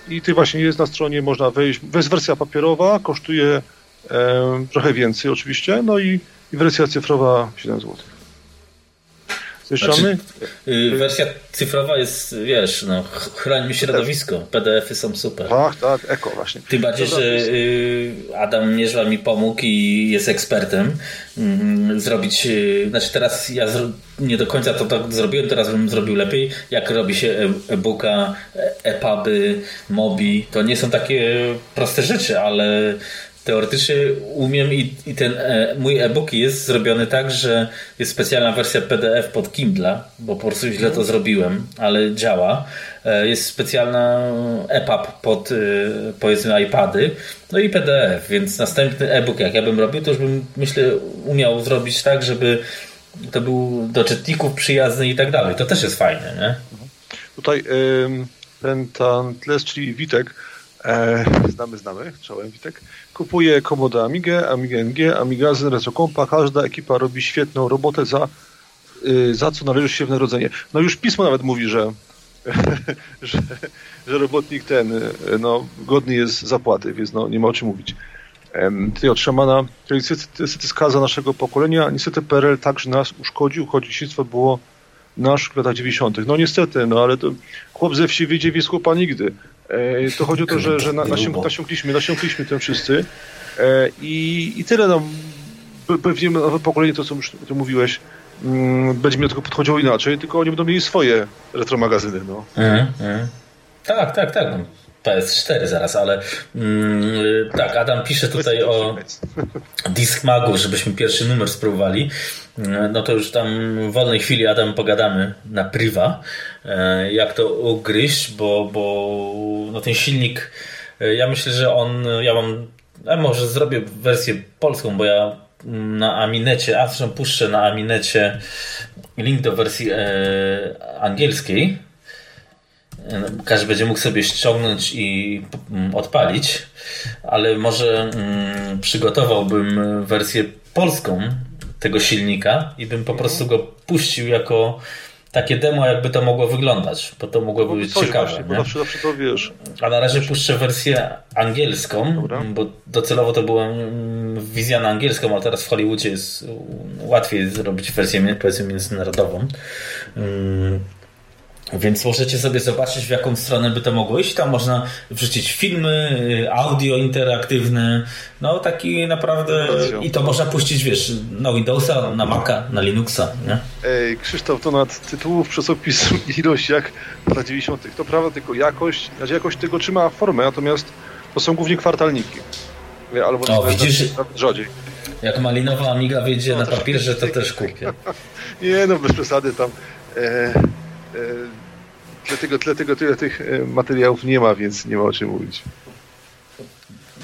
I ty właśnie jest na stronie, można wejść. Jest wersja papierowa, kosztuje trochę więcej oczywiście, no i, i wersja cyfrowa 7 zł. Zniszczamy? Znaczy, wersja cyfrowa jest, wiesz, no, chrońmy środowisko. PDF-y są super. Tak, tak, eko właśnie. Tym bardziej, że y, Adam Mierzwa mi pomógł i jest ekspertem mm, zrobić, y, znaczy teraz ja nie do końca to tak zrobiłem, teraz bym zrobił lepiej, jak robi się e, e-booka, e-puby, mobi, to nie są takie proste rzeczy, ale teoretycznie umiem i, i ten e, mój e-book jest zrobiony tak, że jest specjalna wersja PDF pod Kindle, bo po prostu źle to zrobiłem, ale działa. E, jest specjalna EPUB pod e, powiedzmy iPady, no i PDF, więc następny e-book jak ja bym robił, to już bym myślę umiał zrobić tak, żeby to był do czytników przyjazny i tak dalej. To też jest fajne, nie? Tutaj ten, ten tles, czyli Witek, e, znamy, znamy, czołem Witek, kupuje komodę Amigę, Amigę NG, Amigazyn, Retrocompa. Każda ekipa robi świetną robotę, za, y, za co należy się w narodzenie. No już pismo nawet mówi, że, że, że robotnik ten y, no, godny jest zapłaty, więc no, nie ma o czym mówić. Tutaj od szamana, to niestety skaza naszego pokolenia, niestety PRL także nas uszkodził, choć dzieciństwo było nasz w latach 90. No niestety, no ale to chłop ze wsi wyjdzie w chłopa nigdy. E, to chodzi o to, że, że na, nasiąk, nasiąkliśmy, nasiąkliśmy tym wszyscy e, i, i tyle. No, pewnie nowe pokolenie, to co już ty mówiłeś, mm, będzie miał tylko podchodziło inaczej, tylko oni będą mieli swoje retromagazyny. No. Mm, mm. Tak, tak, tak. PS4 zaraz, ale mm, tak, Adam pisze tutaj o Discmagu, żebyśmy pierwszy numer spróbowali. Mm, no to już tam w wolnej chwili Adam pogadamy na priwa, e, jak to ugryźć, bo, bo no ten silnik, ja myślę, że on, ja mam, może zrobię wersję polską, bo ja na Aminecie, a zresztą puszczę na Aminecie link do wersji e, angielskiej, każdy będzie mógł sobie ściągnąć i mm, odpalić, ale może mm, przygotowałbym wersję polską tego silnika i bym po mhm. prostu go puścił jako takie demo, jakby to mogło wyglądać, bo to mogłoby no, być ciekawe. Właśnie, bo zawsze, zawsze to wiesz. A na razie puszczę wersję angielską, Dobra. bo docelowo to była mm, wizja na angielską, a teraz w Hollywoodzie jest łatwiej zrobić wersję powiedzmy międzynarodową. Więc możecie sobie zobaczyć, w jaką stronę by to mogło iść. Tam można wrzucić filmy, audio interaktywne, no taki naprawdę. I to można puścić, wiesz, na Windowsa, na Maca, na Linuxa. Nie? Ej, Krzysztof, to nad tytułów czasopisu ilość jak w lat 90. To prawda, tylko jakość, znaczy jakość tego trzyma formę, natomiast to są głównie kwartalniki. Albo o, widzisz. Jak malinowa Amiga wyjdzie no, na papierze, to też kupię. Nie, no bez przesady tam. E dlatego, dlatego tyle tych e, materiałów nie ma, więc nie ma o czym mówić.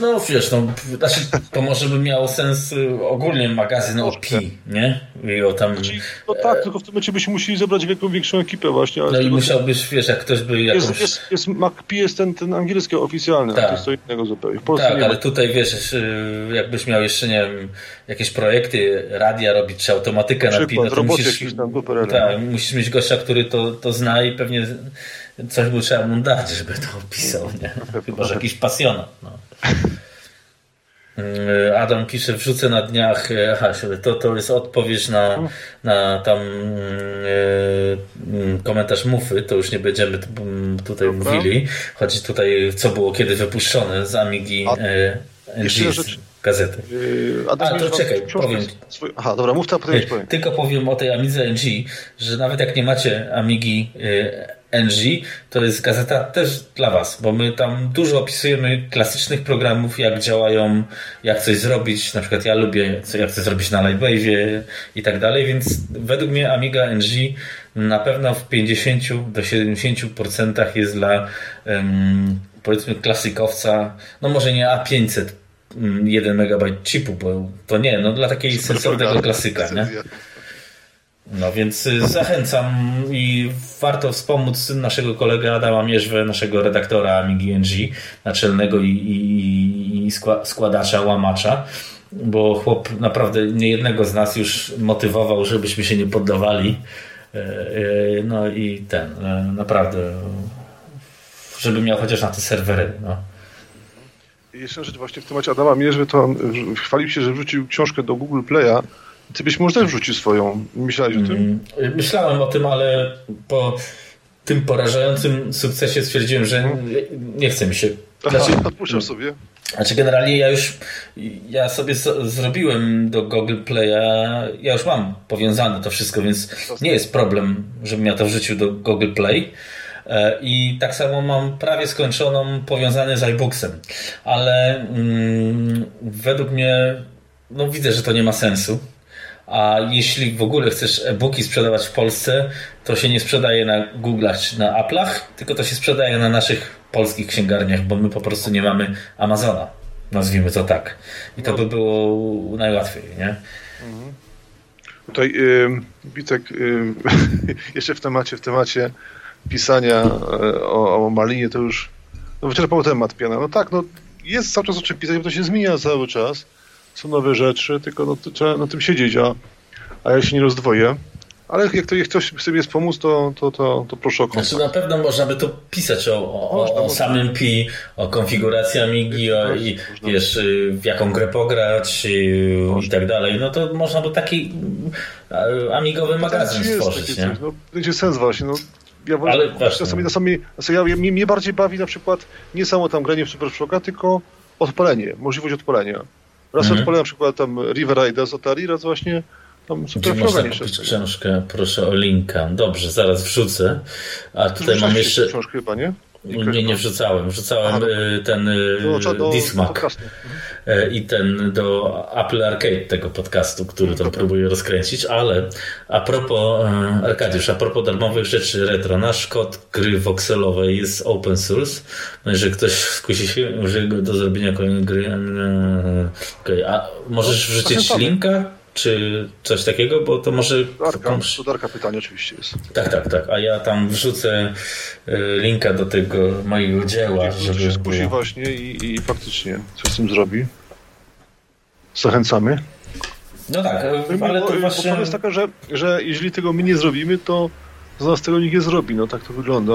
No wiesz, no, znaczy, to może by miało sens y, ogólnie magazyn o Pi, nie? I o tam... Znaczy, no tak, e... tylko w tym momencie byśmy musieli zebrać wielką, większą ekipę właśnie. No i musiałbyś, wiesz, jak ktoś by jakąś... Jest, jest, jest MacPi jest ten, ten angielski oficjalny, tak. to jest co innego zupełnie. tak, ale tutaj wiesz, y, jakbyś miał jeszcze, nie wiem, jakieś projekty, radia robić, czy automatykę na Pi, no to musisz... Tam, tak, musisz mieć gościa, który to, to zna i pewnie coś by trzeba mu dać, żeby to opisał, nie? Chyba, że jakiś pasjonat, no. Mm, Adam pisze, wrzucę na dniach, e, aha, to, to jest odpowiedź na, na tam e, komentarz Mufy, to już nie będziemy tutaj Dobra. mówili. Chodzi tutaj, co było kiedy wypuszczone z Amigi NG, z gazety. Yy, A to czekaj, powiem. Swój... Aha, dobra, mów to, potem powiem. Tylko powiem o tej Amidze NG, że nawet jak nie macie Amigi NG, to jest gazeta też dla Was, bo my tam dużo opisujemy klasycznych programów, jak działają, jak coś zrobić. Na przykład ja lubię, jak coś zrobić na Lightwave'ie i tak dalej, więc według mnie Amiga NG na pewno w 50 do 70% jest dla um, powiedzmy klasykowca, no może nie A500 1 MB chipu, bo to nie, no dla takiej sensownego klasyka, nie? No więc y, zachęcam i warto wspomóc naszego kolegę Adama Mierzwę, naszego redaktora Amigi NG, naczelnego i, i, i składacza, łamacza, bo chłop naprawdę niejednego z nas już motywował, żebyśmy się nie poddawali. E, e, no i ten, e, naprawdę, żeby miał chociaż na te serwery. No. Jeszcze rzecz właśnie w temacie Adama Mierzwy, to on chwalił się, że wrzucił książkę do Google Play'a Ty byś może też wrzucił swoją. Myślałeś o tym? Mm, myślałem o tym, ale po tym porażającym sukcesie stwierdziłem, że nie chce mi się. Znaczy, odpuszczasz sobie? Znaczy generalnie ja już ja sobie zrobiłem do Google Play'a, ja już mam powiązane to wszystko, więc nie jest problem, żebym ja to wrzucił do Google Play. E, I tak samo mam prawie skończoną powiązane z iBooksem. Ale mm, według mnie no widzę, że to nie ma sensu. A jeśli w ogóle chcesz e-booki sprzedawać w Polsce, to się nie sprzedaje na Google'ach czy na Apple'ach, tylko to się sprzedaje na naszych polskich księgarniach, bo my po prostu nie mamy Amazona. Nazwijmy to tak. I to no. by było najłatwiej, nie? Mhm. Tutaj yy, Witek, yy, jeszcze w temacie, w temacie pisania yy, o, o Malinie to już no, wyczerpał temat piana. No tak, no jest cały czas o czym pisać, bo to się zmienia cały czas. Są nowe rzeczy, tylko no, trzeba na tym siedzieć, a, a ja się nie rozdwoję. Ale jak, to, jak ktoś chce mi pomóc, to, to, to, to proszę o kontakt. Znaczy na pewno można by tu pisać o, o, można, o samym Pi, o konfiguracji Amigi, o, i wiesz, y, w jaką grę pograć i, i tak dalej. No to można by taki y, amigowy magazyn stworzyć, nie? no, będzie sens właśnie, no. Ja Ale czasami, czasami, ja, ja, mnie, mnie bardziej bawi na przykład nie samo tam granie w Super Shocka, tylko odpalenie, możliwość odpalenia. Raz mhm. odpalę na przykład tam River Raida z Atari, raz właśnie tam Super można kupić książkę? Proszę o linka. Dobrze, zaraz wrzucę. A tutaj mam jeszcze... książkę chyba, nie? Nie, nie wrzucałem. Wrzucałem Aha, y, ten y, Dismac y, i ten do Apple Arcade tego podcastu, który tam próbuję rozkręcić, ale a propos Arkadiusz, a propos darmowych rzeczy retro, nasz kod gry voxelowej jest open source. No jeżeli ktoś skusi się, użyje go do zrobienia kolejnej gry. Okay, a możesz wrzucić linka? Czy coś takiego, bo to może... Darka, to Darka pytanie oczywiście jest. Tak, tak, tak, a ja tam wrzucę y, linka do tego mojego dzieła, I, żeby... się skusi było... właśnie i, i faktycznie coś z tym zrobi. Zachęcamy. No tak, no, ale to właśnie... Bo jest taka, że, że jeżeli tego my nie zrobimy, to z nas tego nikt nie zrobi, no tak to wygląda.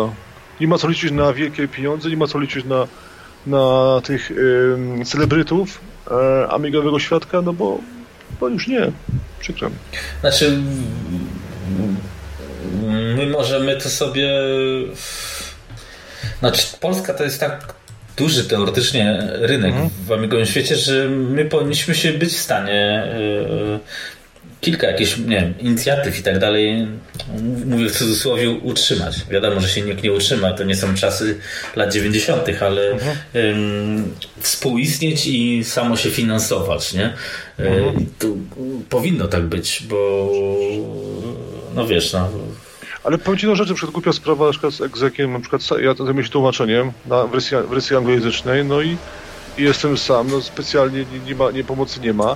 Nie ma co liczyć na wielkie pieniądze, nie ma co liczyć na, na tych celebrytów y, amigowego świadka, no bo bo już nie. Przykro mi. Znaczy, my możemy to sobie. Znaczy, Polska to jest tak duży teoretycznie rynek mhm. w amigowym świecie, że my powinniśmy się być w stanie yy, kilka jakichś, nie wiem, inicjatyw i tak dalej, mówię w cudzysłowie, utrzymać. Wiadomo, że się nikt nie utrzyma, to nie są czasy lat 90., ale mhm. współistnieć i samo się finansować, nie? Y, mhm. To powinno tak być, bo no wiesz, no, ale powiem Ci no rzeczy, na przykład głupia sprawa na przykład z egzekiem, na przykład ja to myślę tłumaczeniem na wersji, wersji anglojęzycznej, no i, i jestem sam, no specjalnie nie, nie, ma, nie pomocy nie ma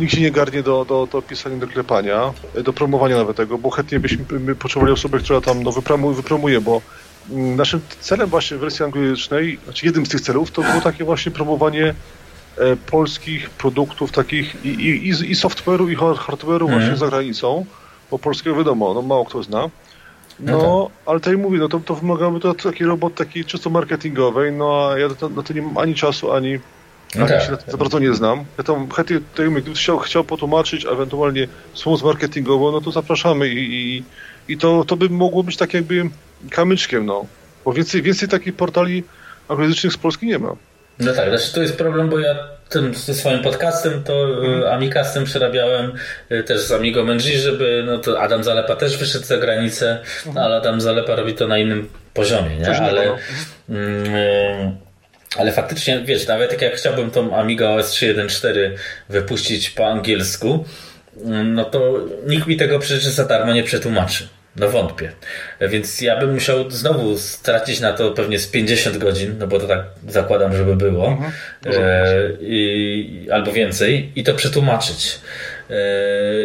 nikt się nie garnie do, do, do pisania, do klepania, do promowania nawet tego, bo chętnie byśmy potrzebowali osobę, która tam no, wypromuje, wypromuje, bo mm, naszym celem właśnie w wersji anglojęzycznej, znaczy jednym z tych celów, to było takie właśnie promowanie e, polskich produktów takich i, i, i software'u i hardware'u mm. właśnie za granicą, bo polskiego wiadomo, no mało kto zna. No, no tak. ale tutaj mówię, no to, to wymagałoby to takiej robot takiej czysto marketingowej, no a ja na to, to nie mam ani czasu, ani, no tak. Ja się za bardzo nie znam. Ja tam chętnie, gdybyś chciał, chciał potłumaczyć, ewentualnie pomoc marketingową, no to zapraszamy i, i, i to, to by mogło być tak jakby kamyczkiem, no. Bo więcej, więcej takich portali anglojęzycznych z Polski nie ma. No tak, znaczy to jest problem, bo ja tym, ze swoim podcastem to hmm. Amicastem przerabiałem y, też z Amigo NG, żeby, no to Adam Zalepa też wyszedł za granicę, hmm. ale Adam Zalepa robi to na innym poziomie, nie? ale... No. Ale faktycznie, wiesz, nawet jak chciałbym tą Amiga OS 3.1.4 wypuścić po angielsku, no to nikt mi tego przecież za darmo nie przetłumaczy. No wątpię. Więc ja bym musiał znowu stracić na to pewnie z 50 godzin, no bo to tak zakładam, żeby było. Mhm. E, i, albo więcej. I to przetłumaczyć. E,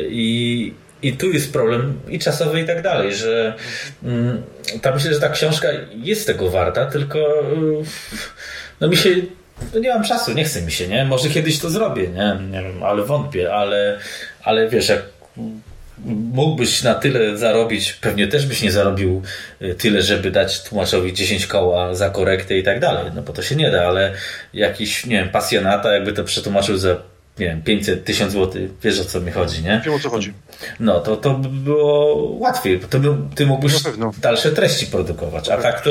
I, I tu jest problem i czasowy i tak dalej, że mm, ta myślę, że ta książka jest tego warta, tylko y, no mi się no nie mam czasu, nie chce mi się, nie? Może kiedyś to zrobię, nie? Nie wiem, ale wątpię, ale, ale wiesz, jak mógłbyś na tyle zarobić, pewnie też byś nie zarobił y, tyle, żeby dać tłumaczowi 10 koła za korektę i tak dalej, no bo to się nie da, ale jakiś, nie wiem, pasjonata jakby to przetłumaczył za nie wiem, 500, 1000 zł, wiesz o co mi chodzi, nie? Wiem o co chodzi. No, to, to by było łatwiej, bo to by, ty mógłbyś dalsze treści produkować, a tak to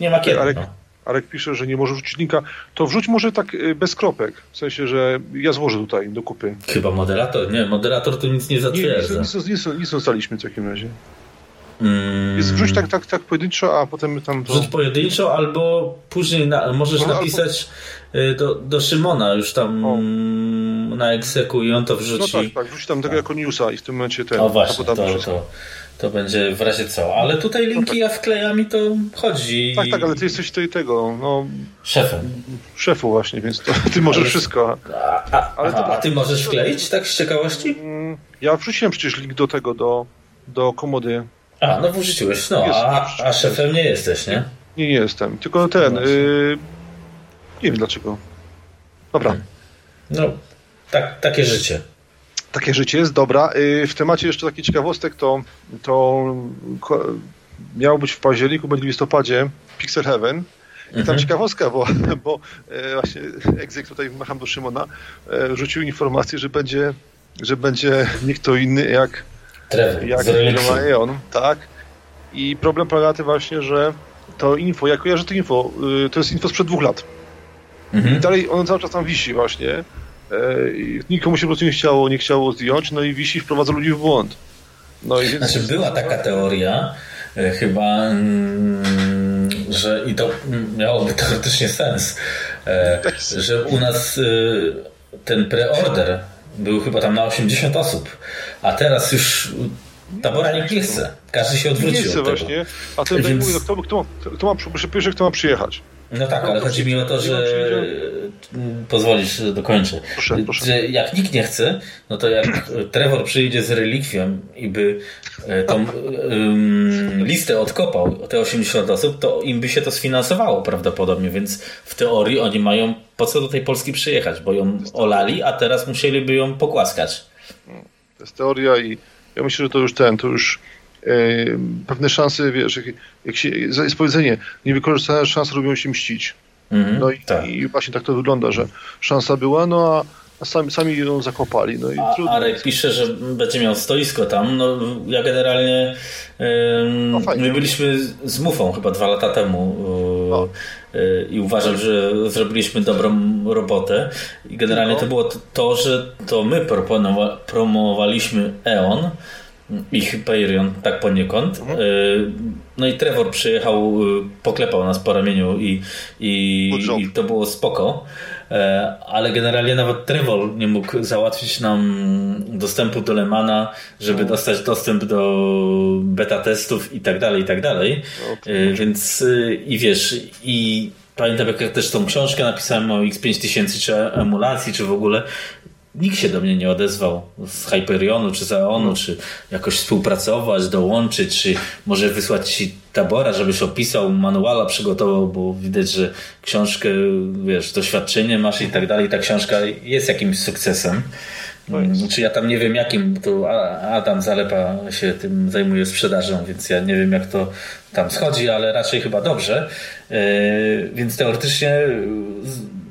nie ma kiedy. No. Arek pisze, że nie może wrzucić linka. To wrzuć może tak y, bez kropek, w sensie, że ja złożę tutaj do kupy. Chyba moderator, nie, moderator to nic nie Nie, zatwierdza. nic, nic, nic, w takim razie. Mm, Jest wrzuć tak, tak, tak pojedynczo, a potem tam to... Wrzuć pojedynczo, albo później na, możesz No, albo- napisać y, do, do Szymona już tam O. na egzeku i on to No wrzuci. tak, tak, wrzuć tam tego jako newsa i w tym momencie ten... O właśnie, to, to, to będzie w razie co. Ale tutaj linki ja wklejam i to chodzi. Tak, tak, ale ty jesteś tutaj tego, no, Szefem. szefu właśnie, więc to, ty możesz Ale- wszystko. A, a, Ale to aha, a tak. ty możesz wkleić tak z ciekawości? Mm, Ja wrzuciłem przecież link do tego, do, do komody. A, no wrzuciłeś, no, Jest, a, a szefem nie jesteś, nie? Nie, nie jestem, tylko ten, No y, nie wiem dlaczego. Dobra, No, tak, takie życie. Takie życie jest, dobra. Y, w temacie jeszcze taki ciekawostek, to, to miało być w październiku, będzie w listopadzie Pixel Heaven. I tam Mhm. ciekawostka, bo, bo e, właśnie Exek tutaj macham do Szymona, e, rzucił informację, że będzie, że będzie nie kto inny jak, Trevor, jak z Relixem. Eon, tak. I problem polega na tym właśnie, że to info, ja kojarzę to info, y, to jest info sprzed dwóch lat. I Mhm. dalej ono cały czas tam wisi właśnie. E, Nikomu się po prostu nie chciało, nie chciało zdjąć, no i wisi, wprowadza ludzi w błąd. No i więc... Znaczy była taka teoria, e, chyba, mm, że i to mm, miałoby teoretycznie sens, e, że u nas ten preorder był chyba tam na 80 osób, a teraz już tabora nikt nie chce. Każdy się nie odwrócił chcę od tego. właśnie, a ten Więc- Więc... mówię, kto, kto, kto, ma, kto ma przyjechać. No tak, No, ale chodzi mi o to, że mm, pozwolisz, że dokończę. Proszę, proszę. Że jak nikt nie chce, no to jak Trevor przyjdzie z relikwią i by e, tą ym, listę odkopał, te 80 osób, to im by się to sfinansowało prawdopodobnie, więc w teorii oni mają po co do tej Polski przyjechać, bo ją olali, a teraz musieliby ją pogłaskać. To jest teoria i ja myślę, że to już ten, to już pewne szanse, wiesz, jak, jak się, jest powiedzenie, niewykorzystane szanse lubią się mścić. Mhm, No i, tak. i właśnie tak to wygląda, że szansa była, no a, a sami, sami ją zakopali. No i A trudno. Arek pisze, że będzie miał stoisko tam. No, ja generalnie No my byliśmy z Mufą chyba dwa lata temu e, e, i uważam, że zrobiliśmy dobrą robotę. I generalnie No. to było to, że to my promowaliśmy E.ON i Hyperion tak poniekąd. Mhm. E, No i Trevor przyjechał, e, poklepał nas po ramieniu i, i, i to było spoko. E, Ale generalnie nawet Trevor nie mógł załatwić nam dostępu do Lemana, żeby No. dostać dostęp do beta testów i tak dalej, i tak dalej. No, Więc i wiesz, i pamiętam jak ja też tą książkę napisałem o X5000 czy emulacji, czy w ogóle nikt się do mnie nie odezwał z Hyperionu czy z Aeonu, czy jakoś współpracować, dołączyć, czy może wysłać ci tabora, żebyś opisał, manuala przygotował, bo widać, że książkę, wiesz, doświadczenie masz i tak dalej. Ta książka jest jakimś sukcesem. Mm, Czy ja tam nie wiem jakim, bo to Adam Zalepa się tym zajmuje sprzedażą, więc ja nie wiem jak to tam schodzi, ale raczej chyba dobrze. E, Więc teoretycznie,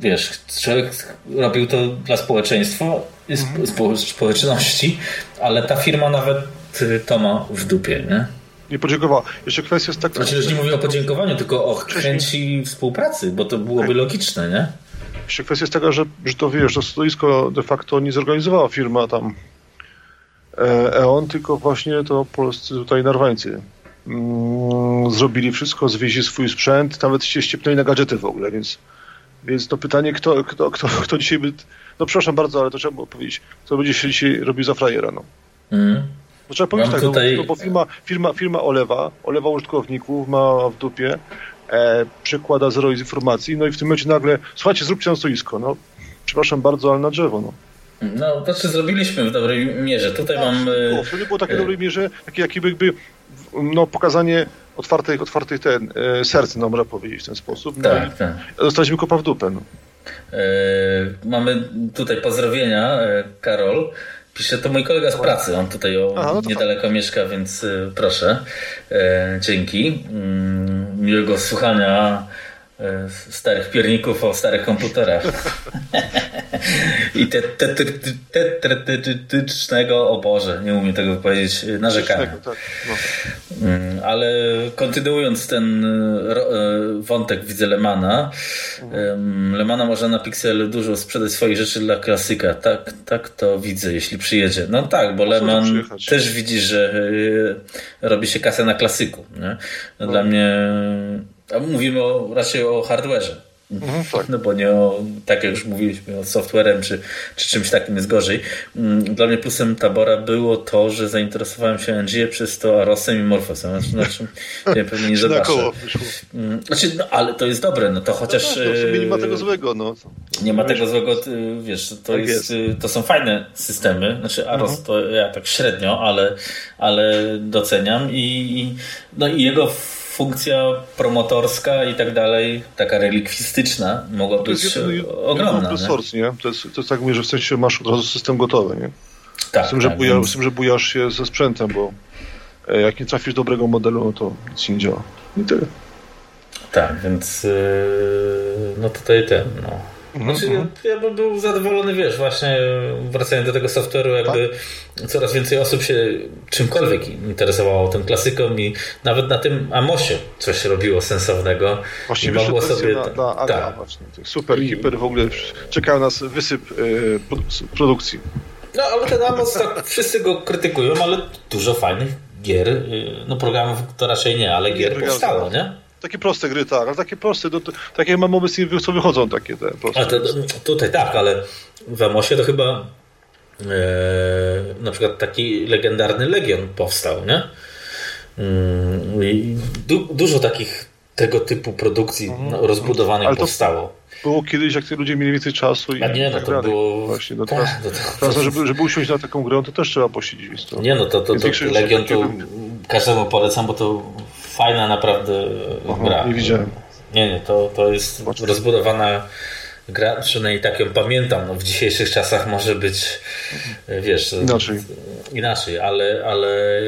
wiesz, człowiek robił to dla społeczeństwa, sp- spo, społeczności, ale ta firma nawet y, to ma w dupie, nie? Nie podziękowała. Jeszcze kwestia jest taka... Znaczy, już nie mówię o podziękowaniu, tylko o chęci współpracy, bo to byłoby logiczne, nie? Jeszcze kwestia jest taka, że, że to wiesz, to stoisko de facto nie zorganizowała firma tam e, E.ON, tylko właśnie to polscy tutaj narwańcy. Mm, zrobili wszystko, zwieźli swój sprzęt, nawet się ściepnęli na gadżety w ogóle, więc, więc to pytanie, kto, kto, kto, kto dzisiaj by... No przepraszam bardzo, ale to trzeba było powiedzieć, kto będzie się dzisiaj robił za frajera, no. Mm. No trzeba powiedzieć Mam tak, tutaj- no, bo firma, firma, firma olewa, olewa użytkowników, ma w dupie, e, przekłada zero informacji, no i w tym momencie nagle, słuchajcie, zróbcie na stoisko, no. Przepraszam bardzo, ale na drzewo, no. No, to czy zrobiliśmy w dobrej mierze. Tutaj mam... y, Było, wtedy było takie e, dobrej mierze, takie jakby, jakby no, pokazanie otwartych, otwartych ten, e, serc, no można powiedzieć w ten sposób. No Tak, tak. dostaliśmy kopa w dupę, no. E, mamy tutaj pozdrowienia, e, Karol. Pisze, to mój kolega z pracy, on tutaj o, Aha, no niedaleko mieszka, więc proszę. Dzięki. Mm, miłego słuchania starych pierników o starych komputerach. I tetetycznego, o Boże, nie umiem tego powiedzieć, narzekania. Tak, no. Mm, ale kontynuując ten e, wątek widzę Lemana. Lemana może na Pixel dużo sprzedać swoich rzeczy dla klasyka. Tak, tak to widzę, jeśli przyjedzie. No tak, bo Leman też widzi, że e, robi się kasę na klasyku. Nie? No. Dla mnie a mówimy o, raczej o hardware'ze. Mhm, tak. No bo nie o, tak jak już mówiliśmy, o softwarem czy, czy czymś takim jest gorzej. Mm, dla mnie plusem Tabora było to, że zainteresowałem się NG przez to Arosem i Morfosem. Znaczy, nie, pewnie nie zobaczę. Mm, znaczy, no, ale to jest dobre, no to chociaż... No, tak, no, nie ma tego złego. No. Nie ma tego złego, wiesz, to, tak jest, jest, to są fajne systemy. Znaczy Aros mhm. to ja tak średnio, ale, ale doceniam i, no i jego funkcja promotorska i tak dalej, taka relikwistyczna, mogła być jeden, ogromna. Jeden source, nie? To, jest, to jest tak mówię, że w sensie masz od razu system gotowy, nie? Tak, z, tym, tak, że buja, więc... z tym, że bujasz się ze sprzętem, bo e, jak nie trafisz dobrego modelu, no to nic nie działa. I tyle. Tak, więc yy, no tutaj ten, no znaczy, ja, ja bym był zadowolony, wiesz, właśnie wracając do tego software'u, jakby tak? coraz więcej osób się czymkolwiek interesowało tym klasyką i nawet na tym Amosie coś robiło sensownego. Właśnie mogło sobie na, na tak. właśnie. Super, I... hiper w ogóle czekał nas wysyp yy, produkcji. No, ale ten Amos, tak, wszyscy go krytykują, ale dużo fajnych gier, yy, no programów to raczej nie, ale gier powstało, nie? Takie proste gry, tak, ale takie proste, to, to, takie mam obecnie, co wychodzą takie te proste. A to, tutaj tak, ale w Amosie to chyba e, na przykład taki legendarny Legion powstał, nie? Mm, I du, dużo takich tego typu produkcji mhm. no, rozbudowanych powstało. Było kiedyś, jak ludzie mieli więcej czasu i A nie, no tak to dalej. było... Właśnie, no teraz, tak, to, teraz żeby, żeby usiąść na taką grę, to też trzeba posiedzieć. To, nie, no to, to, to, to Legion to każdemu polecam, bo to fajna naprawdę Aha, gra. Nie widziałem. Nie, nie, to, to jest Zobaczmy. rozbudowana gra, przynajmniej tak ją pamiętam. No, w dzisiejszych czasach może być, wiesz, inaczej, inaczej ale, ale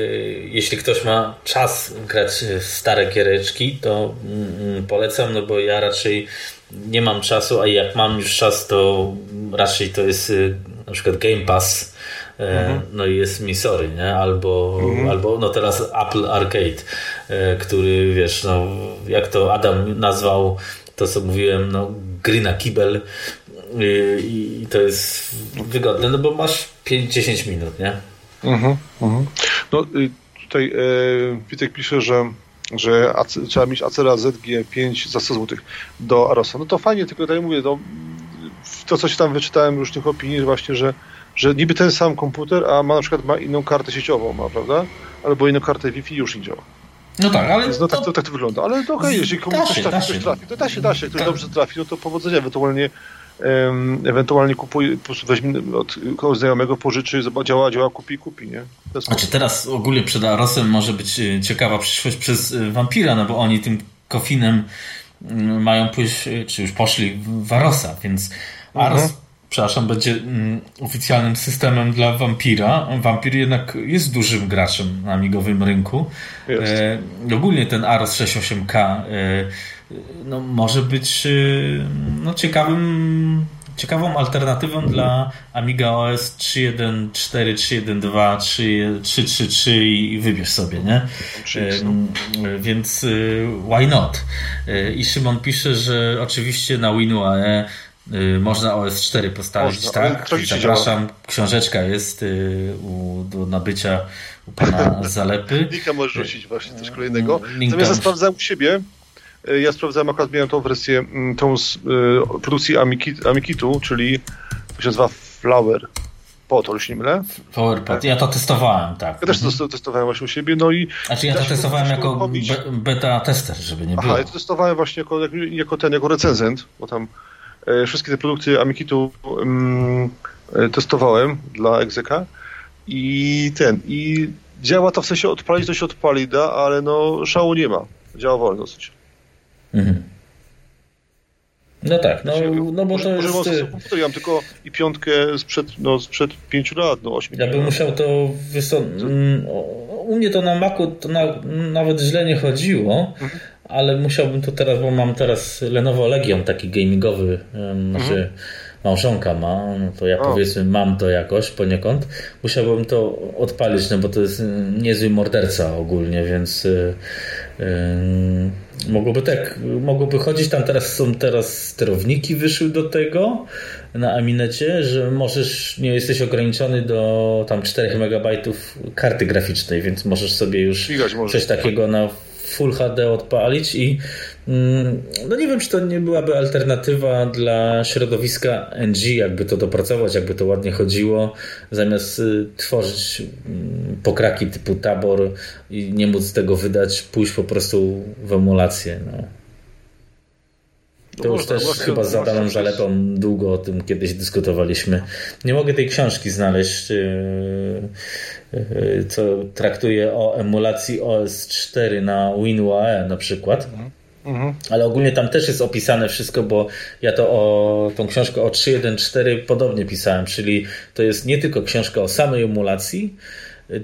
jeśli ktoś ma czas grać w stare giereczki, to mm, polecam, no bo ja raczej nie mam czasu, a jak mam już czas, to raczej to jest y, na przykład Game Pass Mhm. No i jest Missouri, nie? Albo, mhm. albo no teraz Apple Arcade, e, który wiesz, no jak to Adam nazwał, to co mówiłem, no gry na kibel i, i to jest wygodne, no bo masz 5-10 minut, nie? Mhm, mhm. No y, tutaj e, Witek pisze, że że trzeba mieć Acera ZG5 za 100 zł do Arosa. No to fajnie, tylko tutaj mówię, no, to co się tam wyczytałem różnych opinii, właśnie, że że niby ten sam komputer, a ma na przykład ma inną kartę sieciową, ma, prawda? Albo inną kartę Wi-Fi już nie działa. No tak, ale. Więc no tak to, tak to wygląda. Ale to okej, okay, jeżeli komuś coś trafi, trafi, to da się, da się. Ktoś tak. dobrze trafi, no to powodzenia. Ewentualnie um, ewentualnie kupuje, po prostu weźmie od kogoś znajomego, pożyczy, działa, działa, kupi, kupi, nie? Znaczy teraz ogólnie przed Arosem może być e, ciekawa przyszłość przez e, Vampira, no bo oni tym kofinem mm, mają pójść, e, czy już poszli w Arosa, więc Aros mhm przepraszam, będzie mm, oficjalnym systemem dla Vampira. Vampir jednak jest dużym graczem na amigowym rynku. E, ogólnie ten Aros 68K e, no, może być e, no, ciekawym ciekawą alternatywą dla Amiga OS 3.1.4, 3.1.2, 3.3.3 i wybierz sobie, nie? E, więc e, why not? E, I Szymon pisze, że oczywiście na WinUAE można OS4 postawić, Można, tak? Zapraszam, książeczka jest y, u, do nabycia u pana Zalepy. Linka możesz rzucić właśnie coś kolejnego. Linka... Natomiast ja sprawdzałem u siebie, y, ja sprawdzałem, akurat miałem tą wersję, mm, tą z produkcji Amikit, Amikitu, czyli to się nazywa Flower Pot, już nie mylę? PowerPod. Ja to testowałem, tak. Ja też to testowałem właśnie u siebie, no i... Znaczy ja to testowałem jako beta tester, żeby nie było. Aha, ja to testowałem właśnie jako, jako ten, jako recenzent, bo tam wszystkie te produkty Amikitu um, testowałem dla Exeka i ten, i działa to w sensie odpalić, to się odpali, da, ale no szału nie ma. Działa wolno dosyć. Mhm. No tak, no, no bo to jest... Może mam tylko i piątkę sprzed, no, sprzed pięciu lat, no ośmiu. Ja bym musiał to, wiesz co, mm, u mnie to na Macu to na, nawet źle nie chodziło, mhm. Ale musiałbym to teraz, bo mam teraz Lenovo Legion, taki gamingowy, znaczy mhm. małżonka ma, no to ja o. powiedzmy mam to jakoś poniekąd. Musiałbym to odpalić, no bo to jest niezły morderca ogólnie, więc yy, yy, mogłoby tak, mogłoby chodzić, tam teraz są teraz sterowniki wyszły do tego na Aminecie, że możesz, nie jesteś ograniczony do tam 4 MB karty graficznej, więc możesz sobie już coś takiego na Full HD odpalić i mm, no nie wiem, czy to nie byłaby alternatywa dla środowiska NG, jakby to dopracować, jakby to ładnie chodziło, zamiast y, tworzyć mm, pokraki typu tabor i nie móc tego wydać, pójść po prostu w emulację. No. To już też chyba z Adamem Zalepą długo o tym kiedyś dyskutowaliśmy. Nie mogę tej książki znaleźć, y, y, co traktuje o emulacji OS4 na WinUAE na przykład. Mhm. Ale ogólnie tam też jest opisane wszystko, bo ja to o tą książkę o 3.1.4 podobnie pisałem, czyli to jest nie tylko książka o samej emulacji,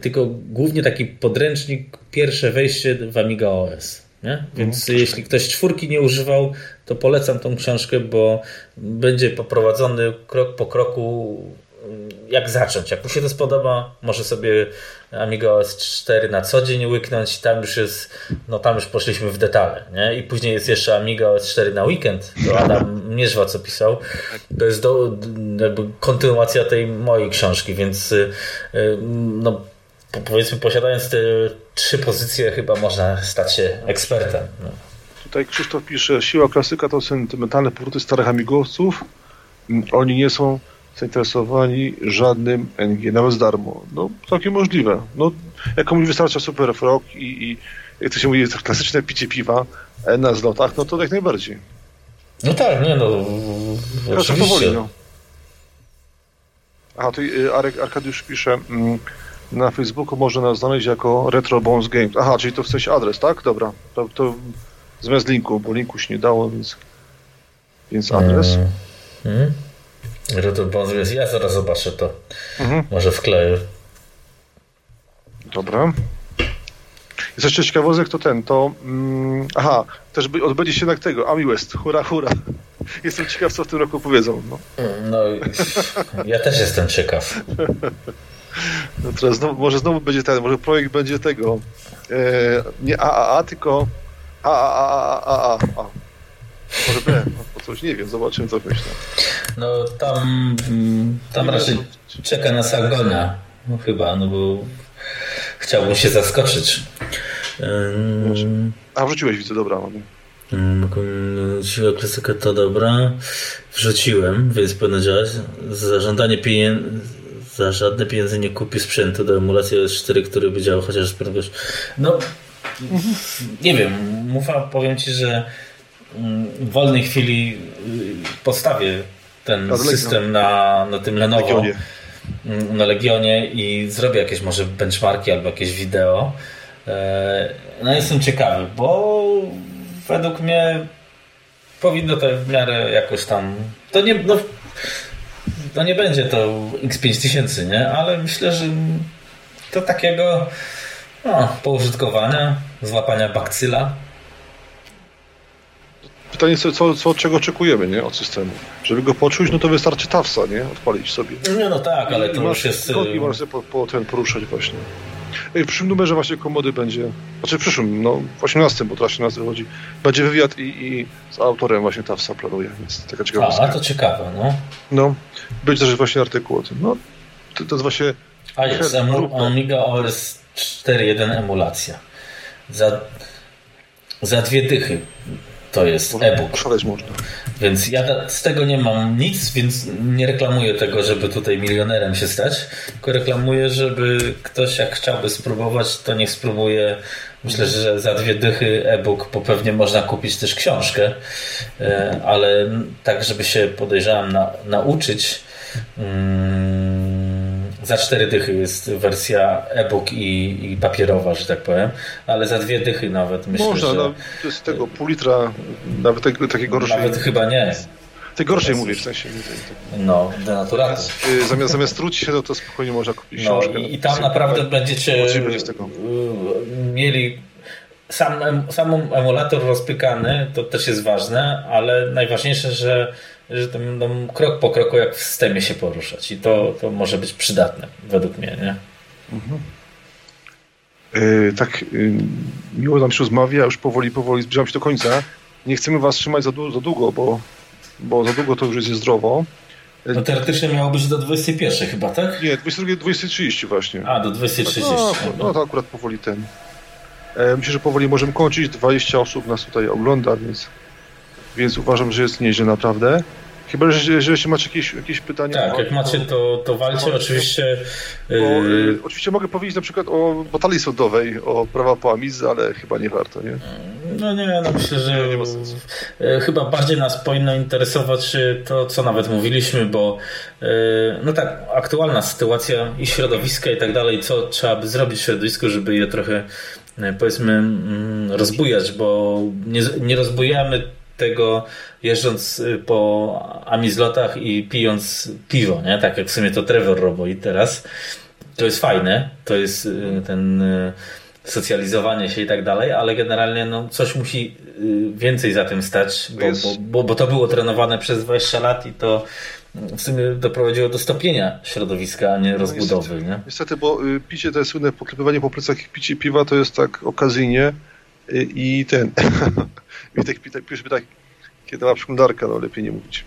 tylko głównie taki podręcznik, pierwsze wejście w Amiga OS. Nie? Więc mhm. jeśli ktoś czwórki nie używał, to polecam tą książkę, bo będzie poprowadzony krok po kroku, jak zacząć. Jak mu się to spodoba, może sobie Amiga OS 4 na co dzień łyknąć. Tam już jest, no tam już poszliśmy w detale. Nie? I później jest jeszcze Amiga OS 4 na weekend. To Adam Mierzwa co pisał. To jest do, kontynuacja tej mojej książki, więc y, y, no, powiedzmy posiadając te trzy pozycje chyba można stać się ekspertem. No. Tutaj Krzysztof pisze, siła klasyka to sentymentalne powroty starych amigowców. Mm, oni nie są zainteresowani żadnym NG, nawet z darmo. No, całkiem możliwe. No, jak komuś wystarcza Super Frog i, i jak to się mówi, klasyczne picie piwa na zlotach, no to jak najbardziej. No tak, nie no, oczywiście. Powoli, no. Aha, tu y, Arek Arkadiusz pisze, mm, na Facebooku można nas znaleźć jako Retro Bones Games. Aha, czyli to w sensie adres, tak? Dobra. To, to zamiast linku, bo linku się nie dało, więc, więc adres. Hmm. Retro Bones Games. Ja zaraz zobaczę to. Mhm. Może wkleję. Dobra. Jest jeszcze ciekawostek, to ten, to... Mm, aha, też by, odbędzie się jednak tego, Ami West, hura, hura. Jestem ciekaw, co w tym roku powiedzą. No, no ja też jestem ciekaw. No teraz znowu, może znowu będzie ten, może projekt będzie tego. E, nie AAA, tylko AAAAA. Może B, po coś nie wiem, zobaczymy co myślę. No tam, tam raczej czeka na Sargona, no, chyba, no bo chciałbym się zaskoczyć. A wrzuciłeś, widzę, dobra. Siła klasyka to dobra. Wrzuciłem, więc powinno działać. Zażądanie pieniędzy za żadne pieniądze nie kupi sprzętu do emulacji OS4, który by działał chociaż z prędkością. No, nie wiem, mufa, powiem Ci, że mm, w wolnej chwili y, postawię ten system na, na tym Lenovo, Legionie. Mm, na Legionie i zrobię jakieś może benchmarki albo jakieś wideo. E, no jestem ciekawy, bo według mnie powinno to w miarę jakoś tam. To nie. No, no nie będzie to X5000, nie? Ale myślę, że to takiego no, poużytkowania, złapania bakcyla. Pytanie, co, co, co, czego oczekujemy nie, od systemu? Żeby go poczuć, no to wystarczy tafsa, nie? Odpalić sobie. Nie, no tak, ale to I już jest... I masz sobie po, po, ten poruszać właśnie. W przyszłym numerze właśnie komody będzie, znaczy w przyszłym, no w 18, bo teraz 18 wychodzi, będzie wywiad i, i z autorem właśnie Tafsa planuje, więc taka ciekawostka. A, to ciekawe, no. No, będzie też właśnie artykuł o tym. No, to, to jest właśnie... A jest, Amiga OS 4.1 emulacja. Za, za dwie dychy to jest e-book. Szaleć można. Więc ja z tego nie mam nic, więc nie reklamuję tego, żeby tutaj milionerem się stać, tylko reklamuję, żeby ktoś jak chciałby spróbować, to niech spróbuje. Myślę, że za dwie dychy e-book, bo pewnie można kupić też książkę, e, ale tak, żeby się podejrzewam na, nauczyć. Hmm, za cztery dychy jest wersja e-book i, i, papierowa, że tak powiem, ale za dwie dychy nawet myślę, Można, że... no, to jest tego pół litra, nawet tego, takiego. Nawet chyba nie. Tej gorszej mówię w sensie. No, denaturaty. Zamiast, zamiast, zamiast truć się, to, to spokojnie można kupić no, książkę. I, i tam naprawdę będziecie będzie mieli sam, sam emulator rozpykany to też jest ważne, ale najważniejsze, że, że tam, tam krok po kroku jak w systemie się poruszać i to, to może być przydatne według mnie, nie? Mhm. Yy, tak, yy, miło nam się rozmawia, już powoli, powoli zbliżam się do końca. Nie chcemy was trzymać za, za długo, bo, bo za długo to już jest zdrowo. No teoretycznie miało być do 21 chyba, tak? Nie, 22, 20.30 właśnie. A, do 20.30. No, no to akurat powoli ten. E, myślę, że powoli możemy kończyć. 20 osób nas tutaj ogląda, więc, więc uważam, że jest nieźle naprawdę. Chyba, że, że jeśli macie jakieś, jakieś pytania. Tak, jak macie, to, to walcie. Oczywiście. Bo, yy... Oczywiście mogę powiedzieć na przykład o batalii sądowej, o prawa po Amizy, ale chyba nie warto, nie? No nie, no myślę, że nie, nie chyba bardziej nas powinno interesować to, co nawet mówiliśmy, bo no tak, aktualna sytuacja i środowiska i tak dalej, co trzeba by zrobić w środowisku, żeby je trochę powiedzmy mm, rozbujać, bo nie, nie rozbujamy tego jeżdżąc y, po amizlotach i pijąc piwo, nie? Tak jak w sumie to Trevor robi teraz. To jest fajne, to jest y, ten y, socjalizowanie się i tak dalej, ale generalnie no, coś musi więcej za tym stać, bo, bo, bo, bo to było trenowane przez 20 lat i to w sumie doprowadziło do stopienia środowiska, a nie no rozbudowy. Niestety, nie? niestety bo picie, to słynne poklepywanie po plecach, picie piwa to jest tak okazyjnie i ten Witek pisze tak, kiedy ma przeglądarkę, no lepiej nie mówić.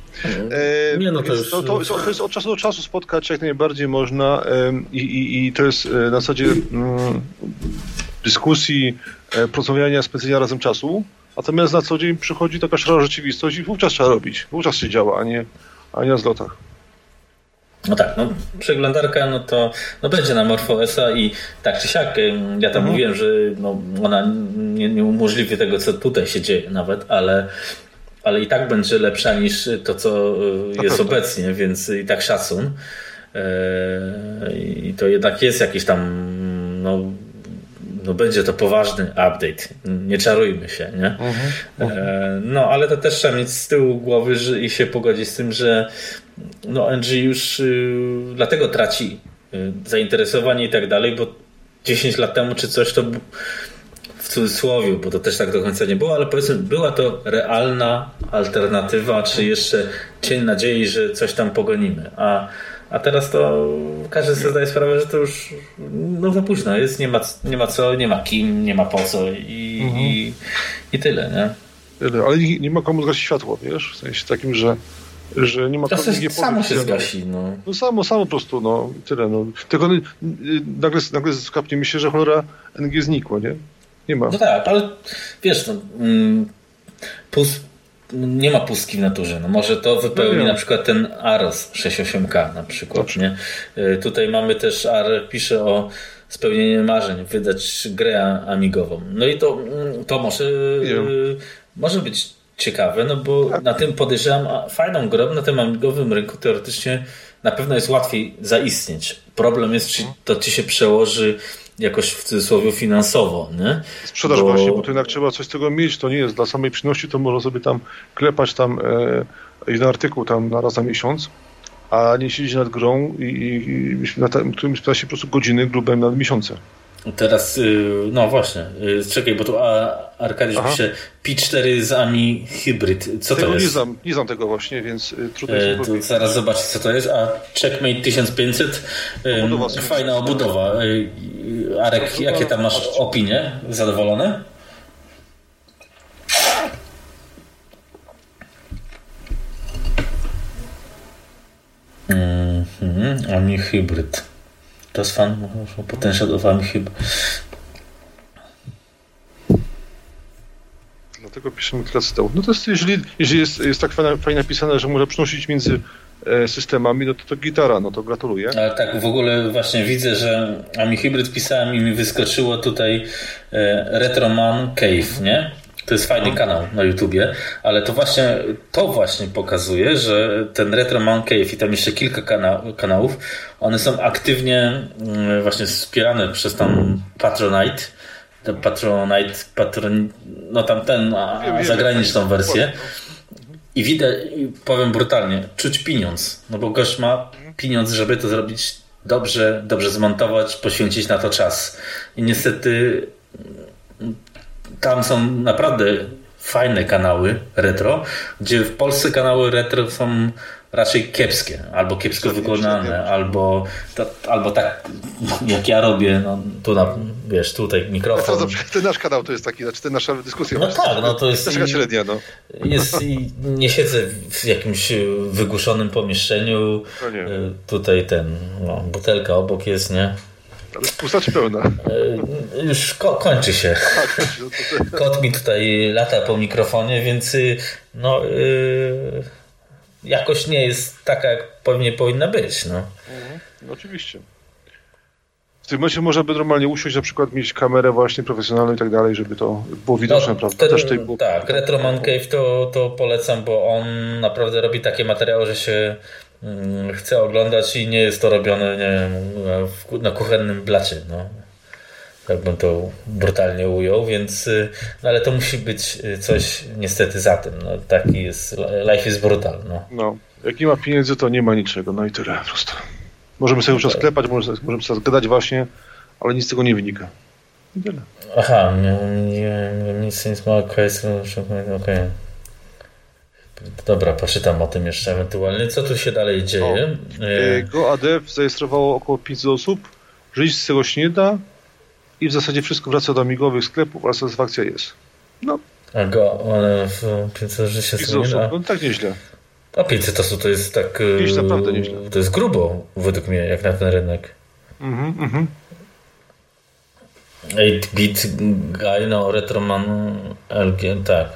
E, nie, no to, już... to, to, to, jest od czasu do czasu spotkać jak najbardziej można e, i, i, i to jest e, na zasadzie mm, dyskusji, e, porozmawiania, spędzenia razem czasu, natomiast na co dzień przychodzi taka szara rzeczywistość i wówczas trzeba robić, wówczas się działa, a nie, a nie na zlotach. No tak, no przeglądarka, no to no będzie na MorphOSa i tak czy siak, ja tam mhm. mówiłem, że no, ona nie, nie umożliwi tego, co tutaj się dzieje nawet, ale ale i tak będzie lepsza niż to, co e, jest obecnie, więc i tak szacun. E, I to jednak jest jakiś tam, no, no będzie to poważny update. Nie czarujmy się, nie? Mhm. E, no, ale to też trzeba mieć z tyłu głowy że, i się pogodzić z tym, że no NG już y, dlatego traci y, zainteresowanie i tak dalej, bo 10 lat temu czy coś to w cudzysłowie, bo to też tak do końca nie było, ale powiedzmy była to realna alternatywa, czy jeszcze cień nadziei, że coś tam pogonimy. A, a teraz to każdy sobie zdaje sprawę, że to już no za późno jest, nie ma, nie ma co, nie ma kim, nie ma po co i, mhm. i, i tyle, nie? Ale nie, nie ma komu zgasić światło, wiesz? W sensie takim, że że nie ma to samo się zgasi, no. no. samo, samo po prostu, no, tyle, no. Tylko y, nagle, nagle skapnie mi się, że cholera NG znikło, nie? Nie ma. No tak, ale wiesz, no, mm, pus, nie ma pustki w naturze. No może to wypełni no na przykład ten AROS 68K na przykład. Nie? Y, tutaj mamy też, AR pisze o spełnienie marzeń, wydać grę amigową. No i to, mm, to może, y, może być ciekawe, no bo tak. na tym podejrzewam, fajną grę na tym amigowym rynku teoretycznie na pewno jest łatwiej zaistnieć. Problem jest, czy to ci się przełoży jakoś w cudzysłowie finansowo, nie? Sprzedaż bo... właśnie, bo to jednak trzeba coś z tego mieć, to nie jest dla samej przyjemności, to można sobie tam klepać tam e, jeden artykuł tam na raz na miesiąc, a nie siedzieć nad grą i, i, i na którym spędza się po prostu godziny grube nad miesiące. Teraz, y, no właśnie, y, czekaj, bo tu Arkadiusz pisze P4 z AMI Hybrid. Co tego to jest? Nie znam, nie znam tego właśnie, więc y, trudno e, Zaraz zobaczyć, co to jest. A Checkmate 1500, obudowa fajna obudowa. Arek, jakie tam masz opinie? Zadowolone? Mm -hmm. AMI Hybrid. Das fand potential of chyba. Dlatego piszemy dołu. No to jest, jeżeli, jeżeli jest, jest tak fajnie, fajnie napisane, że może przenosić między e, systemami, no to to gitara, no to gratuluję. Ale tak w ogóle właśnie widzę, że Ami Hybrid pisałem i mi wyskoczyło tutaj e, Retroman Cave, nie? To jest fajny no. kanał na YouTubie, ale to właśnie, to właśnie pokazuje, że ten Retro Man Cave i tam jeszcze kilka kana kanałów, one są aktywnie mm, właśnie wspierane przez tam Patronite, Patronite, Patron, no tam ten, a, zagraniczną wersję. I widać, powiem brutalnie, czuć pieniądz, no bo gość ma pieniądz, żeby to zrobić dobrze, dobrze zmontować, poświęcić na to czas. I niestety tam są naprawdę fajne kanały retro, gdzie w Polsce kanały retro są raczej kiepskie, albo kiepsko wykonane, albo, albo tak jak ja robię, no tu na, wiesz, tutaj mikrofon. No to, ten nasz kanał to jest taki, znaczy ten nasza dyskusja. No tak, no to jest... Średnia, no. Jest, nie siedzę w jakimś wygłuszonym pomieszczeniu, no nie. tutaj ten, no, butelka obok jest, nie? Ale pełna? E, już ko kończy się. No Kot mi tutaj lata po mikrofonie, więc y, no... Yy jakoś nie jest taka, jak pewnie powinna być. No. Mhm, no oczywiście. W tym momencie można by normalnie usiąść, na przykład mieć kamerę właśnie profesjonalną i tak dalej, żeby to było widoczne, no, prawda? Też było... Tak, Retro Man Cave to, to polecam, bo on naprawdę robi takie materiały, że się mm, chce oglądać i nie jest to robione nie wiem, na kuchennym blacie. No jakbym to brutalnie ujął, więc y, no ale to musi być y, coś niestety za tym. No, taki jest, life is brutal. No. no, jak nie ma pieniędzy, to nie ma niczego, no i tyle po prostu. Możemy sobie już sklepać, możemy, możemy sobie gadać właśnie, ale nic z tego nie wynika. I tyle. Aha, nie, nie, nic, nic ma okej. Okay. Dobra, poczytam o tym jeszcze ewentualnie. Co tu się dalej dzieje? O, e, Go ADF zarejestrowało około 500 osób. Żyć z tego się nie da i w zasadzie wszystko wraca do amigowych sklepów, a satysfakcja jest. No. A go, ale w 500 że się osób, no tak nieźle. A 500 osób to jest tak... Jest naprawdę nieźle. To jest grubo, według mnie, jak na ten rynek. Mhm, mhm. 8-bit guy, no Retroman LG, tak.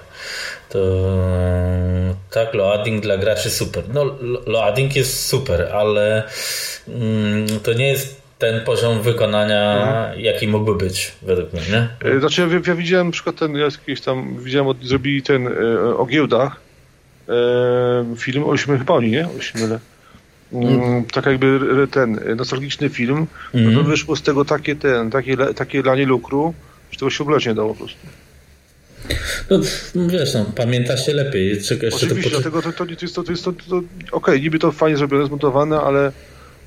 To tak, loading dla graczy super. No, loading jest super, ale mm, to nie jest ten poziom wykonania, mhm. jaki mógłby być, według mnie, nie? E, znaczy, ja, ja widziałem na przykład ten, jakiś tam, widziałem, zrobili ten e, o giełdach e, film, ośmy chyba oni, nie? Ośmiele. Mm, mm. tak jakby ten nostalgiczny film, mm. to wyszło z tego takie ten, takie, takie lanie lukru, że tego się oglądać nie dało po prostu. No, wiesz, no, pamięta się lepiej. Czeka jeszcze Oczywiście, to dlatego to, to, to jest to, to, jest to, to, to okej, okay, niby to fajnie zrobione, zmontowane, ale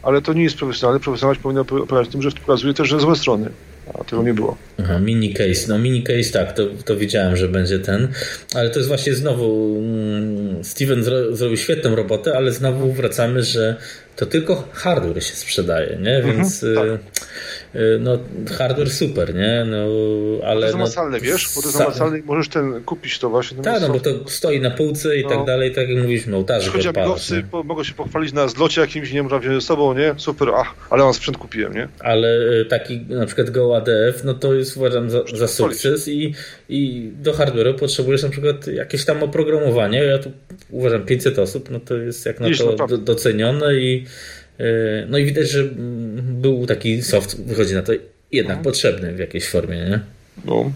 ale to nie jest profesjonalne. Profesjonalność powinna opowiadać tym, że pokazuje też, że złe strony. A tego nie było. Aha, mini case. No mini case tak, to, to wiedziałem, że będzie ten. Ale to jest właśnie znowu mm, Steven zro, zrobił świetną robotę, ale znowu wracamy, że to tylko hardware się sprzedaje, nie? Mhm, Więc mhm, tak. Y, no hardware super, nie? No, ale, to jest namacalne, no, wiesz? Bo to jest namacalne i możesz ten kupić to właśnie. Tak, no bo to stoi na półce i no. tak dalej, tak jak mówiliśmy, ołtarze Chodzi amigowcy, mogą się pochwalić na zlocie jakimś, nie można wziąć ze sobą, nie? Super, ach, ale mam sprzęt kupiłem, nie? Ale y, taki na przykład Go ADF, no to jest uważam za, za sukces i, i do hardware'u potrzebujesz na przykład jakieś tam oprogramowanie. Ja tu uważam 500 osób, no to jest jak na to do, docenione i E, no i widać, że był taki soft, wychodzi na to jednak no. potrzebny w jakiejś formie, nie? No.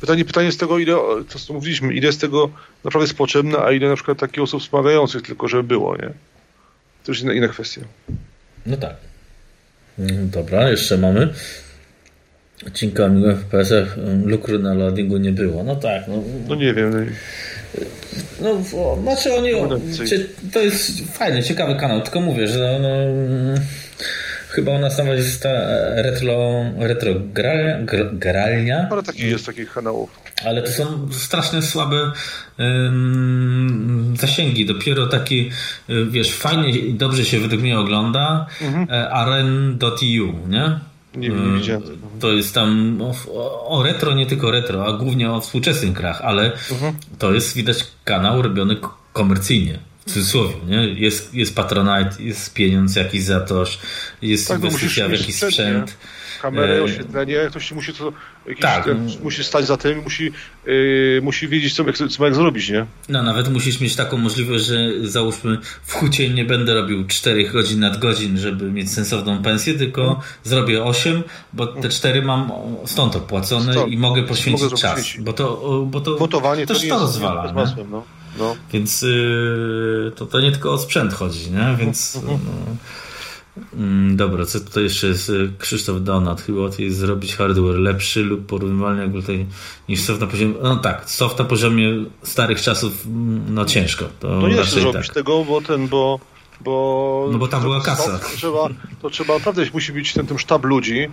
Pytanie, pytanie z tego, ile, to co mówiliśmy, ile z tego naprawdę jest potrzebne, a ile na przykład takich osób wspomagających tylko, żeby było, nie? To już inna, inna kwestia. No tak. Mm, dobra, jeszcze mamy odcinka Amiga FPS-ach lukru na loadingu nie było. No tak. No, no nie wiem. No no, znaczy oni, to jest fajny, ciekawy kanał, tylko mówię, że no, chyba u nas nawet jest ta retro, retro gralnia, gralnia. Ale taki jest takich kanałów. Ale to są strasznie słabe zasięgi. Dopiero taki, wiesz, fajnie i dobrze się według mnie ogląda mhm. E, aren.eu, nie? Nie, nie mm, widziałem. To jest tam o, o, retro, nie tylko retro, a głównie o współczesnych grach, ale mhm. to jest widać kanał robiony komercyjnie. W cudzysłowie, nie? Jest, jest Patronite, jest pieniądz jakiś za to, jest tak, inwestycja w jakiś sprzęt. Kamerę, e, oświetlenie, ktoś musi to, jakiś, tak. Ten, musi stać za tym, musi, yy, musi wiedzieć, co, jak, co ma jak zrobić, nie? No, nawet musisz mieć taką możliwość, że załóżmy w hucie nie będę robił 4 godzin nad godzin, żeby mieć sensowną pensję, tylko hmm. zrobię 8, bo te 4 mam stąd opłacone i mogę poświęcić mogę czas. Bo to, bo to Montowanie też to, to rozwala. Masłem, no. No. Więc yy, to, to nie tylko o sprzęt chodzi, nie? Więc. Mhm. No, Mm, dobra, co tutaj jeszcze jest? Krzysztof Donat. Chyba łatwiej jest zrobić hardware lepszy lub porównywalny tutaj niż soft na poziomie. No tak, soft na poziomie starych czasów, mm, no ciężko. To no nie da się zrobić tak. tego, bo ten, bo. bo no bo tam była kasa. To trzeba, to trzeba naprawdę musi być ten, ten sztab ludzi.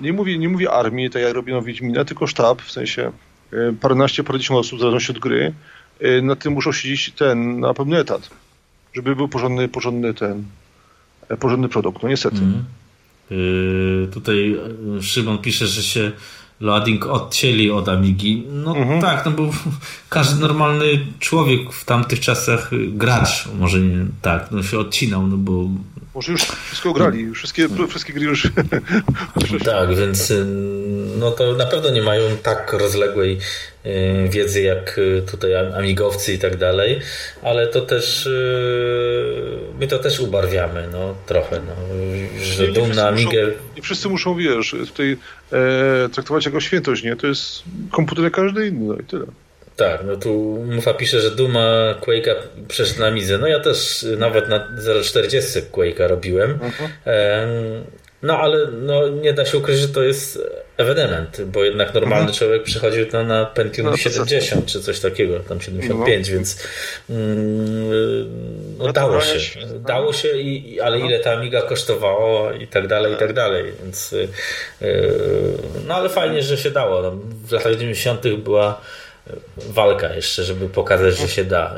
Nie mówię, nie mówię armii, tak jak robiono Wiedźmina, tylko sztab, w sensie paręnaście, parędziesiąt osób, w zależności od gry, na tym muszą siedzieć ten, na pewny etat, żeby był porządny, porządny ten, porządny produkt, no niestety. Mm. Yy, tutaj Szymon pisze, że się loading odcięli od Amigi. No mhm. tak, no bo każdy normalny człowiek w tamtych czasach, gracz, może nie tak, no się odcinał, no bo... Może już wszystko grali, wszystkie, wszystkie gry już... tak, więc y, no to na pewno nie mają tak rozległej y, wiedzy jak y, tutaj amigowcy i tak dalej, ale to też my to też ubarwiamy, no trochę, no, że dum na Amigę... Nie wszyscy muszą, wiesz, tutaj e, traktować jako świętość, nie? To jest komputer jak każdy inny, no i tyle. Tak, no tu Mufa pisze, że Duma Quake'a przeszedł na Mizę. No ja też nawet na 0.40 Quake'a robiłem. Mhm. No ale no, nie da się ukryć, że to jest ewenement, bo jednak normalny mhm. człowiek przychodził to na Pentium no, 70 czy coś takiego, tam 75, no. więc mm, no, dało się. Dało się, i, ale no. ile ta Amiga kosztowała i tak dalej, i tak dalej, więc yy, no ale fajnie, że się dało. No, w latach 90 była walka jeszcze, żeby pokazać, że się da.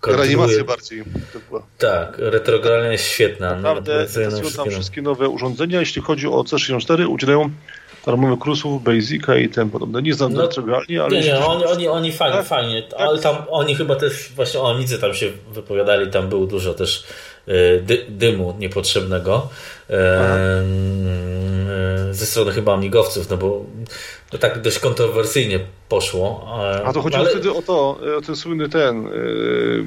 Kontynuuje... Reanimacja bardziej. Tak, retrogralnia jest świetna. Naprawdę testują tam wszystkie nowe urządzenia. Jeśli chodzi o C64, udzielają darmowych krusów, Basica i tym podobne. Nie znam no, ale... Nie, nie, oni, oni, oni fajnie, tak? fajnie. Tak. Ale tam oni chyba też właśnie o Amidze tam się wypowiadali, tam było dużo też y, dy, dymu niepotrzebnego. E, ze strony chyba amigowców, no bo to tak dość kontrowersyjnie poszło. A to chodziło ale... wtedy o to, o ten słynny ten yy,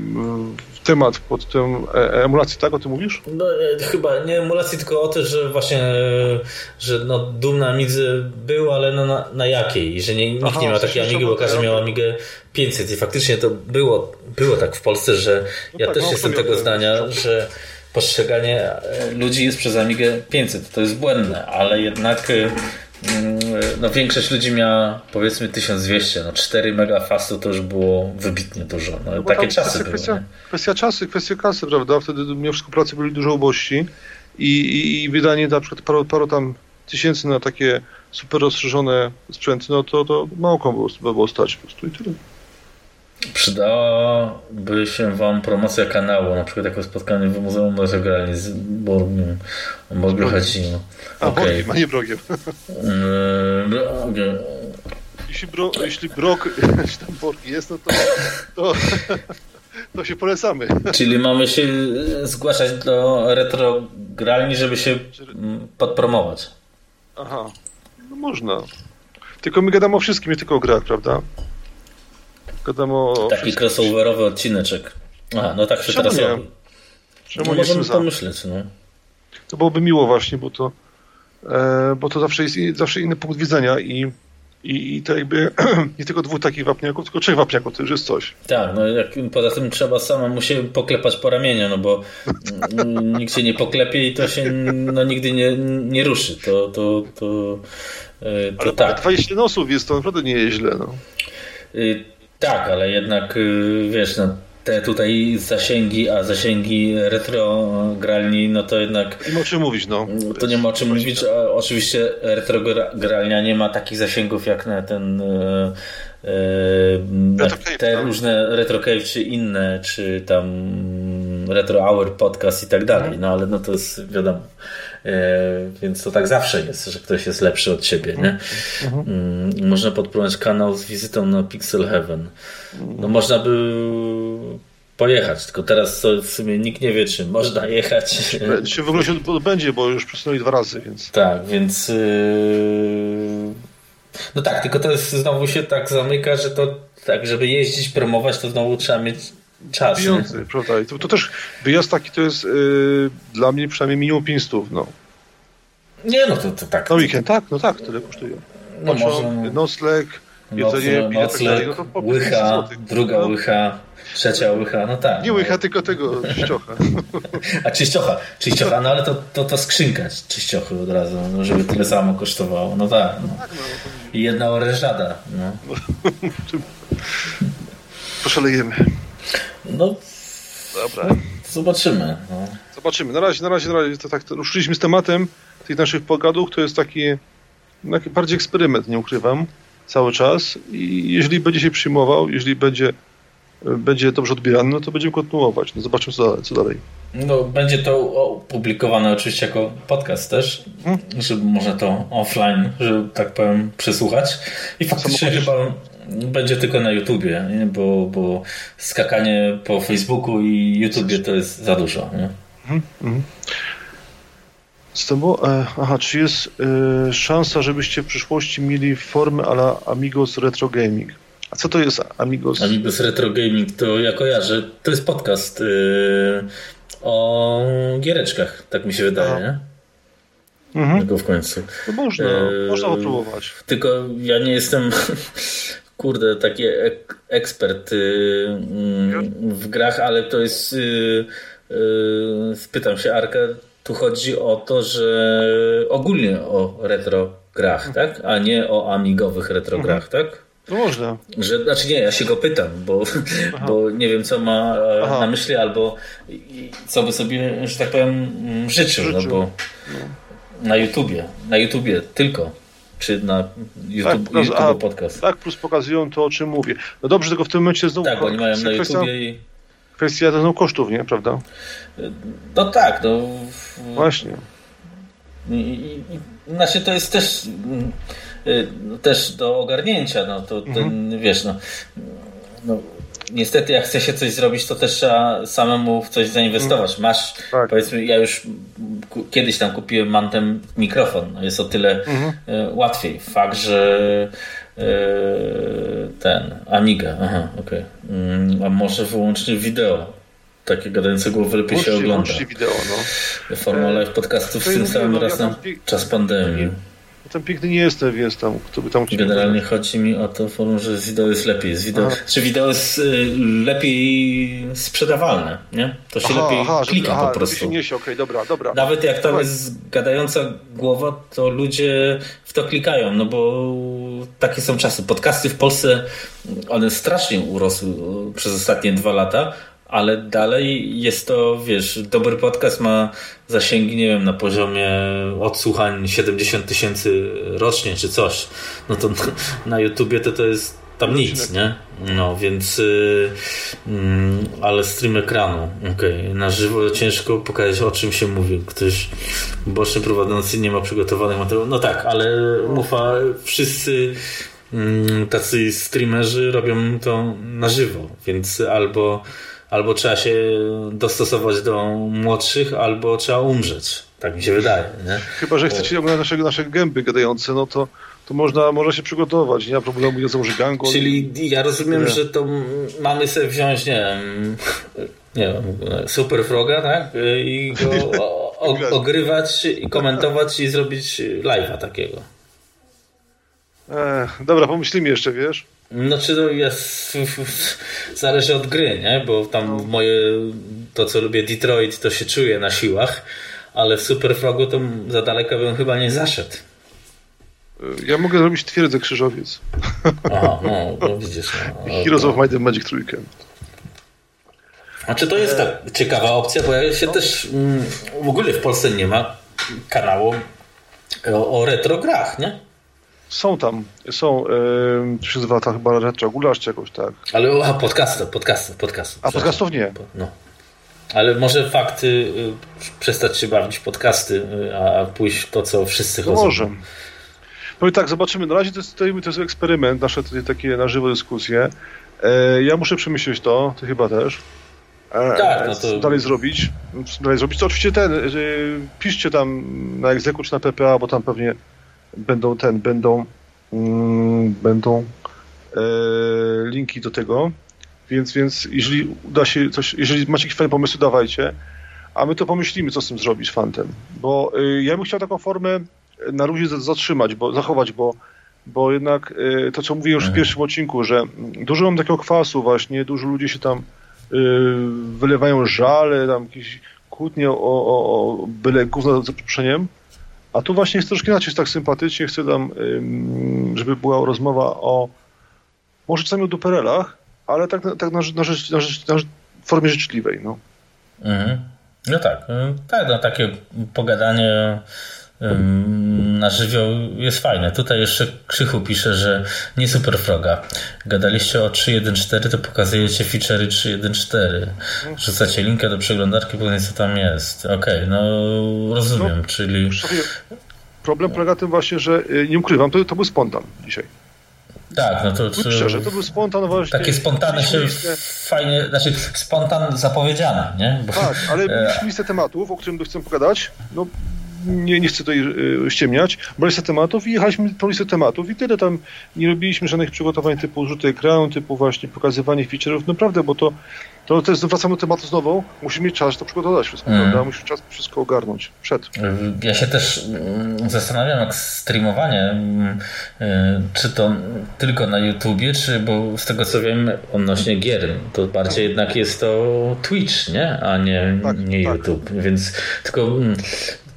temat pod tym e, emulacji, tak? O tym mówisz? No, e, chyba nie emulacji, tylko o to, że właśnie, że no, na Amidze był, ale no, na, na jakiej? Że nie, nikt Aha, nie miał takiej Amigi, bo każdy miał Amigę 500 i faktycznie to było, było tak w Polsce, że no ja tak, też no, jestem tego zdania, że postrzeganie ludzi jest przez Amigę 500. To jest błędne, ale jednak no większość ludzi miała powiedzmy 1200, no 4 megafastu to już było wybitnie dużo. No, no takie czasy kwestia, były. Kwestia, kwestia czasy, kwestia kasy, prawda? Wtedy mimo wszystko pracy byli dużo ubożsi i, i, i wydanie na przykład paru, paru tam tysięcy na takie super rozszerzone sprzęty, no to, to mało komu było, było stać po prostu i tyle. Przydałaby się Wam promocja kanału, na przykład jako spotkanie w Muzeum Rozegralni z Borgiem, Hadzino. A, okay. Borgiem, a nie Brogiem. Brogiem. Jeśli, bro, jeśli Brok, jeśli tam Borg jest, no to, to, to się polecamy. Czyli mamy się zgłaszać do retrogralni, żeby się podpromować. Aha, no można. Tylko my gadamy o wszystkim, nie tylko o grach, prawda? Taki crossoverowy odcineczek. Aha, no tak się Czemu teraz nie? robi. Czemu no, nie możemy pomyśleć, no. To byłoby miło właśnie, bo to e, bo to zawsze jest zawsze inny punkt widzenia i i, i to jakby nie tylko dwóch takich wapniaków, tylko trzech wapniaków, to już jest coś. Tak, no jak, poza tym trzeba samemu się poklepać po ramieniu, no bo nikt się nie poklepie i to się no, nigdy nie, nie ruszy. To, to, to, e, to Ale tak. 20 osób jest to naprawdę nie jest źle. No. Tak, ale jednak y, wiesz, no, te tutaj zasięgi, a zasięgi retrogralni, no to jednak... Nie ma o czym mówić, no. To nie ma o czym mówić. A oczywiście retrogralnia nie ma takich zasięgów jak na ten... Yy, te tak. różne Retro Cave czy inne, czy tam Retro Hour podcast i tak dalej, no ale no to jest wiadomo. E, więc to tak zawsze jest, że ktoś jest lepszy od ciebie, nie? Mhm. Mm, można podprowadzić kanał z wizytą na Pixel Heaven. No można by pojechać, tylko teraz to w sumie nikt nie wie, czy można jechać. Czy w ogóle się będzie, bo już przesunęli dwa razy, więc... Tak, więc... Yy... No tak, tylko to jest znowu się tak zamyka, że to tak, żeby jeździć, promować, to znowu trzeba mieć czas. Pieniądze, prawda? I to, to, też wyjazd taki to jest yy, dla mnie przynajmniej minimum 500, no. Nie, no to, to tak. Na weekend, tak, no tak, tyle kosztuje. No może... Nocleg, jedzenie, Noc, nocleg, no to po łycha, druga no. łycha, trzecia łycha, no tak. Nie łycha, no. tylko tego czyściocha. A czyściocha, czyściocha, no ale to, to, to skrzynka czyściochy od razu, no, żeby tyle samo kosztowało, no tak. No. tak no, I jedna orężada, no. Poszalejemy. No, dobra. Zobaczymy. No. Zobaczymy. Na razie, na razie, na razie to tak, to ruszyliśmy z tematem tych naszych pogadów. To jest taki, taki bardziej eksperyment, nie ukrywam. cały czas i jeżeli będzie się przyjmował, jeżeli będzie, będzie dobrze odbierany, no to będziemy kontynuować. No zobaczymy, co dalej. Co dalej. No, będzie to opublikowane oczywiście jako podcast też, hmm? żeby można to offline, żeby tak powiem, przesłuchać. I faktycznie chyba będzie tylko na YouTubie, nie? Bo, bo skakanie po Facebooku i YouTubie to jest za dużo. Nie? Hmm, hmm. Z tobą, e, aha, czy jest e, szansa, żebyście w przyszłości mieli formę ala Amigos Retro Gaming? A co to jest Amigos? Amigos Retro Gaming to ja kojarzę. To jest podcast e, o giereczkach, tak mi się wydaje, Aha. nie? Mhm. Tylko w końcu. No można, e, można popróbować. Tylko ja nie jestem, kurde, taki ek ekspert y, mm, w grach, ale to jest. Y, y, spytam się Arka, tu chodzi o to, że ogólnie o retro grach, mhm. tak? A nie o amigowych retro grach, mhm. tak? Można. Że, znaczy nie, ja się go pytam, bo, bo nie wiem, co ma e, Aha. na myśli, albo co by sobie, że tak powiem, mm, życzył, no życzył. no bo no. na YouTubie, na YouTubie tylko. Czy na YouTube, tak, YouTube a, podcast. Tak, plus pokazują to, o czym mówię. No dobrze, tylko w tym momencie znowu... Tak, oni mają na YouTubie i... Kwestia to kosztów, nie? Prawda? No tak, no... Właśnie. I, i, znaczy to jest też Y, no, też do ogarnięcia. No, to ten, mhm. wiesz, no, no, niestety jak chce się coś zrobić, to też trzeba samemu w coś zainwestować. Mhm. Masz, tak. powiedzmy, ja już kiedyś tam kupiłem mantem mikrofon. Jest o tyle mhm. Y, łatwiej. Fakt, że y, ten Amiga, aha, okej. Okay. Mm, a może wyłącznie wideo takie gadające głowy lepiej się ogląda. wideo, no. Forma live podcastów z tym samym no, raz na czas pandemii. Tam piękny nie jestem, więc tam, kto by tam Generalnie chodzi mi o to forum, że wideo jest lepiej. Wideo, czy wideo jest y, lepiej sprzedawalne, nie? To się aha, lepiej aha, klika aha, po prostu. Się niesie, okej, okay, dobra, dobra. Nawet jak tam jest gadająca głowa, to ludzie w to klikają, no bo takie są czasy. Podcasty w Polsce, one strasznie urosły przez ostatnie dwa lata, ale dalej jest to, wiesz, dobry podcast ma zasięgi, nie wiem, na poziomie odsłuchań 70 tysięcy rocznie czy coś. No to na YouTubie to to jest tam nic, nie? No, więc yy, yy, ale stream ekranu, okej, okay. na żywo ciężko pokazać o czym się mówi. Ktoś boczny prowadzący nie ma przygotowanych materiałów. No tak, ale mufa, wszyscy yy, tacy streamerzy robią to na żywo, więc albo albo trzeba się dostosować do młodszych, albo trzeba umrzeć. Tak mi się wydaje. Nie? Chyba, że chcecie oglądać nasze, nasze gęby gadające, no to, to można, można się przygotować. Nie ma problemu, nie założy gangu. Czyli ja rozumiem, nie. że to mamy sobie wziąć, nie wiem, nie wiem, Super Froga, tak? I go o, ogrywać, i komentować i zrobić live'a takiego. Ech, dobra, pomyślimy jeszcze, wiesz? Znaczy to jest, zależy od gry, nie? Bo tam no. moje, to co lubię Detroit, to się czuje na siłach, ale w Superfrogu to za daleko bym chyba nie zaszedł. Ja mogę zrobić twierdzę krzyżowiec. Aha, no, no widzisz. No, Heroes of Might and Magic Trójkę. A czy to jest tak ciekawa opcja, bo ja się no. też mm, w ogóle w Polsce nie ma kanału o, o retro grach, nie? Są tam, są, yy, to się nazywa ta chyba Retro Gulasz czy jakoś tak. Ale a, podcasty, podcasty, podcasty. A podcastów nie. No. Ale może fakty y, przestać się bawić podcasty, y, a pójść to, co wszyscy no chodzą. Może. No i tak, zobaczymy. Na razie to jest, to jest eksperyment, nasze takie na żywo dyskusje. E, ja muszę przemyśleć to, ty chyba też. E, tak, no to... dalej zrobić. Dalej zrobić. To oczywiście ten, piszcie tam na egzeku czy na PPA, bo tam pewnie będą ten, będą mm, będą e, linki do tego, więc, więc jeżeli uda się coś, jeżeli macie jakieś fajne pomysły, dawajcie, a my to pomyślimy, co z tym zrobić fantem, bo y, ja bym chciał taką formę na luzie zatrzymać, bo, zachować, bo, bo jednak y, to, co mówiłem już w mhm. pierwszym odcinku, że dużo mam takiego kwasu właśnie, dużo ludzi się tam y, wylewają żale, tam jakieś kłótnie o, o, o byle gówno za przeproszeniem, a tu właśnie jest troszkę inaczej, jest tak sympatycznie, chcę tam, żeby była rozmowa o może czasami o duperelach, ale tak, tak na, na, rzecz, na, rzecz, na formie życzliwej. No. Mhm. No tak, tak, no takie pogadanie na żywioł jest fajne. Tutaj jeszcze Krzychu pisze, że nie super froga. Gadaliście o 3.1.4, to pokazujecie feature'y 3.1.4. Rzucacie linkę do przeglądarki, powiem co tam jest. Okej, okay, no rozumiem, no, czyli... Problem polega na tym właśnie, że y, nie ukrywam, to, to był spontan dzisiaj. Tak, no to... to szczerze, to był spontan właśnie. Takie spontane się fajnie, znaczy spontan zapowiedziane, nie? Bo, tak, ale e, mieliśmy listę tematów, o którym chcę pogadać. No, nie, nie chcę tutaj y, ściemniać, bo listę tematów i jechaliśmy po listę tematów i tyle tam nie robiliśmy żadnych przygotowań typu rzuty ekranu, typu właśnie pokazywanie feature'ów, naprawdę, bo to to, to jest, wracamy do tematu znowu, musimy mieć czas to przygotować wszystko, mm. prawda? Musimy czas wszystko ogarnąć przed. Ja się też mm, zastanawiam, jak streamowanie, mm, y, czy to tylko na YouTubie, czy, bo z tego co wiem odnośnie gier, to bardziej tak. jednak jest to Twitch, nie? A nie, tak, nie tak. YouTube, więc tylko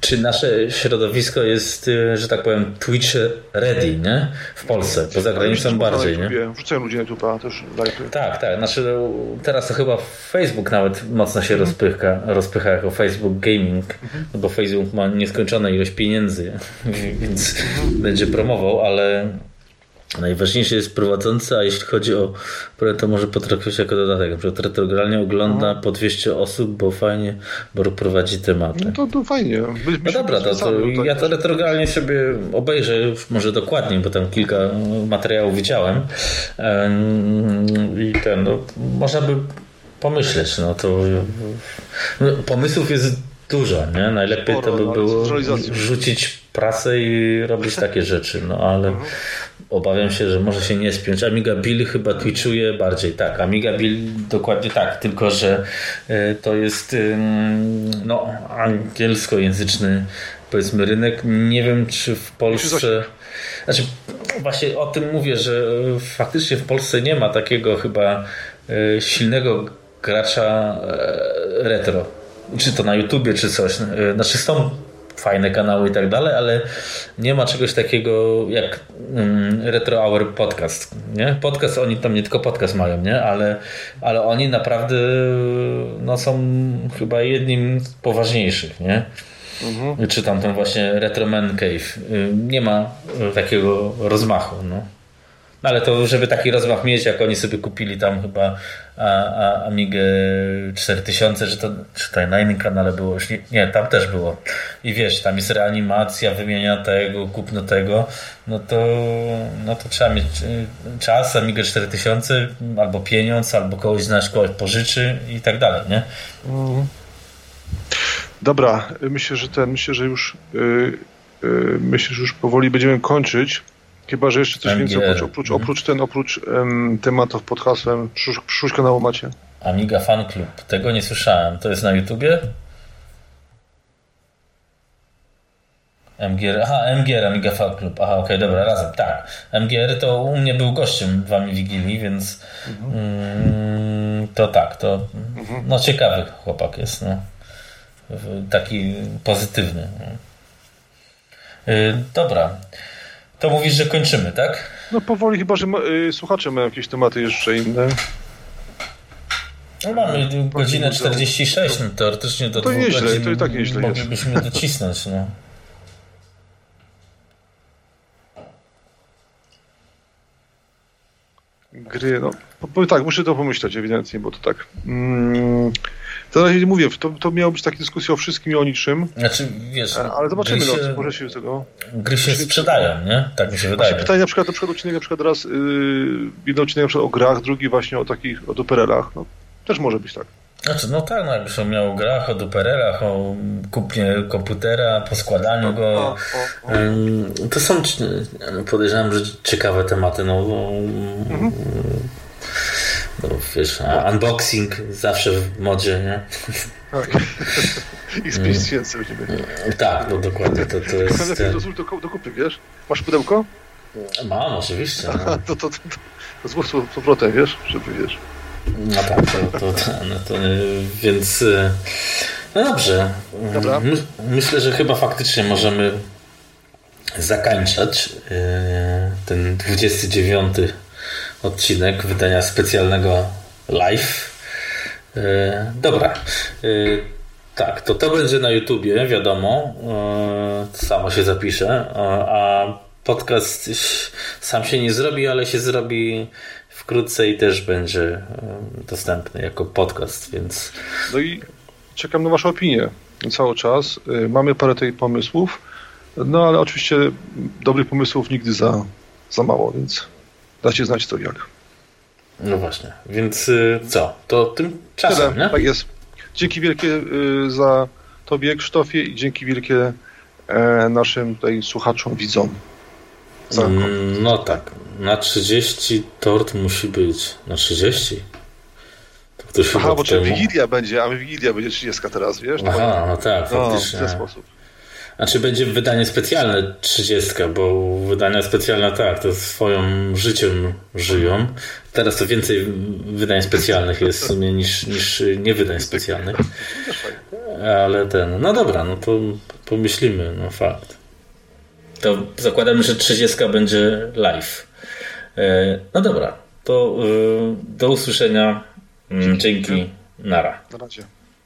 czy nasze środowisko jest, y, że tak powiem, Twitch ready, nie? W Polsce, poza granicą bardziej, nie? Wrzucają ludzie na YouTube'a też Tak, tak. Znaczy, no, teraz to chyba Facebook nawet mocno się mhm. rozpycha, rozpycha jako Facebook Gaming, mhm. bo Facebook ma nieskończoną ilość pieniędzy, więc mhm. będzie promował, ale Najważniejszy jest prowadzący, a jeśli chodzi o to może potraktować jako dodatek. Na przykład retrogralnie ogląda no. po 200 osób, bo fajnie, bo prowadzi tematy. No to, to fajnie. No dobra, to, to tak ja to retrogralnie sobie obejrzę może dokładniej, bo tam kilka materiałów widziałem. I ten, no, można by pomyśleć, no to no, pomysłów jest dużo, nie? Najlepiej Sporo, to by było rzucić prasę i robić takie rzeczy, no ale mhm obawiam się, że może się nie spiąć. Amiga Bill chyba twitchuje bardziej. Tak, Amiga Bill dokładnie tak, tylko że e, to jest no, angielskojęzyczny powiedzmy rynek. Nie wiem, czy w Polsce... Znaczy, właśnie o tym mówię, że faktycznie w Polsce nie ma takiego chyba e, silnego gracza e, retro. Czy to na YouTubie, czy coś. Znaczy są fajne kanały i tak dalej, ale nie ma czegoś takiego jak mm, Retro Hour Podcast. Nie? Podcast, oni tam nie tylko podcast mają, nie? Ale, ale oni naprawdę no, są chyba jednym z poważniejszych. Nie? Mhm. Czy tam ten właśnie Retro Man Cave. Nie ma takiego rozmachu. No. No ale to, żeby taki rozmach mieć, jak oni sobie kupili tam chyba a, a, Amigę 4000, że to czy tutaj na innym kanale było, już nie, nie, tam też było. I wiesz, tam jest reanimacja, wymienia tego, kupno tego, no to, no to trzeba mieć y, czas, Amigę 4000, albo pieniądz, albo kogoś znasz, kogoś pożyczy i tak dalej, nie? Mhm. Dobra, myślę, że ten, myślę, że już yy, yy, myślę, że już powoli będziemy kończyć. Chyba, że jeszcze coś więcej oprócz, oprócz, mhm. oprócz ten, oprócz um, tematów pod hasłem przyszłość, przyszłość kanału macie. Amiga Fan Club. Tego nie słyszałem. To jest na YouTubie? MGR, aha, MGR, Amiga Fan Club. Aha, okej, okay, dobra, razem, tak. MGR to u mnie był gościem wami Wigilii, więc mhm. mm, to tak, to mhm. no ciekawy chłopak jest, no. Taki pozytywny. Yy, dobra. To mówisz, że kończymy, tak? No powoli, chyba że y, słuchacze mają jakieś tematy jeszcze inne. No mamy godzinę 46, no teoretycznie do to nieźle, godzin to i tak nieźle moglibyśmy jest. docisnąć, no. Gry, no. Powiem tak, muszę to pomyśleć ewidentnie, bo to tak. Mm, to na razie mówię, to, to miało być taka dyskusja o wszystkim i o niczym. Znaczy, wiesz, ale zobaczymy, no, się, no, może się tego. Gry się sprzedają, nie? Tak mi się wydaje. Pytanie na przykład, na przykład odcinek na przykład raz, yy, jeden odcinek na przykład o grach, drugi właśnie o takich, o duperelach. No, też może być tak. Znaczy, no tak, no jakbyś miał o grach, o duperelach, o kupnie komputera, po składaniu go. O, o, o. To są, podejrzewam, że ciekawe tematy. No, mhm. No, wiesz, unboxing zawsze w modzie, nie? Tak. I z 5 tysięcy będziemy. Tak, no dokładnie. To, to jest... Ten... Do, do, do kupy, wiesz? Masz pudełko? Mam, oczywiście. No. to, to, to, to złóż z powrotem, wiesz? Żeby, wiesz. No tak, to, to, to, no to więc... No dobrze. Dobra. My, myślę, że chyba faktycznie możemy zakończać ten 29 odcinek wydania specjalnego live. E, dobra. E, Tak, to to będzie na YouTubie, wiadomo. Yy, samo się zapisze. A podcast sam się nie zrobi, ale się zrobi wkrótce i też będzie dostępny jako podcast, więc. No i czekam na Waszą opinię cały czas. Mamy parę tych pomysłów, no ale oczywiście dobrych pomysłów nigdy za, za mało, więc dajcie znać to jak. No właśnie, więc co? To tymczasem, Tyle, nie? Tak jest. Dzięki wielkie y, za Tobie, Krzysztofie, i dzięki wielkie e, naszym tutaj słuchaczom, widzom. Mm, no tak, na 30 tort musi być. Na 30? To ktoś Aha, bo temu... Wigilia będzie, a Wigilia będzie 30 teraz, wiesz? Aha, no tak, faktycznie. No, w ten sposób. Znaczy będzie wydanie specjalne 30, bo wydania specjalne tak, to swoją życiem żyją. Teraz to więcej wydań specjalnych jest w sumie niż, niż nie wydań specjalnych. Ale ten, no dobra, no to pomyślimy, no fakt. To zakładamy, że 30 będzie live. E, no dobra, to e, do usłyszenia. Dzięki. Nara. Na razie.